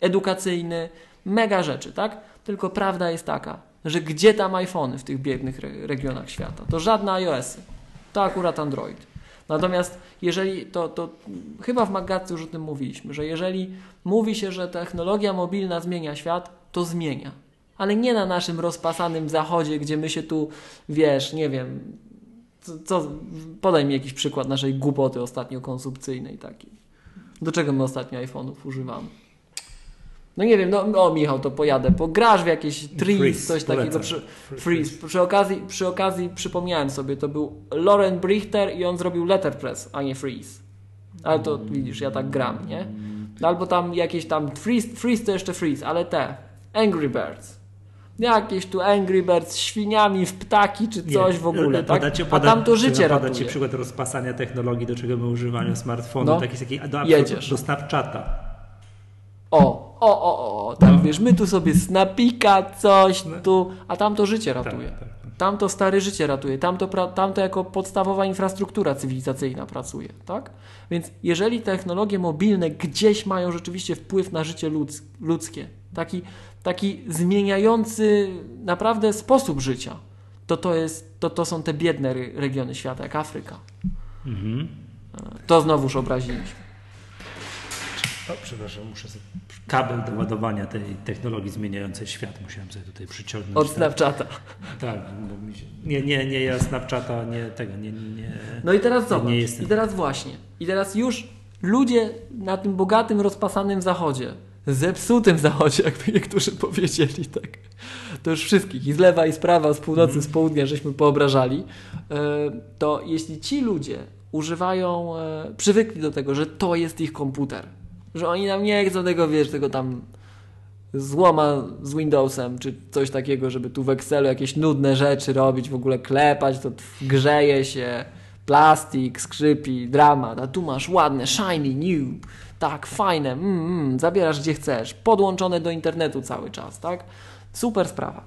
edukacyjny, mega rzeczy, tak? Tylko prawda jest taka, że gdzie tam iPhony w tych biednych regionach świata? To żadne iOSy, to akurat Android. Natomiast jeżeli to, to chyba w Magatce już o tym mówiliśmy, że jeżeli mówi się, że technologia mobilna zmienia świat, to zmienia. Ale nie na naszym rozpasanym zachodzie, gdzie my się tu, wiesz, nie wiem, co, co podaj mi jakiś przykład naszej głupoty ostatnio konsumpcyjnej takiej. Do czego my ostatnio iPhone'ów używamy? No nie wiem, no o Michał, to pojadę, pograsz w jakieś trees, coś takiego. Przy, freeze. Przy okazji, przy okazji przypomniałem sobie, to był Loren Brichter i on zrobił letterpress, a nie freeze. Ale to widzisz, ja tak gram, nie? Albo tam jakieś tam freeze, freeze to jeszcze freeze, ale te Angry Birds. Jakieś tu Angry Birds z świniami w ptaki czy coś nie, w ogóle, tak? Podacie, poda, a tam to życie ratuje. Ci przykład rozpasania technologii, do czego my używamy smartfonu, no, taki, taki do, jedziesz. do Snapchata. O, o, o, o, tak no. wiesz, my tu sobie snapika, coś no. tu, a tam to życie tak, ratuje. Tak, tak. Tam to stare życie ratuje, tam to, tam to jako podstawowa infrastruktura cywilizacyjna pracuje, tak? Więc jeżeli technologie mobilne gdzieś mają rzeczywiście wpływ na życie ludz, ludzkie, taki, taki zmieniający naprawdę sposób życia, to to, jest, to to są te biedne regiony świata, jak Afryka. Mhm. To znowuż obraziliśmy. O, przepraszam, muszę sobie kabel do ładowania tej technologii zmieniającej świat musiałem sobie tutaj przyciągnąć. Od tak. Snapchata. Tak, bo się... nie, nie, nie, ja Snapchata nie tego, nie, nie No i teraz zobacz, nie jestem. i teraz właśnie, i teraz już ludzie na tym bogatym, rozpasanym zachodzie, zepsutym zachodzie, jakby niektórzy powiedzieli, tak, to już wszystkich, i z lewa, i z prawa, z północy, mm. z południa, żeśmy poobrażali, e, to jeśli ci ludzie używają, e, przywykli do tego, że to jest ich komputer, że oni nam nie chcą tego, wiesz, tego tam złoma z Windowsem, czy coś takiego, żeby tu w Excelu jakieś nudne rzeczy robić, w ogóle klepać, to grzeje się, plastik, skrzypi, dramat, a tu masz ładne, shiny, new, tak, fajne, mm, mm, zabierasz gdzie chcesz, podłączone do internetu cały czas, tak? Super sprawa.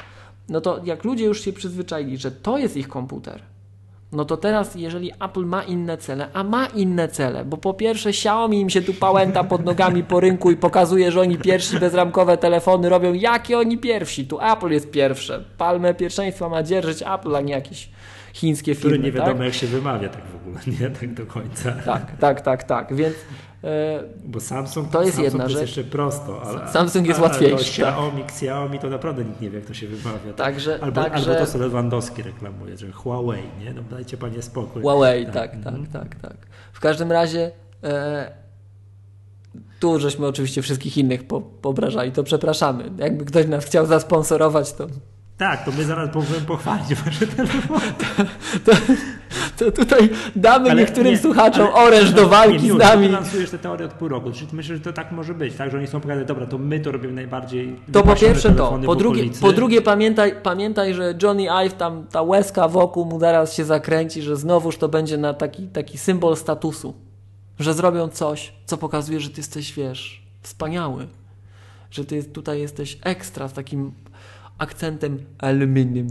No to jak ludzie już się przyzwyczaili, że to jest ich komputer, no to teraz, jeżeli Apple ma inne cele, a ma inne cele, bo po pierwsze Xiaomi im się tu pałęta pod nogami po rynku i pokazuje, że oni pierwsi bezramkowe telefony robią, jakie oni pierwsi, tu Apple jest pierwsze, palmę pierwszeństwa ma dzierżyć Apple, a nie jakieś chińskie firmy. Które nie wiadomo tak? jak się wymawia tak w ogóle, nie tak do końca. Tak, tak, tak, tak, więc Bo Samsung to jest Samsung jedna rzecz. jest jeszcze prosto. Ale, Samsung jest łatwiejszy. Tak. Xiaomi, Xiaomi to naprawdę nikt nie wie, jak to się wymawia. Także, albo, także... albo to sobie Lewandowski reklamuje, że Huawei, nie? No dajcie panie spokój. Huawei, tak, tak, tak, tak, tak. W każdym razie e, tu żeśmy oczywiście wszystkich innych po, poobrażali, to przepraszamy. Jakby ktoś nas chciał zasponsorować, to tak, to my zaraz możemy pochwalić wasze telefony. To, to tutaj damy Ale niektórym nie, słuchaczom ale- oręż do nie, walki miło, z nami. Ty lansujesz tę teorię od pół roku, czyli myślę, że to tak może być, tak, że oni są pokazać, dobra, to my to robimy najbardziej To po pierwsze to. Po w drugie, po drugie pamiętaj, pamiętaj, że Johnny Ive, tam ta łezka wokół mu zaraz się zakręci, że znowuż to będzie na taki, taki symbol statusu. Że zrobią coś, co pokazuje, że ty jesteś, wiesz, wspaniały. Że ty tutaj jesteś ekstra z takim akcentem aluminium.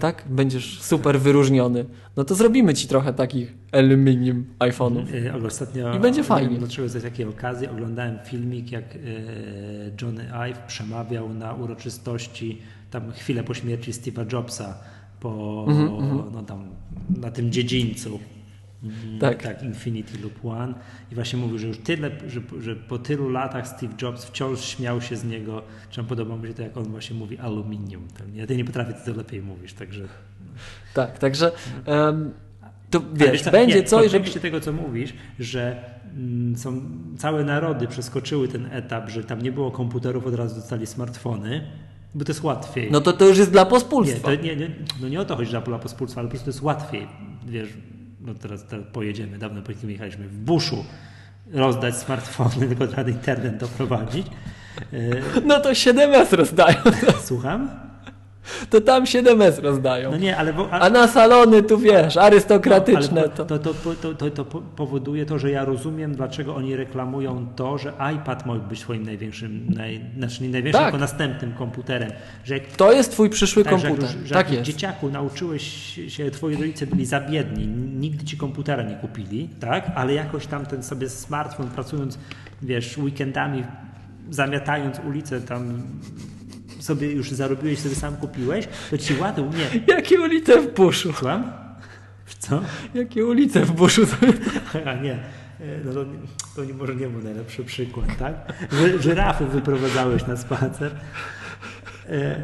Tak. Będziesz super wyróżniony. No to zrobimy ci trochę takich aluminium iPhone'ów. Yy, Ostatnio, I będzie nie fajnie. wiem Dlaczego z takiej okazji oglądałem filmik, jak yy, Johnny Ive przemawiał na uroczystości tam chwilę po śmierci Steve'a Jobsa po, Mhm, no tam, na tym dziedzińcu. Mm, Tak. tak, Infinity Loop One. I właśnie mówił, że już tyle, że, że po tylu latach Steve Jobs wciąż śmiał się z niego. Czemu podoba mi się to, jak on właśnie mówi aluminium. Ja ty nie potrafię, ty to lepiej mówisz, także... Tak, także em, to Ale wiesz, co, będzie nie, coś, w żeby... kontekście tego, co mówisz, że mm, są całe narody przeskoczyły ten etap, że tam nie było komputerów, od razu dostali smartfony, bo to jest łatwiej. No to to już jest dla nie, pospólstwa. to nie, nie, no nie o to chodzi, że dla pospólstwa, ale po prostu to jest łatwiej. Wiesz, no teraz, teraz pojedziemy, dawno po tym jechaliśmy w buszu rozdać smartfony, tylko trzeba internet doprowadzić. E, No to 7S rozdają. Słucham? To tam 7S rozdają. No nie, ale... wo- A na salony tu wiesz, arystokratyczne ale to. to, to, to, to, to po- powoduje to, że ja rozumiem, dlaczego oni reklamują to, że iPad może być swoim największym, naj, znaczy nie największym, Tak. tylko następnym komputerem. Że jak, To jest twój przyszły tak, że komputer. już- że tak jak jest. dzieciaku nauczyłeś się, twoi rodzice byli za biedni, nigdy ci komputera nie kupili, tak? Ale jakoś tam ten sobie smartfon pracując, wiesz, weekendami, zamiatając ulicę tam sobie już zarobiłeś, sobie sam kupiłeś, to ci łatwo, nie. Jakie ulice w buszu? Słucham? Co? Jakie ulice w buszu. A nie, E, no to, to nie, może nie był najlepszy przykład, tak? Ży, żyrafy wyprowadzałeś na spacer. E,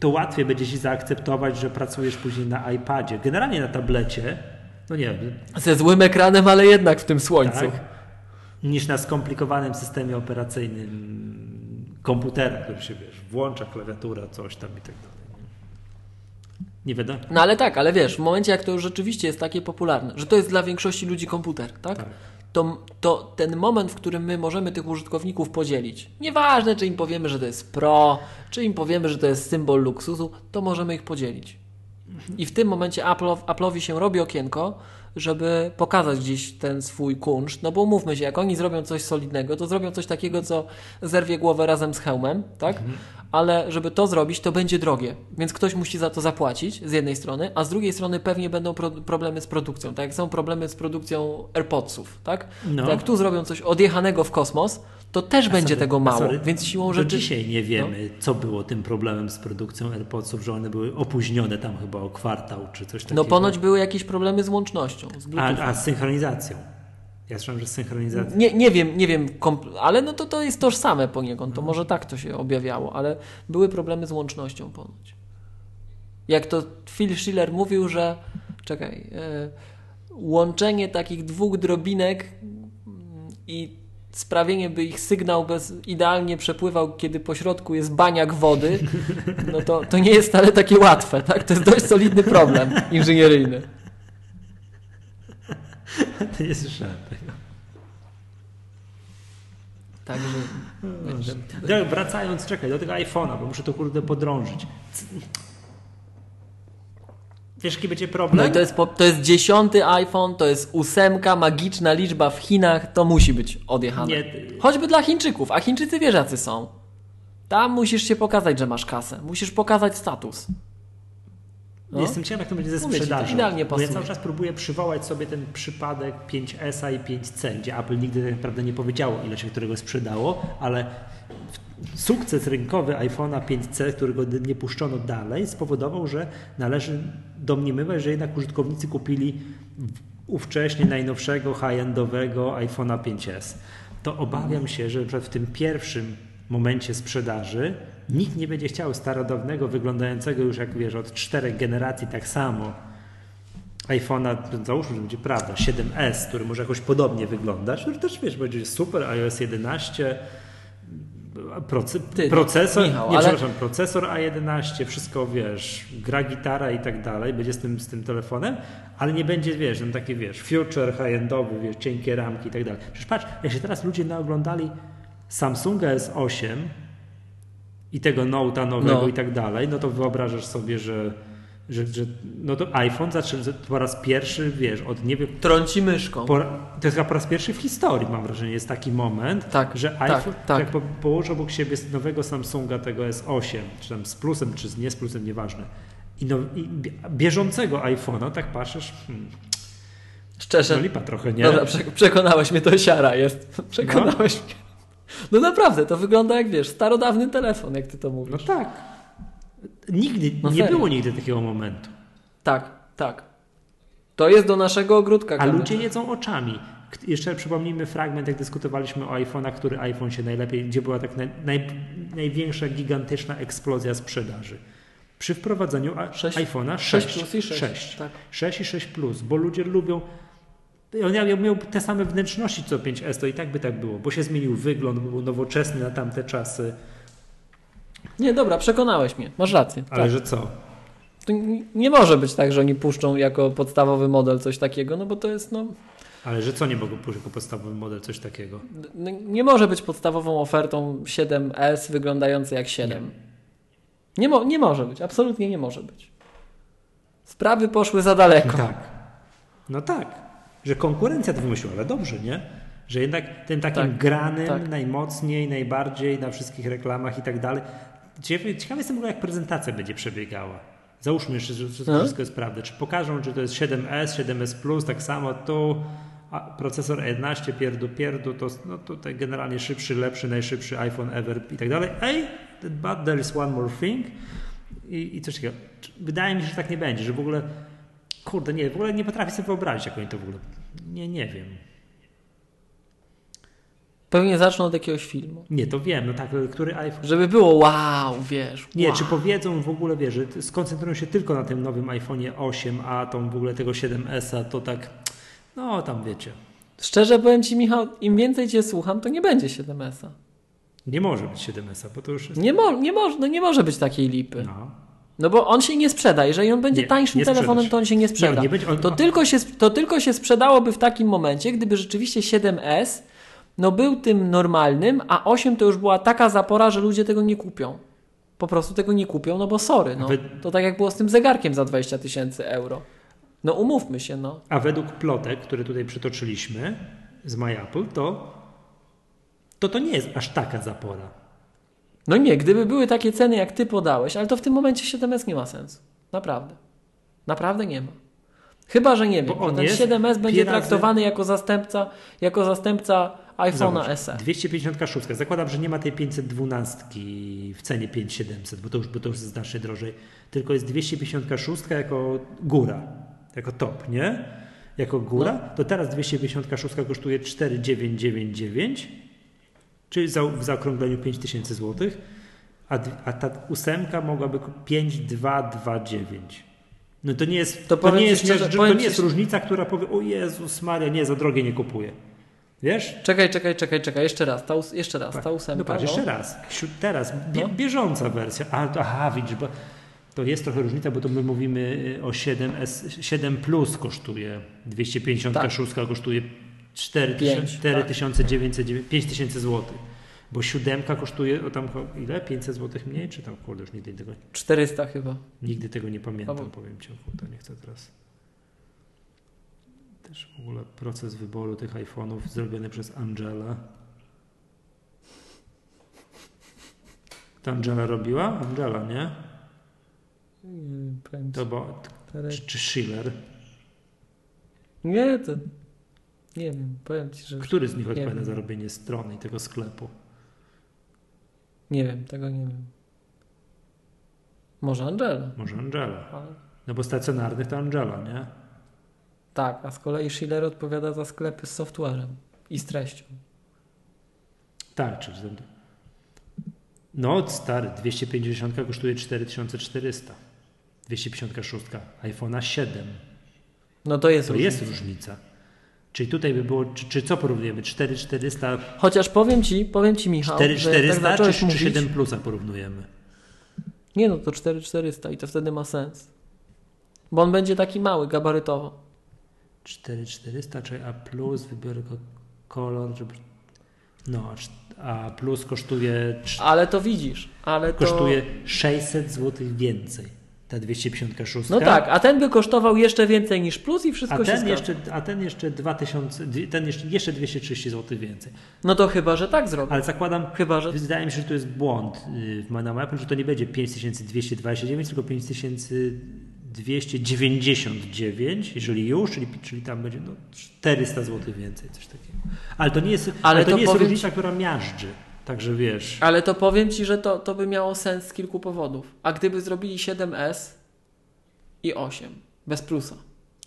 To łatwiej będzie ci zaakceptować, że pracujesz później na iPadzie. Generalnie na tablecie, no nie wiem, Ze złym ekranem, ale jednak w tym słońcu. tak? Niż na skomplikowanym systemie operacyjnym komputera, który się wiesz, włącza klawiatura, coś tam i tak dalej. Nie wiadomo. No ale tak, ale wiesz, w momencie jak to już rzeczywiście jest takie popularne, że to jest dla większości ludzi komputer, tak? Tak. To, to ten moment, w którym my możemy tych użytkowników podzielić, nieważne czy im powiemy, że to jest pro, czy im powiemy, że to jest symbol luksusu, to możemy ich podzielić. I w tym momencie Apple, Apple'owi się robi okienko, żeby pokazać gdzieś ten swój kunszt, no bo umówmy się, jak oni zrobią coś solidnego, to zrobią coś takiego, co zerwie głowę razem z hełmem, tak? Ale żeby to zrobić, to będzie drogie, więc ktoś musi za to zapłacić z jednej strony, a z drugiej strony pewnie będą pro problemy z produkcją, tak jak są problemy z produkcją AirPodsów, tak? No. To jak tu zrobią coś odjechanego w kosmos, to też będzie sorry, tego a mało, sorry, więc siłą rzeczy... dzisiaj nie wiemy, co było tym problemem z produkcją AirPodsów, że one były opóźnione tam chyba o kwartał czy coś takiego. No ponoć były jakieś problemy z łącznością, z a, Bluetoothem. a z synchronizacją. Ja słyszałem, że z synchronizacją. Nie, nie wiem, nie wiem, ale no to, to jest tożsame poniekąd, to może tak to się objawiało, ale były problemy z łącznością ponoć. Jak to Phil Schiller mówił, że czekaj, e, łączenie takich dwóch drobinek i sprawienie, by ich sygnał bez, idealnie przepływał, kiedy po środku jest baniak wody, no to, to nie jest wcale takie łatwe, tak? To jest dość solidny problem inżynieryjny. To nie słyszałem tego. Także No, wracając, czekaj, do tego iPhone'a, bo muszę to kurde podrążyć. Wiesz, jaki będzie problem? No i to jest, po, to jest dziesiąty iPhone, to jest ósemka, magiczna liczba w Chinach, to musi być odjechane. Nie. Choćby dla Chińczyków, a Chińczycy wiesz jacy są. Tam musisz się pokazać, że masz kasę. Musisz pokazać status. No. Jestem ciekaw, jak to będzie ze ci, sprzedażą. idealnie bo ja pasuje. cały czas próbuję przywołać sobie ten przypadek 5S i 5C, gdzie Apple nigdy tak naprawdę nie powiedziało, ile się którego sprzedało, ale sukces rynkowy iPhone'a 5C, którego nie puszczono dalej, spowodował, że należy domniemywać, że jednak użytkownicy kupili ówcześnie najnowszego high-endowego iPhone'a 5S. To obawiam się, że w tym pierwszym momencie sprzedaży nikt nie będzie chciał starodawnego, wyglądającego już jak wiesz, od czterech generacji tak samo iPhone'a, załóżmy, że będzie prawda, 7S, który może jakoś podobnie wyglądać, który też wiesz, będzie super, iOS 11, proce Ty, procesor, Michał, nie, ale- przepraszam, procesor A11, wszystko wiesz, gra gitara i tak dalej, będzie z tym, z tym telefonem, ale nie będzie, wiesz, ten taki, wiesz, future high-endowy, wiesz, cienkie ramki i tak dalej. Przecież patrz, jak się teraz ludzie naoglądali Samsunga S8 i tego Note'a nowego No. i tak dalej, no to wyobrażasz sobie, że, że, że no to iPhone zaczął po raz pierwszy, wiesz, od nie wiem, Trąci myszką. po, to jest chyba po raz pierwszy w historii, mam wrażenie, jest taki moment, Tak, że tak, iPhone, tak. jak po, położysz obok siebie nowego Samsunga, tego S8, czy tam z plusem, czy z nie z plusem, nieważne, i, no, i bie- bieżącego iPhone'a, tak patrzysz, hmm, Szczerze. no lipa trochę, nie? Dobra, prze- przekonałeś mnie, to siara jest. Przekonałeś mnie. No naprawdę, to wygląda jak wiesz, starodawny telefon, jak ty to No mówisz. tak. Nigdy, No nie serio. było nigdy takiego momentu. Tak, tak. To jest do naszego ogródka. A ludzie jedzą oczami. Jeszcze przypomnijmy fragment, jak dyskutowaliśmy o iPhone'ach, który iPhone się najlepiej, gdzie była tak naj, naj, największa, gigantyczna eksplozja sprzedaży. Przy wprowadzeniu iPhone'a 6, 6 plus i 6. 6. Tak. 6 i 6 plus, bo ludzie lubią. On miał, miał te same wnętrzności co 5S, to i tak by tak było, bo się zmienił wygląd, był nowoczesny na tamte czasy. Nie, dobra, przekonałeś mnie. Masz rację. Ale tak. że co? To nie- nie może być tak, że oni puszczą jako podstawowy model coś takiego, no bo to jest, no, Ale że co nie mogą pójść jako podstawowy model, coś takiego? no nie może być podstawową ofertą 7S wyglądającej jak 7. Nie, mo- nie może być, absolutnie nie może być. Sprawy poszły za daleko. Tak. No tak. Że konkurencja to wymyśliła, ale dobrze, nie? Że jednak tym takim Tak, granym, tak. najmocniej, najbardziej na wszystkich reklamach i tak dalej. Ciekawy ciekawy jestem w ogóle, jak prezentacja będzie przebiegała. Załóżmy jeszcze, że wszystko, No. wszystko jest prawda. Czy pokażą, że to jest 7S, 7S Plus, tak samo tu, procesor 11, pierdu, pierdu, to no tutaj generalnie szybszy, lepszy, najszybszy iPhone ever i tak dalej. Ej, but there is one more thing. I, I coś takiego. Wydaje mi się, że tak nie będzie, że w ogóle Kurde, nie, w ogóle nie potrafię sobie wyobrazić, jak oni to w ogóle. Nie, nie wiem. Pewnie zaczną od jakiegoś filmu. Nie, to wiem, no tak, który iPhone. Żeby było wow, wiesz. Nie, wow. czy powiedzą w ogóle, wiesz, że skoncentrują się tylko na tym nowym iPhone'ie 8, a tą w ogóle tego 7S-a, to tak, no tam wiecie. Szczerze powiem Ci, Michał, im więcej Cię słucham, to nie będzie 7S-a. Nie może być 7S-a, bo to już jest. Nie, mo- nie, mo- no nie może być takiej lipy. No. No bo on się nie sprzeda. Jeżeli on będzie Nie, tańszym nie telefonem, to on się nie sprzeda. Nie, nie będzie- on- to, tylko się, to tylko się sprzedałoby w takim momencie, gdyby rzeczywiście 7S no był tym normalnym, a 8 to już była taka zapora, że ludzie tego nie kupią. Po prostu tego nie kupią, no bo sorry. No. To tak jak było z tym zegarkiem za 20 tysięcy euro. No umówmy się, no. A według plotek, które tutaj przytoczyliśmy z MyApple, to, to to nie jest aż taka zapora. No nie, gdyby były takie ceny, jak ty podałeś, ale to w tym momencie 7S nie ma sensu. Naprawdę. Naprawdę nie ma. Chyba, że nie wiem, Bo on ten jest 7S będzie traktowany jako zastępca, jako zastępca iPhone'a SE. 256. Zakładam, że nie ma tej 512 w cenie 5700, bo to już, bo to już jest znacznie drożej. Tylko jest 256 jako góra, jako top, nie? Jako góra. No. To teraz 256 kosztuje 4999, czyli za, w zaokrągleniu 5000 zł, a, a ta ósemka mogłaby ku- 5229. No to nie jest, To to, nie jest, szczerze, to nie jest różnica, która powie, o Jezus Maria, nie, za drogie nie kupuję. Wiesz? Czekaj, czekaj, czekaj, czekaj, jeszcze raz, ta, jeszcze raz, ta ósemka. No patrz, no. jeszcze raz. Teraz, bie, No. bieżąca wersja. A, aha, widzisz, bo to jest trochę różnica, bo to my mówimy y, o 7S, 7 Plus kosztuje, 256 kosztuje 4 Pięć, 4909, 5000 zł. Bo siódemka kosztuje o tam ile? 500 zł mniej? Czy tam, kurde, już nigdy tego, 400 chyba. nigdy tego nie pamiętam, Albo- powiem Ci. Kurde, nie chcę teraz. Też w ogóle proces wyboru tych iPhone'ów zrobiony przez Angela. To Angela robiła? Angela, nie? Nie wiem, powiem ci. To bo, czy, czy Schiller? Nie, to... Nie wiem, powiem ci, że... Który z nich odpowiada wiem. za robienie strony i tego sklepu? Nie wiem, tego nie wiem. Może Angela. Może Angela. No bo stacjonarnych to Angela, nie? Tak, a z kolei Schiller odpowiada za sklepy z softwarem i z treścią. Tak, ten... No stary, 250 kosztuje 4400. 256 iPhone'a 7. No to jest To różnica. jest różnica. Czyli tutaj by było, czy, czy co porównujemy? 4400, Chociaż powiem ci, powiem ci Michał, że jak tak 4400 zacząłeś czy, mówić, czy 7 plusa porównujemy? Nie no, to 4400 i to wtedy ma sens. Bo on będzie taki mały, gabarytowo. 4400, czyli A plus, wybiorę go kolor, żeby... No, a plus kosztuje, Ale to widzisz, ale to... kosztuje 600 zł więcej. Ta 256. No tak, a ten by kosztował jeszcze więcej niż plus i wszystko A się ten, zgadza. jeszcze, a ten jeszcze 2000, dwie- ten jeszcze, jeszcze 230 zł więcej. No to chyba, że tak zrobię. Ale zakładam, Chyba, że... wydaje mi się, że to jest błąd y, w Apple, że to nie będzie 5229, tylko 5299, jeżeli już, czyli, czyli tam będzie no, 400 zł więcej, coś takiego. Ale to nie jest, ale Ale to to nie jest różnica, która miażdży. Także wiesz. Ale to powiem Ci, że to, to by miało sens z kilku powodów. A gdyby zrobili 7S i 8, bez plusa.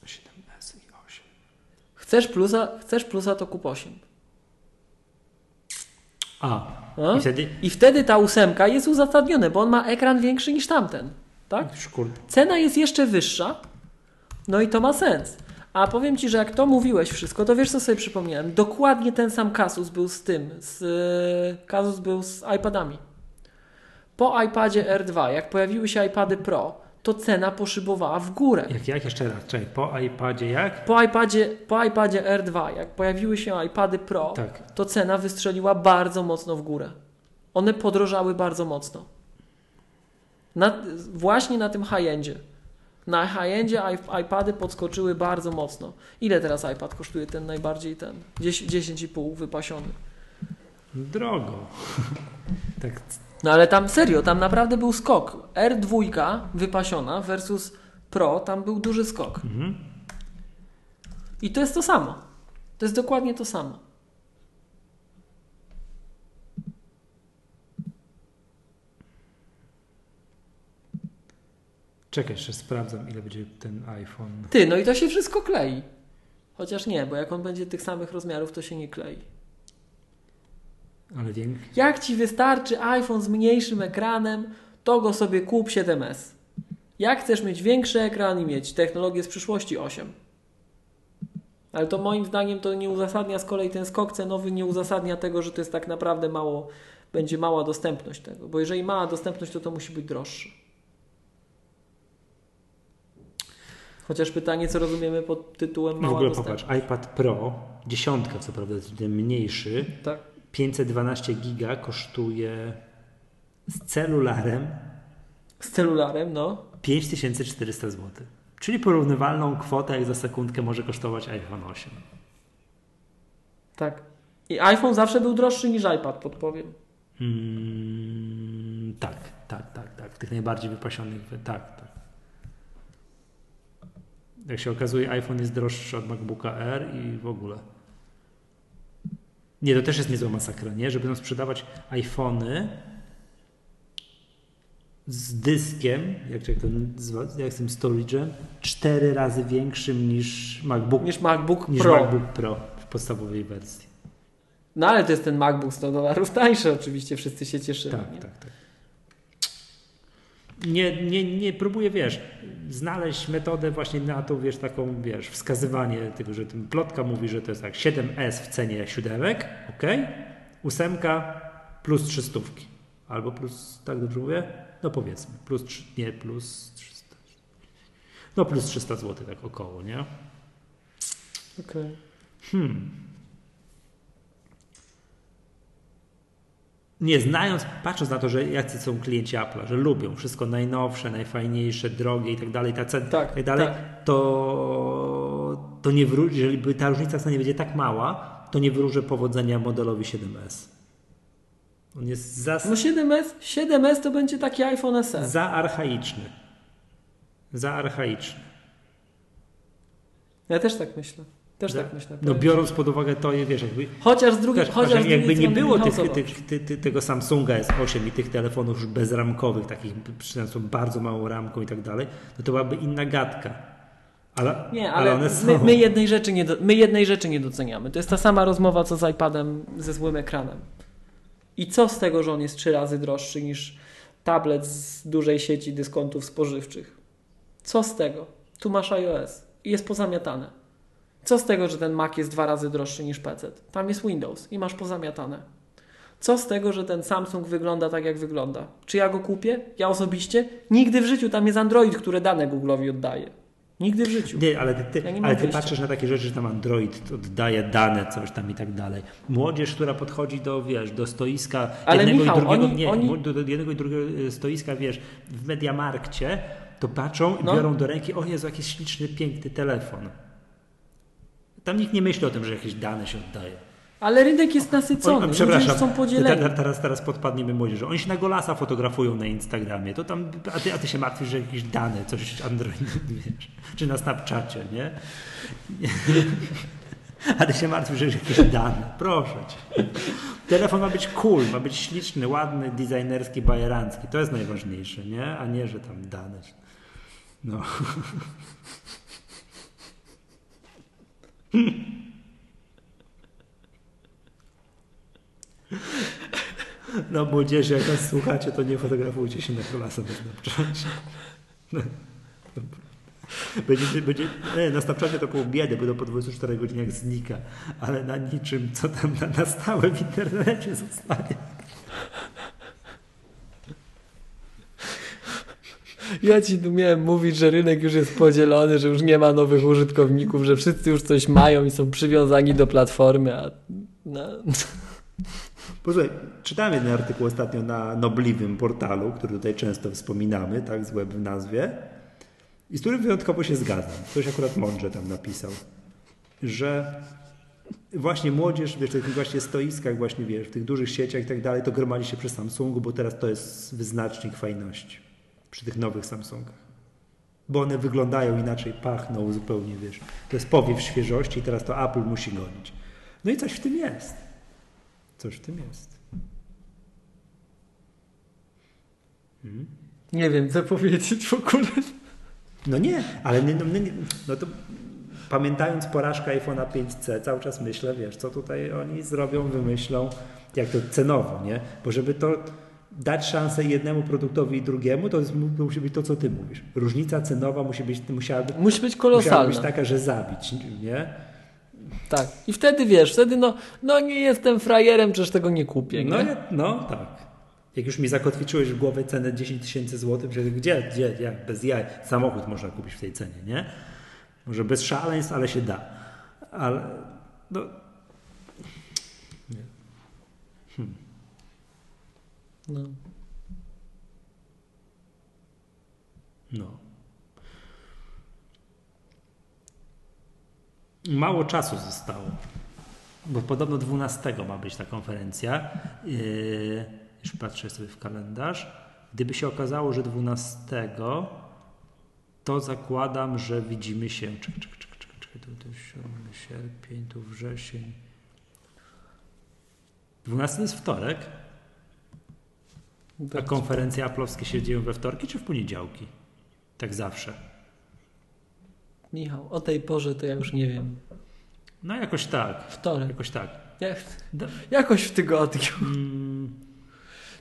7S i 8. Chcesz plusa, chcesz plusa to kup 8. A, No? i wtedy I wtedy ta ósemka jest uzasadniona, bo on ma ekran większy niż tamten. Tak? Cena jest jeszcze wyższa, no i to ma sens. A powiem Ci, że jak to mówiłeś wszystko, to wiesz co sobie przypomniałem? Dokładnie ten sam kasus był z tym, z, yy, kasus był z iPadami. Po iPadzie R2, jak pojawiły się iPady Pro, to cena poszybowała w górę. Jak, jak jeszcze raz? Czekaj, po iPadzie jak? Po iPadzie, po iPadzie R2, jak pojawiły się iPady Pro, Tak. to cena wystrzeliła bardzo mocno w górę. One podrożały bardzo mocno. Na, właśnie na tym high-endzie. Na high-endzie iPady podskoczyły bardzo mocno. Ile teraz iPad kosztuje ten najbardziej ten? 10 10,5 wypasiony. Drogo. tak, No ale tam serio, tam naprawdę był skok. R2 wypasiona versus Pro, tam był duży skok. mhm. I to jest to samo. To jest dokładnie to samo. Czekaj, jeszcze sprawdzam, ile będzie ten iPhone. Ty, no i to się wszystko klei. Chociaż nie, bo jak on będzie tych samych rozmiarów, to się nie klei. Ale większy. Jak ci wystarczy iPhone z mniejszym ekranem, to go sobie kup 7S. Jak chcesz mieć większy ekran i mieć technologię z przyszłości 8. Ale to moim zdaniem to nie uzasadnia z kolei ten skok cenowy, nie uzasadnia tego, że to jest tak naprawdę mało, będzie mała dostępność tego. Bo jeżeli mała dostępność, to to musi być droższe. Chociaż pytanie, co rozumiemy pod tytułem mała w ogóle dostępność. popatrz, iPad Pro, dziesiątka co prawda, mniejszy, Tak. 512 giga kosztuje z celularem Z celularem, no. 5400 zł. Czyli porównywalną kwotę, jak za sekundkę może kosztować iPhone 8. Tak. I iPhone zawsze był droższy niż iPad, podpowiem. Mm, tak, tak, tak, tak. W tych najbardziej wypasionych, tak, tak. Jak się okazuje, iPhone jest droższy od MacBooka R i w ogóle. Nie, to też jest niezła masakra, nie? Że będą sprzedawać iPhony z dyskiem, jak, jak to nazywa, jak z tym storage'em, cztery razy większym niż MacBook, Niż MacBook niż Pro. MacBook Pro w podstawowej wersji. No ale to jest ten MacBook 100 dolarów tańszy, oczywiście wszyscy się cieszymy. Tak, nie? tak, tak. Nie, nie, nie próbuję, wiesz, znaleźć metodę właśnie na to, wiesz, taką, wiesz, wskazywanie tego, że ten plotka mówi, że to jest tak 7S w cenie siódemek, ok? Ósemka plus trzy stówki. Albo plus, tak dobrze mówię? No powiedzmy, plus, trzy- nie, plus 300. No plus 300 zł, tak około, nie? Okej. Hmm. Nie znając, patrząc na to, że jacy są klienci Apple'a, że lubią wszystko najnowsze, najfajniejsze, drogie i tak dalej, ta cena, Tak, tak dalej, tak. to, to nie wró- jeżeli by ta różnica w cenie będzie tak mała, to nie wróżę powodzenia modelowi 7S. On jest za, No 7S, 7S to będzie taki iPhone SE. za archaiczny. Za archaiczny. Ja też tak myślę. Też tak myślę. No biorąc pod uwagę to, wiesz, jakby Chociaż z drugiej, chociaż drugiej jakby nie było tych, tych, ty, ty, tego Samsunga S8 i tych telefonów już bezramkowych, takich przynajmniej bardzo małą ramką i tak dalej, no to byłaby inna gadka. Ale, Nie, ale, są. my, my, jednej rzeczy nie do, my jednej rzeczy nie doceniamy. To jest ta sama rozmowa, co z iPadem ze złym ekranem. I co z tego, że on jest trzy razy droższy niż tablet z dużej sieci dyskontów spożywczych? Co z tego? Tu masz iOS i jest pozamiatane. Co z tego, że ten Mac jest dwa razy droższy niż PC? Tam jest Windows i masz pozamiatane. Co z tego, że ten Samsung wygląda tak, jak wygląda? Czy ja go kupię? Ja osobiście? Nigdy w życiu. Tam jest Android, który dane Google'owi oddaje. Nigdy w życiu. Nie, ale ty, Ja ale ty patrzysz na takie rzeczy, że tam Android oddaje dane, coś tam i tak dalej. Młodzież, która podchodzi do, wiesz, do stoiska Ale jednego Michał, i drugiego, oni- nie, oni- do, do jednego i drugiego e, stoiska, wiesz, w Mediamarkcie, to patrzą i No. biorą do ręki, o Jezu, jakiś śliczny, piękny telefon. Tam nikt nie myśli o tym, że jakieś dane się oddaje. Ale rynek jest nasycony. Ludzie już są podzieleni. te- teraz, teraz podpadniemy młodzieży. Oni się na golasa fotografują na Instagramie. To tam, a, ty, a ty się martwisz, że jakieś dane, coś Android, wiesz, czy na Snapchacie, nie? A ty się martwisz, że jakieś dane. Proszę cię. Telefon ma być cool, ma być śliczny, ładny, designerski, bajerancki. To jest najważniejsze, nie? A nie, że tam dane. No. No młodzieży, jak nas słuchacie, to nie fotografujcie się na kolasa. No. Będzie, będzie, nie, na Snapchacie to pół biedy, bo to po 24 godzinach znika, ale na niczym, co tam na, na stałe w internecie zostanie. Ja ci tu miałem mówić, że rynek już jest podzielony, że już nie ma nowych użytkowników, że wszyscy już coś mają i są przywiązani do platformy, a no, Posłuchaj, czytałem jeden artykuł ostatnio na nobliwym portalu, który tutaj często wspominamy, tak, z web w nazwie, i z którym wyjątkowo się zgadzam. Ktoś akurat mądrze tam napisał, że właśnie młodzież, wiesz, w tych właśnie stoiskach, właśnie wiesz, w tych dużych sieciach i tak dalej, to gromadzi się przy Samsungu, bo teraz to jest wyznacznik fajności przy tych nowych Samsungach. Bo one wyglądają inaczej, pachną zupełnie, wiesz. To jest powiew świeżości i teraz to Apple musi gonić. No i coś w tym jest. Coś w tym jest. Hmm? nie wiem co powiedzieć w ogóle. No nie, ale nie, no, nie, no to pamiętając porażkę iPhone'a 5C, cały czas myślę, wiesz, co tutaj oni zrobią, wymyślą, jak to cenowo, nie? Bo żeby to dać szansę jednemu produktowi i drugiemu, to, jest, to musi być to, co ty mówisz. Różnica cenowa musi być, musiała, Musi być musiała kolosalna. być taka, że zabić, nie? Tak. I wtedy wiesz, wtedy no, no nie jestem frajerem, przecież tego nie kupię. No, nie? nie, no tak. Jak już mi zakotwiczyłeś w głowie cenę 10 tysięcy złotych, gdzie, gdzie, jak, bez jaj, samochód można kupić w tej cenie, nie? Może bez szaleństw, ale się da. Ale, no... Nie. Hmm. No. No. Mało czasu zostało, bo podobno 12 ma być ta konferencja. Yy, już patrzę sobie w kalendarz. Gdyby się okazało, że 12, to zakładam, że widzimy się. Czekaj, czekaj, czekaj, czekaj, tu, tu 7 sierpień, tu wrzesień. 12 to jest wtorek, a konferencje aplowskie się dzieją we wtorki czy w poniedziałki? Tak zawsze. Michał, o tej porze to ja już nie wiem. No jakoś tak. Wtorek. Jakoś tak. Jak, jakoś w tygodniu. Mm,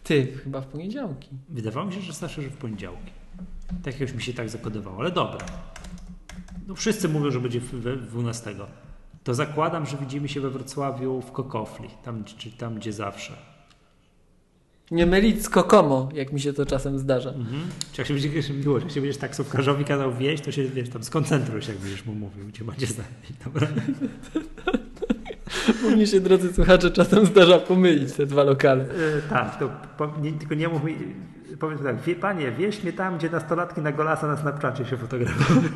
Ty, chyba w poniedziałki. wydawało mi się, że zawsze, że w poniedziałki. Tak już mi się tak zakodowało, ale dobra. No wszyscy mówią, że będzie w- we 12. To zakładam, że widzimy się we Wrocławiu w Kokofli, tam, czy tam gdzie zawsze. Nie mylić z Kokomo, jak mi się to czasem zdarza. Mhm. Czy jak się będziesz miło, jak się będziesz taksówkarzowi kazał wieść, to się wiesz, tam skoncentruj się, jak będziesz mu mówił, gdzie macie znaleźć. Dobra. Bo mnie się, drodzy słuchacze, czasem zdarza pomylić te dwa lokale. E, tak, to po, nie, tylko nie mów mi, powiedz tak, wie, panie, wieś mnie tam, gdzie nastolatki na golasa na Snapchacie się fotografują.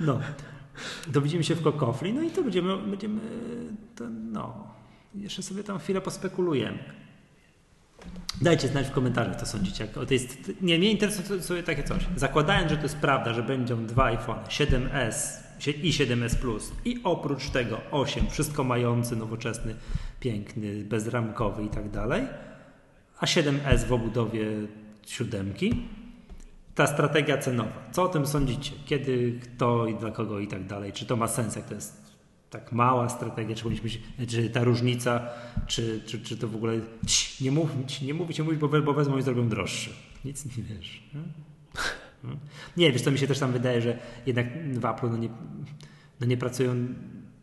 No, to widzimy się w Kokofli, no i to będziemy, będziemy to, no, jeszcze sobie tam chwilę pospekulujemy. Dajcie znać w komentarzach, co sądzicie. Jak o tej, st- nie, mnie interesuje takie coś. Zakładając, że to jest prawda, że będą dwa iPhone 7S i 7S Plus i oprócz tego 8, wszystko mający, nowoczesny, piękny, bezramkowy i tak dalej, a 7S w obudowie siódemki, ta strategia cenowa. Co o tym sądzicie? Kiedy, kto i dla kogo i tak dalej? Czy to ma sens, jak to jest tak mała strategia, czy powinniśmy czy ta różnica, czy, czy, czy to w ogóle Cii, nie mówić, nie mówić, mówić, bo, bo wezmą i zrobią droższy. Nic nie wiesz. nie? Nie, wiesz, to mi się też tam wydaje, że jednak w Apple no nie, no nie pracują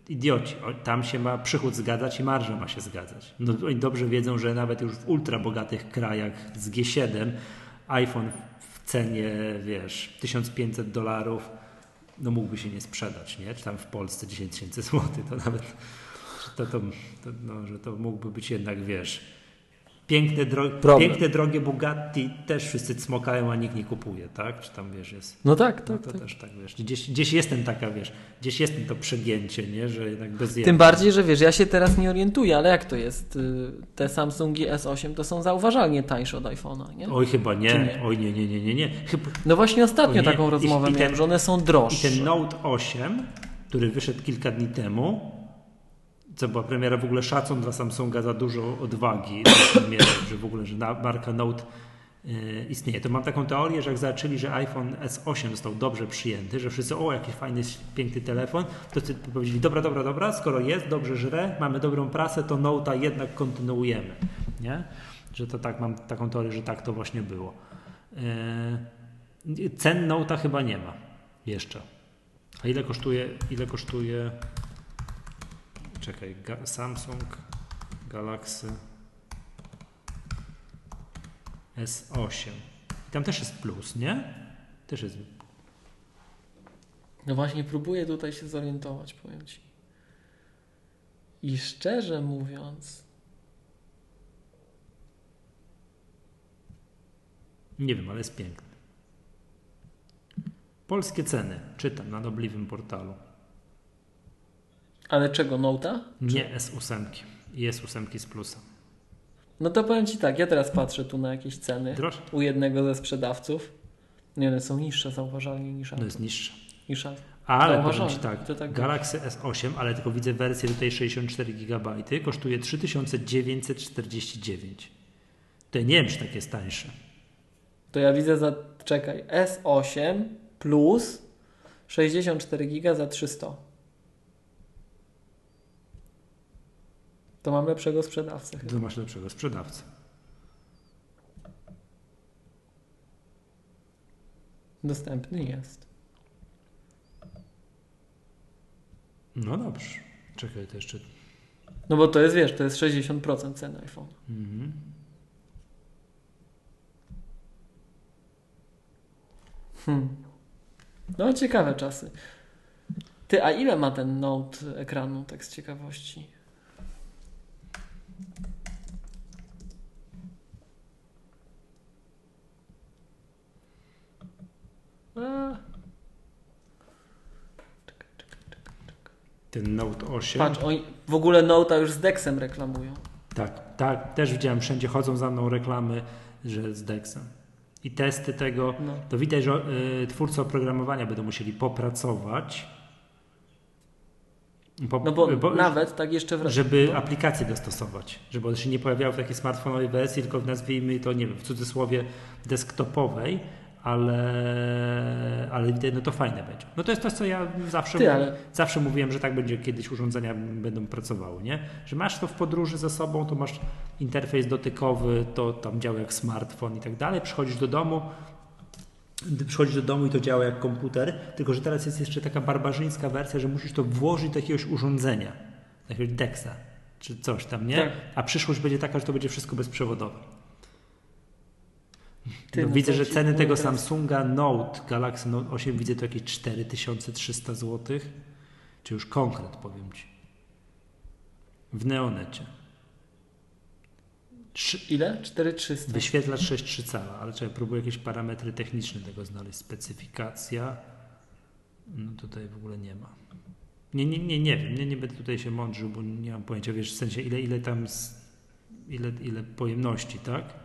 idioci. Tam się ma przychód zgadzać i marża ma się zgadzać. No, oni dobrze wiedzą, że nawet już w ultra bogatych krajach z G7 iPhone w cenie, wiesz, 1500 dolarów no mógłby się nie sprzedać, nie? Czy tam w Polsce 10 tysięcy złotych, to nawet to, to, to, no, że to mógłby być jednak, wiesz, Piękne, dro piękne, drogie Bugatti też wszyscy cmokają, a nikt nie kupuje, tak? Czy tam, wiesz, jest... No tak, tak. No to tak. też tak, wiesz, gdzieś, gdzieś jestem taka, wiesz, gdzieś jestem to przegięcie, nie? Że jednak bez Tym bardziej, że wiesz, ja się teraz nie orientuję, ale jak to jest? Y, te Samsungi S8 to są zauważalnie tańsze od iPhone'a, nie? Oj, chyba nie. nie. Oj, nie, nie, nie, nie, nie. Chyba... No właśnie ostatnio taką rozmowę I, i ten, miałem, że one są droższe. I ten Note 8, który wyszedł kilka dni temu, co była premiera w ogóle szacun dla Samsunga za dużo odwagi, że w ogóle, że marka Note yy, istnieje. To mam taką teorię, że jak zaczęli, że iPhone S8 został dobrze przyjęty, że wszyscy, o jaki fajny, piękny telefon, to powiedzieli, dobra, dobra, dobra, skoro jest, dobrze żre, mamy dobrą prasę, to Note'a jednak kontynuujemy. Nie? Że to tak, mam taką teorię, że tak to właśnie było. Yy, cen Note'a chyba nie ma jeszcze. A ile kosztuje, ile kosztuje czekaj, Ga Samsung Galaxy S8. I tam też jest plus, nie? Też jest. No właśnie, próbuję tutaj się zorientować, powiem Ci. I szczerze mówiąc. Nie wiem, ale jest piękny. Polskie ceny. Czytam na nobliwym portalu. Ale czego, Note'a? Nie, S8. I S8 z plusem. No to powiem Ci tak, ja teraz patrzę tu na jakieś ceny Droż? u jednego ze sprzedawców. Nie, one są niższe zauważalnie niż No jest niższe. Niż ale powiem Ci tak, tak Galaxy S8, ale tylko widzę wersję tutaj 64 GB, kosztuje 3949. To ja nie wiem, czy tak jest tańsze. To ja widzę za, czekaj, S8 plus 64 GB za 300. to mam lepszego sprzedawcę. To masz lepszego sprzedawcę. Dostępny jest. No dobrze. Czekaj, to jeszcze. No bo to jest, wiesz, to jest 60% ceny iPhone. Mhm. Hmm. No, ciekawe czasy. Ty, a ile ma ten Note ekranu, tak z ciekawości? Ten Note 8. Patrz, oni w ogóle Note'a już z Dexem reklamują. Tak, tak, też widziałem, wszędzie chodzą za mną reklamy, że z Dexem. I testy tego, no. to widać, że y, twórcy oprogramowania będą musieli popracować. Po, no bo, bo, nawet tak jeszcze wracam. Żeby no. aplikacje dostosować, żeby one się nie pojawiały w takiej smartfonowej wersji, tylko nazwijmy to, nie wiem, w cudzysłowie desktopowej, ale, ale no to fajne będzie. No to jest to, co ja zawsze, Ty, ale... zawsze mówiłem, że tak będzie kiedyś urządzenia będą pracowały, nie? Że masz to w podróży ze sobą, to masz interfejs dotykowy, to tam działa jak smartfon i tak dalej, przychodzisz do domu, przychodzisz do domu i to działa jak komputer, tylko że teraz jest jeszcze taka barbarzyńska wersja, że musisz to włożyć do jakiegoś urządzenia, jakiegoś DeXa czy coś tam, nie? Tak. A przyszłość będzie taka, że to będzie wszystko bezprzewodowe. Ty, no, no widzę, że ceny tego teraz... Samsunga Note, Galaxy Note 8 widzę to jakieś 4300 zł. Czy już konkret powiem Ci. W Neonecie. Ile? 4300. Wyświetlacz 6,3 cala, ale trzeba próbuję jakieś parametry techniczne tego znaleźć. Specyfikacja. No tutaj w ogóle nie ma. Nie, nie, nie, nie wiem, nie, nie będę tutaj się mądrzył, bo nie mam pojęcia, wiesz, w sensie ile, ile tam, ile, ile pojemności, tak?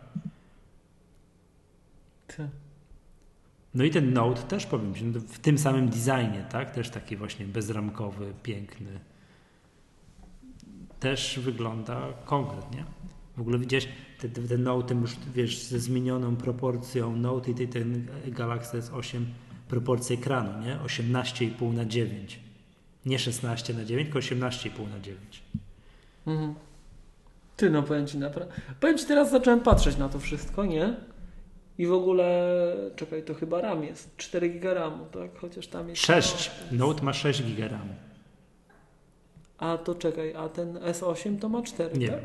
No i ten Note też powiem Ci, no w tym samym designie, tak? Też taki właśnie bezramkowy, piękny. Też wygląda konkretnie. W ogóle widziałeś ten, ten Note już wiesz, ze zmienioną proporcją Note i ten Galaxy S8 proporcję ekranu, nie? 18,5 na 9. Nie 16 na 9, tylko 18,5 na 9. Mhm. Ty, no powiem Ci naprawdę. Powiem Ci, teraz zacząłem patrzeć na to wszystko, nie? I w ogóle, czekaj, to chyba RAM jest. 4 giga RAMu, tak? Chociaż tam jest... 6. Note ma 6 giga RAMu. A to czekaj, a ten S8 to ma 4, Nie tak?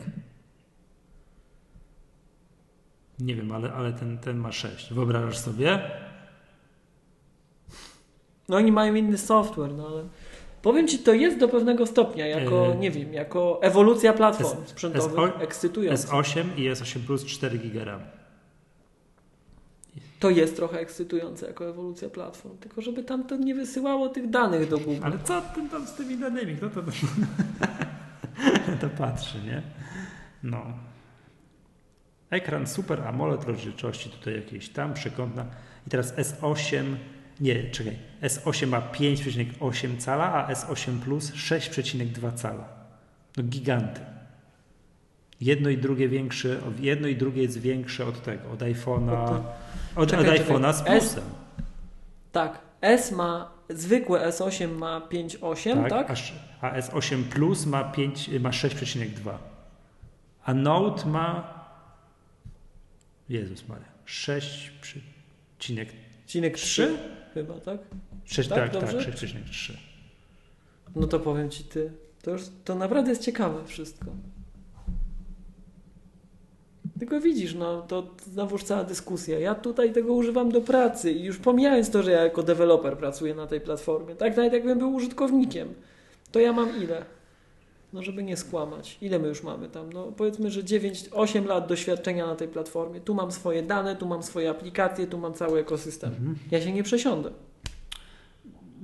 Nie wiem, ale, ale ten, ten ma 6. Wyobrażasz sobie? No oni mają inny software, no ale... Powiem Ci, to jest do pewnego stopnia, jako, Yy. nie wiem, jako ewolucja platform S- sprzętowych, S8 ekscytująca. S8 i S8 Plus 4 giga RAM. To jest trochę ekscytujące jako ewolucja platform, tylko żeby tam to nie wysyłało tych danych do Google. Ale co ty tam z tymi danymi? Kto to, to patrzy, nie? No. Ekran Super AMOLED rozdzielczości tutaj jakieś tam przekątna. I teraz S8, nie, czekaj, S8 ma 5,8 cala, a S8 Plus 6,2 cala. No giganty. Jedno i drugie większe, jedno i drugie jest większe od tego, od iPhone'a, od, Czekaj, od czekaj. iPhone'a z S- plusem. Tak, S ma, zwykłe S8 ma 5,8, tak? A, sz- a S8 Plus ma, 5, ma 6,2. A Note ma. Jezus Maria. 6,3. Cinek 3 chyba, tak? 6, Tak, tak, tak, dobrze? 6,3. No to powiem Ci Ty, to już, to naprawdę jest ciekawe wszystko. Tylko widzisz, no to znowuż cała dyskusja. Ja tutaj tego używam do pracy i już pomijając to, że ja jako deweloper pracuję na tej platformie, tak nawet jakbym był użytkownikiem, to ja mam ile? No żeby nie skłamać. Ile my już mamy tam? No powiedzmy, że 9-8 lat doświadczenia na tej platformie. Tu mam swoje dane, tu mam swoje aplikacje, tu mam cały ekosystem. Mhm. Ja się nie przesiądę.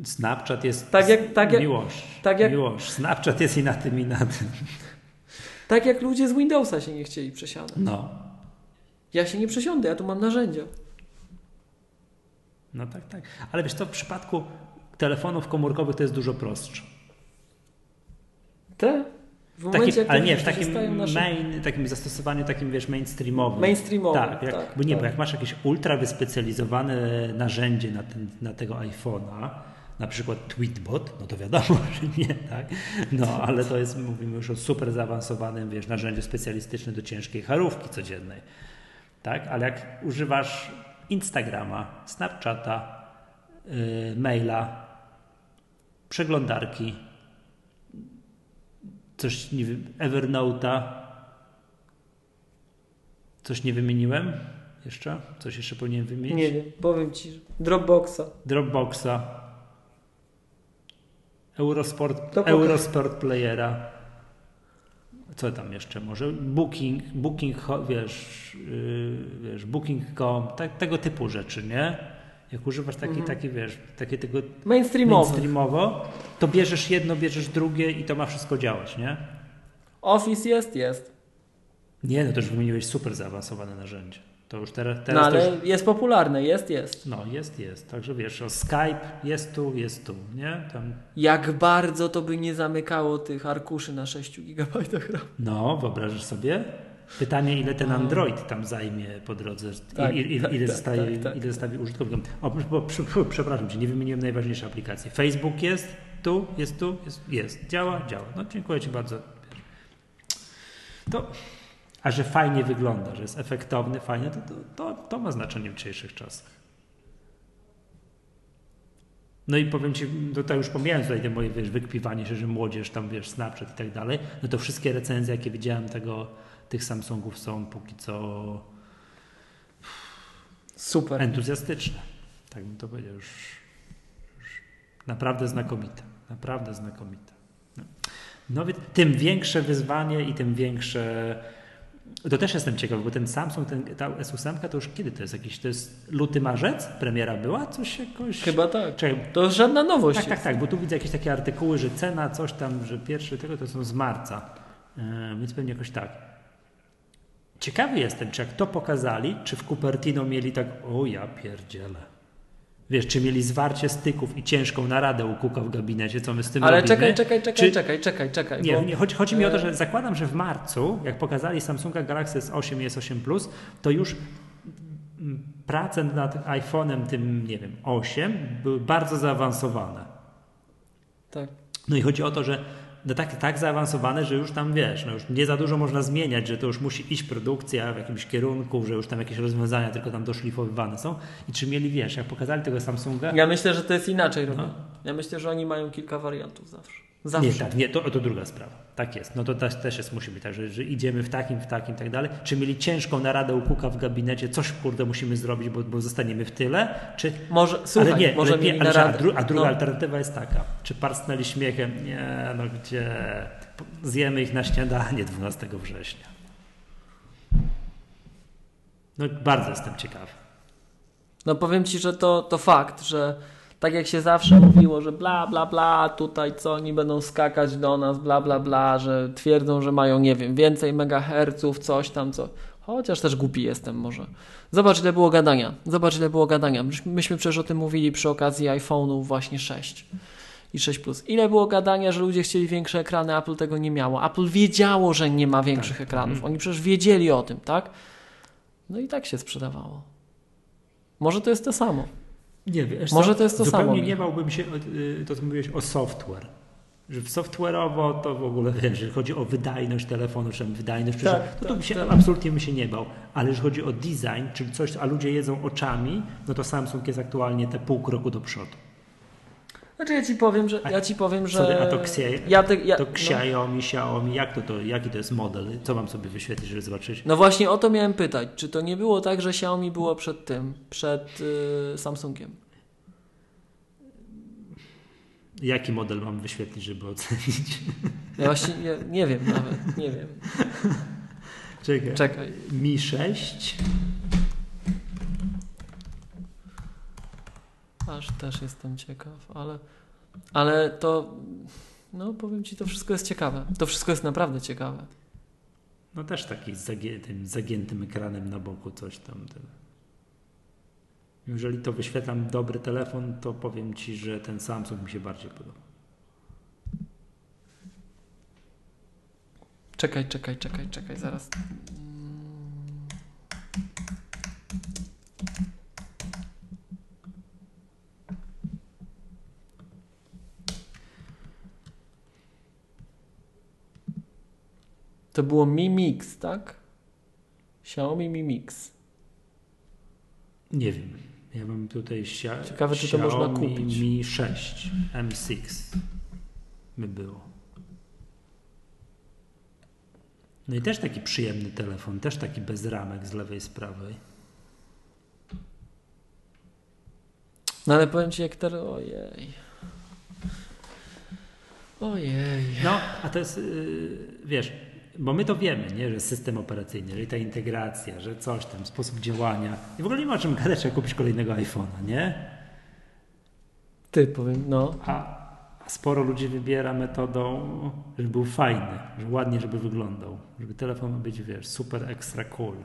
Snapchat jest. Tak jak- tak jak- miłość. tak jak- Miłość. Snapchat jest i na tym, i na tym. Tak jak ludzie z Windowsa się nie chcieli przesiadać. No. Ja się nie przesiądę, ja tu mam narzędzia. No tak, tak. Ale wiesz, to w przypadku telefonów komórkowych to jest dużo prostsze. Te? W Taki, momencie, jak ale nie, w takim, main, takim zastosowaniu takim, wiesz, mainstreamowym. mainstreamowe. Tak, jak, bo nie, tak. bo jak masz jakieś ultra wyspecjalizowane narzędzie na, ten, na tego iPhone'a, na przykład Tweetbot, no to wiadomo, że nie, tak? No, ale to jest, mówimy już o super zaawansowanym, wiesz, narzędziu specjalistycznym do ciężkiej charówki codziennej, tak? Ale jak używasz Instagrama, Snapchata, yy, maila, przeglądarki, coś, nie wiem, Evernote'a, coś nie wymieniłem jeszcze? Coś jeszcze powinienem wymienić? Nie wiem, powiem Ci. Dropboxa. Dropboxa, Eurosport, To. Eurosport Playera. Co tam jeszcze może? Booking, Booking, wiesz, yy, wiesz Booking.com, tak, tego typu rzeczy, nie? Jak używasz taki, Mhm. taki, wiesz, takie tego Mainstreamowy. mainstreamowo, to bierzesz jedno, bierzesz drugie i to ma wszystko działać, nie? Office jest, jest. Nie, no to już wymieniłeś super zaawansowane narzędzie. To już teraz, No teraz to ale już, jest popularne, jest, jest. no jest, jest. Także wiesz, o Skype jest tu, jest tu, nie? Tam, Jak bardzo to by nie zamykało tych arkuszy na 6 GB RAM. no, wyobrażasz sobie? Pytanie, ile ten Android tam zajmie po drodze, Tak, i, i, tak, ile, tak, zostaje, tak, tak. ile zostawi użytkownikom. O, przepraszam cię, nie wymieniłem najważniejszej aplikacji. Facebook jest tu, jest tu, jest, jest. działa, działa. No dziękuję ci bardzo. To, a że fajnie wygląda, że jest efektowny, fajnie, to, to, to, ma znaczenie w dzisiejszych czasach. No i powiem Ci, to tak już pomijając tutaj te moje, wiesz, wykpiwanie się, że młodzież tam, wiesz, Snapchat i tak dalej, no to wszystkie recenzje, jakie widziałem tego, tych Samsungów są póki co Super. entuzjastyczne. Tak bym to powiedział, już, już naprawdę znakomite, naprawdę znakomite. No, no więc tym większe wyzwanie i tym większe to też jestem ciekaw, bo ten Samsung, ten, ta S8 to już kiedy to jest? Jakiś, to jest luty, marzec? Premiera była? Coś jakoś... Chyba tak. Czekaj, To jest żadna nowość. tak, tak, jest. tak, bo tu widzę jakieś takie artykuły, że cena, coś tam, że pierwszy tego to są z marca. Yy, więc pewnie jakoś tak. Ciekawy jestem, czy jak to pokazali, czy w Cupertino mieli tak, o ja pierdzielę. Wiesz, czy mieli zwarcie styków i ciężką naradę u Kuka w gabinecie, co my z tym Ale robimy? czekaj, czekaj, czekaj, Czy- czekaj, czekaj, czekaj. Nie, bo, nie chodzi, chodzi mi o to, e, że zakładam, że w marcu, jak pokazali Samsunga Galaxy S8 i S8 Plus, to już mm, prace nad iPhone'em tym, nie wiem, 8 były bardzo zaawansowane. Tak. No i chodzi o to, że no tak, tak zaawansowane, że już tam wiesz, no już nie za dużo można zmieniać, że to już musi iść produkcja w jakimś kierunku, że już tam jakieś rozwiązania tylko tam doszlifowywane są. I czy mieli, wiesz, jak pokazali tego Samsunga? Ja myślę, że to jest inaczej No. Ja myślę, że oni mają kilka wariantów zawsze. Zawsze. Nie, tak, nie, to, to druga sprawa. Tak jest. No to też, jest, musi być tak, że, że idziemy w takim, w takim i tak dalej. Czy mieli ciężką naradę u Kuka w gabinecie, coś kurde musimy zrobić, bo, bo zostaniemy w tyle? Czy, Może, słuchaj, ale nie, może ale nie, ale, a, dru, a druga no. alternatywa jest taka. Czy parsknęli śmiechem? Nie, no gdzie? Zjemy ich na śniadanie 12 września. No bardzo jestem ciekawy. No powiem Ci, że to, to fakt, że tak jak się zawsze mówiło, że bla, bla, bla, tutaj co oni będą skakać do nas, bla, bla, bla, że twierdzą, że mają, nie wiem, więcej megaherców, coś tam, co. Chociaż też głupi jestem może. Zobacz, ile było gadania. Zobacz, ile było gadania. Myśmy- przecież o tym mówili przy okazji iPhone'ów właśnie 6 i 6 Plus. Ile było gadania, że ludzie chcieli większe ekrany, Apple tego nie miało. Apple wiedziało, że nie ma większych Tak. ekranów. Mhm. Oni przecież wiedzieli o tym, tak? No i tak się sprzedawało. Może to jest to samo. Nie, wiesz, Może to jest to zupełnie samo, nie Michał. bałbym się, y, to co mówiłeś o software. Że software'owo to w ogóle wiesz, jeżeli chodzi o wydajność telefonu, czy wydajność, Tak, że, no to tak, się, tak. absolutnie bym się nie bał. Ale jeżeli chodzi o design, czyli coś, a ludzie jedzą oczami, no to Samsung jest aktualnie te pół kroku do przodu. Znaczy ja ci powiem, że ja ci powiem, że Sorry, a to Xie- ja te, ja, To no, Xiaomi, Xiaomi, jak to, to, jaki to jest model? Co mam sobie wyświetlić, żeby zobaczyć? no właśnie o to miałem pytać, czy to nie było tak, że Xiaomi było przed tym, przed y, Samsungiem? Jaki model mam wyświetlić, żeby ocenić? Ja właśnie nie, nie wiem nawet, nie wiem. Czekaj. Czekaj. Mi 6. Aż też jestem ciekaw, ale ale to no powiem ci, to wszystko jest ciekawe. To wszystko jest naprawdę ciekawe. No też taki z zagię, tym zagiętym ekranem na boku, coś tam. Jeżeli to wyświetlam dobry telefon, to powiem Ci, że ten Samsung mi się bardziej podoba. Czekaj, czekaj, czekaj, czekaj, zaraz. To było Mi Mix, tak? Xiaomi Mi Mix. Nie wiem. Ja mam tutaj Xia, Ciekawe, czy to można Xiaomi kupić. Mi 6 M6 by było. No i też taki przyjemny telefon, też taki bez ramek z lewej, z prawej. No ale powiem ci, jak teraz. Ojej. Ojej. No, a to jest, yy, wiesz, bo my to wiemy, nie, że system operacyjny, że ta integracja, że coś tam, sposób działania. I w ogóle nie ma o czym gadać, jak kupić kolejnego iPhone'a, nie? Ty powiem, no. A sporo ludzi wybiera metodą, żeby był fajny, że ładnie, żeby wyglądał, żeby telefon ma być, wiesz, super extra cool.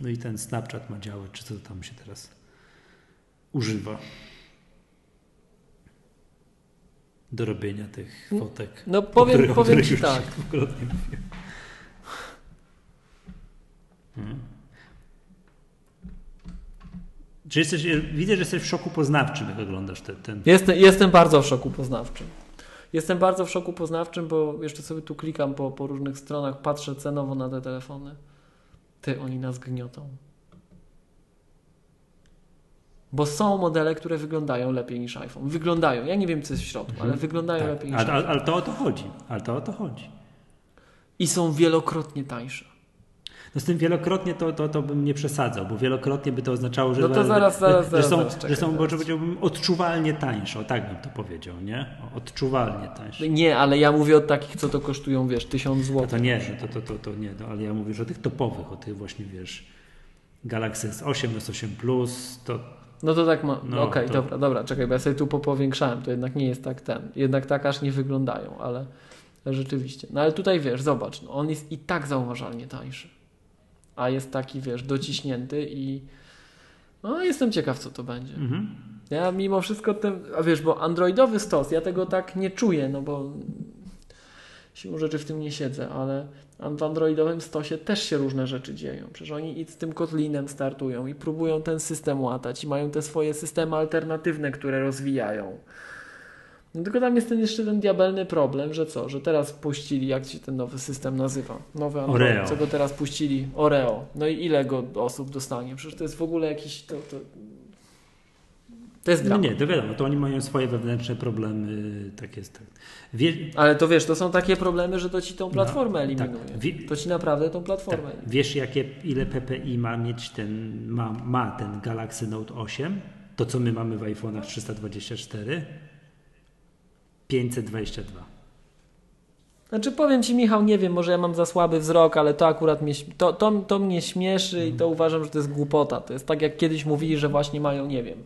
No i ten Snapchat ma działać, czy co tam się teraz używa do robienia tych fotek. No powiem, których- powiem których ci tak. Hmm. Czy jesteś, widzę, że jesteś w szoku poznawczym, jak oglądasz ten, ten Jestem, jestem bardzo w szoku poznawczym. Jestem bardzo w szoku poznawczym, bo jeszcze sobie tu klikam po, po różnych stronach, patrzę cenowo na te telefony. Ty, oni nas gniotą. Bo są modele, które wyglądają lepiej niż iPhone. Wyglądają. Ja nie wiem, co jest w środku, ale wyglądają Tak, lepiej niż ale, iPhone. ale, ale to o to chodzi. Ale to o to chodzi. I są wielokrotnie tańsze. No z tym wielokrotnie to, to, to bym nie przesadzał, bo wielokrotnie by to oznaczało, że, No to zaraz, zaraz, że, zaraz, są, zaraz, czekaj, że są, powiedziałbym, odczuwalnie tańsze. O tak bym to powiedział, nie? Odczuwalnie tańsze. Nie, ale ja mówię o takich, co to kosztują, wiesz, tysiąc No złotych. to nie, no to, to, to, to nie, no, ale ja mówię już o tych topowych, o tych właśnie, wiesz, Galaxy S8, S8 Plus, to No to tak ma. No, Okej, to- dobra, dobra, czekaj, bo ja sobie tu popowiększałem, to jednak nie jest tak ten. Jednak tak aż nie wyglądają, ale rzeczywiście. No ale tutaj wiesz, zobacz, no, on jest i tak zauważalnie tańszy. A jest taki, wiesz, dociśnięty i. No, jestem ciekaw, co to będzie. mhm. Ja mimo wszystko ten. A wiesz, bo androidowy stos, ja tego tak nie czuję, no bo siłą rzeczy w tym nie siedzę, ale w androidowym stosie też się różne rzeczy dzieją. Przecież oni i z tym Kotlinem startują i próbują ten system łatać i mają te swoje systemy alternatywne, które rozwijają. No tylko tam jest ten jeszcze ten diabelny problem, że co, że teraz puścili, jak ci ten nowy system nazywa? Nowy Android, Oreo. co go teraz puścili? Oreo. No i ile go osób dostanie? Przecież to jest w ogóle jakiś, to, to, to jest No dramat. nie, to wiadomo, to oni mają swoje wewnętrzne problemy, tak jest. Tak. Wie, Ale to wiesz, to są takie problemy, że to ci tą platformę No, eliminuje. tak. Wi- To ci naprawdę tą tak, platformę eliminuje. wiesz, jakie, ile PPI ma mieć ten, ma, ma ten Galaxy Note 8? To, co my mamy w iPhone'ach 324? 522. Znaczy powiem Ci Michał, nie wiem, może ja mam za słaby wzrok, ale to akurat mnie, to, to, to mnie śmieszy i to uważam, że to jest głupota. To jest tak jak kiedyś mówili, że właśnie mają, nie wiem,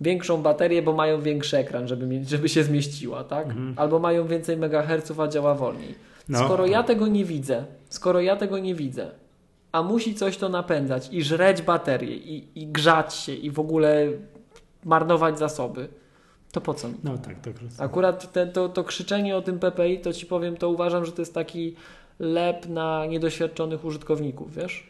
większą baterię, bo mają większy ekran, żeby, mieć, żeby się zmieściła, tak? Albo mają więcej megaherców, a działa wolniej. No. Skoro ja tego nie widzę, skoro ja tego nie widzę, a musi coś to napędzać i żreć baterię i, i grzać się i w ogóle marnować zasoby, to po co mi? No tak, to rozumiem. Akurat te, to, to krzyczenie o tym PPI, to ci powiem, to uważam, że to jest taki lep na niedoświadczonych użytkowników, wiesz?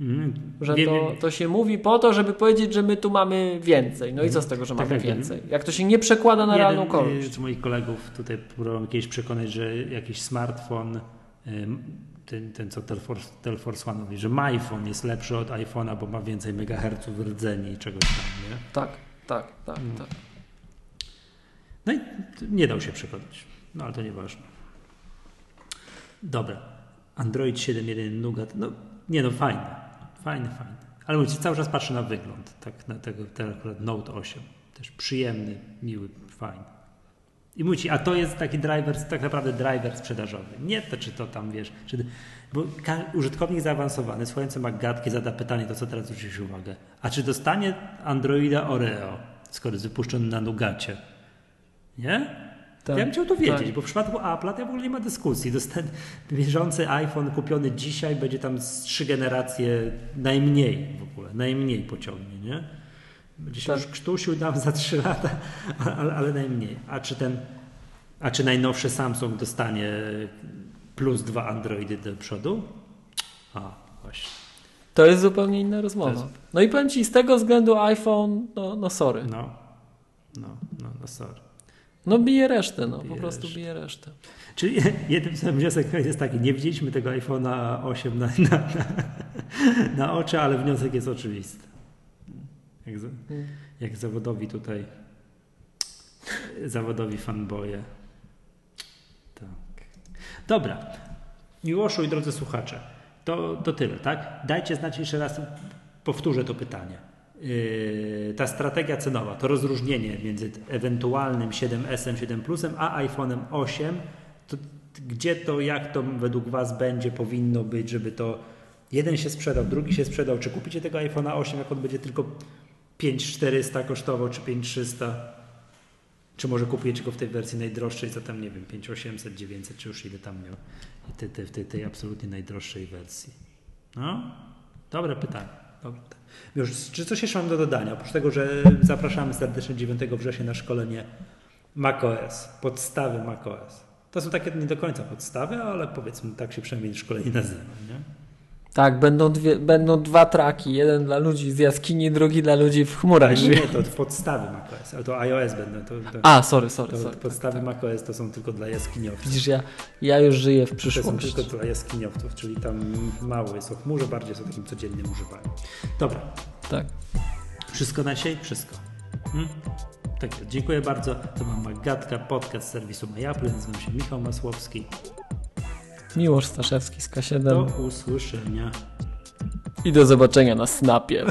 Mm, Że wiem, to, to się mówi po to, żeby powiedzieć, że my tu mamy więcej. No i co z tego, że Tak, mamy tak, więcej? Jak to się nie przekłada na Jeden, realną korzyść. z moich kolegów tutaj próbował kiedyś przekonać, że jakiś smartfon, ten, ten co Telforce, Telforce One mówi, że MyPhone jest lepszy od iPhone'a, bo ma więcej megaherców rdzeni i czegoś tam, nie? Tak, tak, tak, Mm. tak. No i nie dał się przekonać. No ale to nieważne. Dobra. Android 7.1 Nougat. No nie no, fajne. Fajny, fajny. Ale mówicie, cały czas patrzę na wygląd. Tak na tego, ten akurat Note 8. Też przyjemny, miły, fajny. I mówicie, a to jest taki driver, tak naprawdę driver sprzedażowy. Nie to, czy to tam wiesz, czy, bo użytkownik zaawansowany, słuchający Magatki zada pytanie, to co teraz zwrócisz uwagę. A czy dostanie Androida Oreo, skoro jest wypuszczony na Nugacie? Nie? Tak. Ja bym chciał to wiedzieć, Tak. bo w przypadku Apple'a to w ogóle nie ma dyskusji. Dostan- bieżący iPhone kupiony dzisiaj będzie tam z trzy generacje najmniej w ogóle, najmniej pociągnie, nie? Będzie się Tak. już krztusił nam za trzy lata, ale, ale najmniej. A czy ten, a czy najnowszy Samsung dostanie plus dwa Androidy do przodu? A, właśnie. To jest zupełnie inna rozmowa. No i powiem Ci, z tego względu iPhone, no, no sorry. No, no, no, no sorry. No bije resztę, no po Bije prostu resztę. bije resztę. Czyli jeden sam wniosek jest taki, nie widzieliśmy tego iPhone'a 8 na, na, na, na oczy, ale wniosek jest oczywisty. Jak, Mm. jak zawodowi tutaj, zawodowi fanboje. Tak. Dobra. Miłoszu i drodzy słuchacze, to, to tyle, tak? Dajcie znać jeszcze raz, powtórzę to pytanie. Yy, ta strategia cenowa, to rozróżnienie między ewentualnym 7S, 7 Plusem, a iPhone'em 8, to gdzie to, jak to według Was będzie, powinno być, żeby to jeden się sprzedał, drugi się sprzedał, czy kupicie tego iPhone'a 8, jak on będzie tylko 5400 kosztował, czy 5300, czy może kupujecie go w tej wersji najdroższej, co tam, nie wiem, 5800, 900, czy już ile tam miał, w tej, tej, tej, tej absolutnie najdroższej wersji. No, dobre pytanie. Dobre pytanie. Już, czy coś jeszcze mam do dodania? Oprócz tego, że zapraszamy serdecznie 9 września na szkolenie macOS, podstawy macOS. To są takie nie do końca podstawy, ale powiedzmy, tak się przynajmniej szkolenie nazywa. Nie? Tak, będą, dwie, będą dwa traki. Jeden dla ludzi z jaskini, drugi dla ludzi w chmurach. Nie, to podstawy macOS, ale to iOS będą. To, to, A, sorry, sorry, to sorry. podstawy macOS to są tylko dla jaskiniowców. Widzisz, ja, ja już żyję w To są przyszłości. tylko dla jaskiniowców, czyli tam mało jest o chmurze, bardziej jest o takim codziennym używaniu. Dobra, Tak. wszystko na dzisiaj? Wszystko. Hmm? Tak, dziękuję bardzo. To była Magatka, podcast serwisu MyApple. Nazywam się Michał Masłowski. Miłosz Staszewski z K7 Do usłyszenia. i do zobaczenia na Snapie.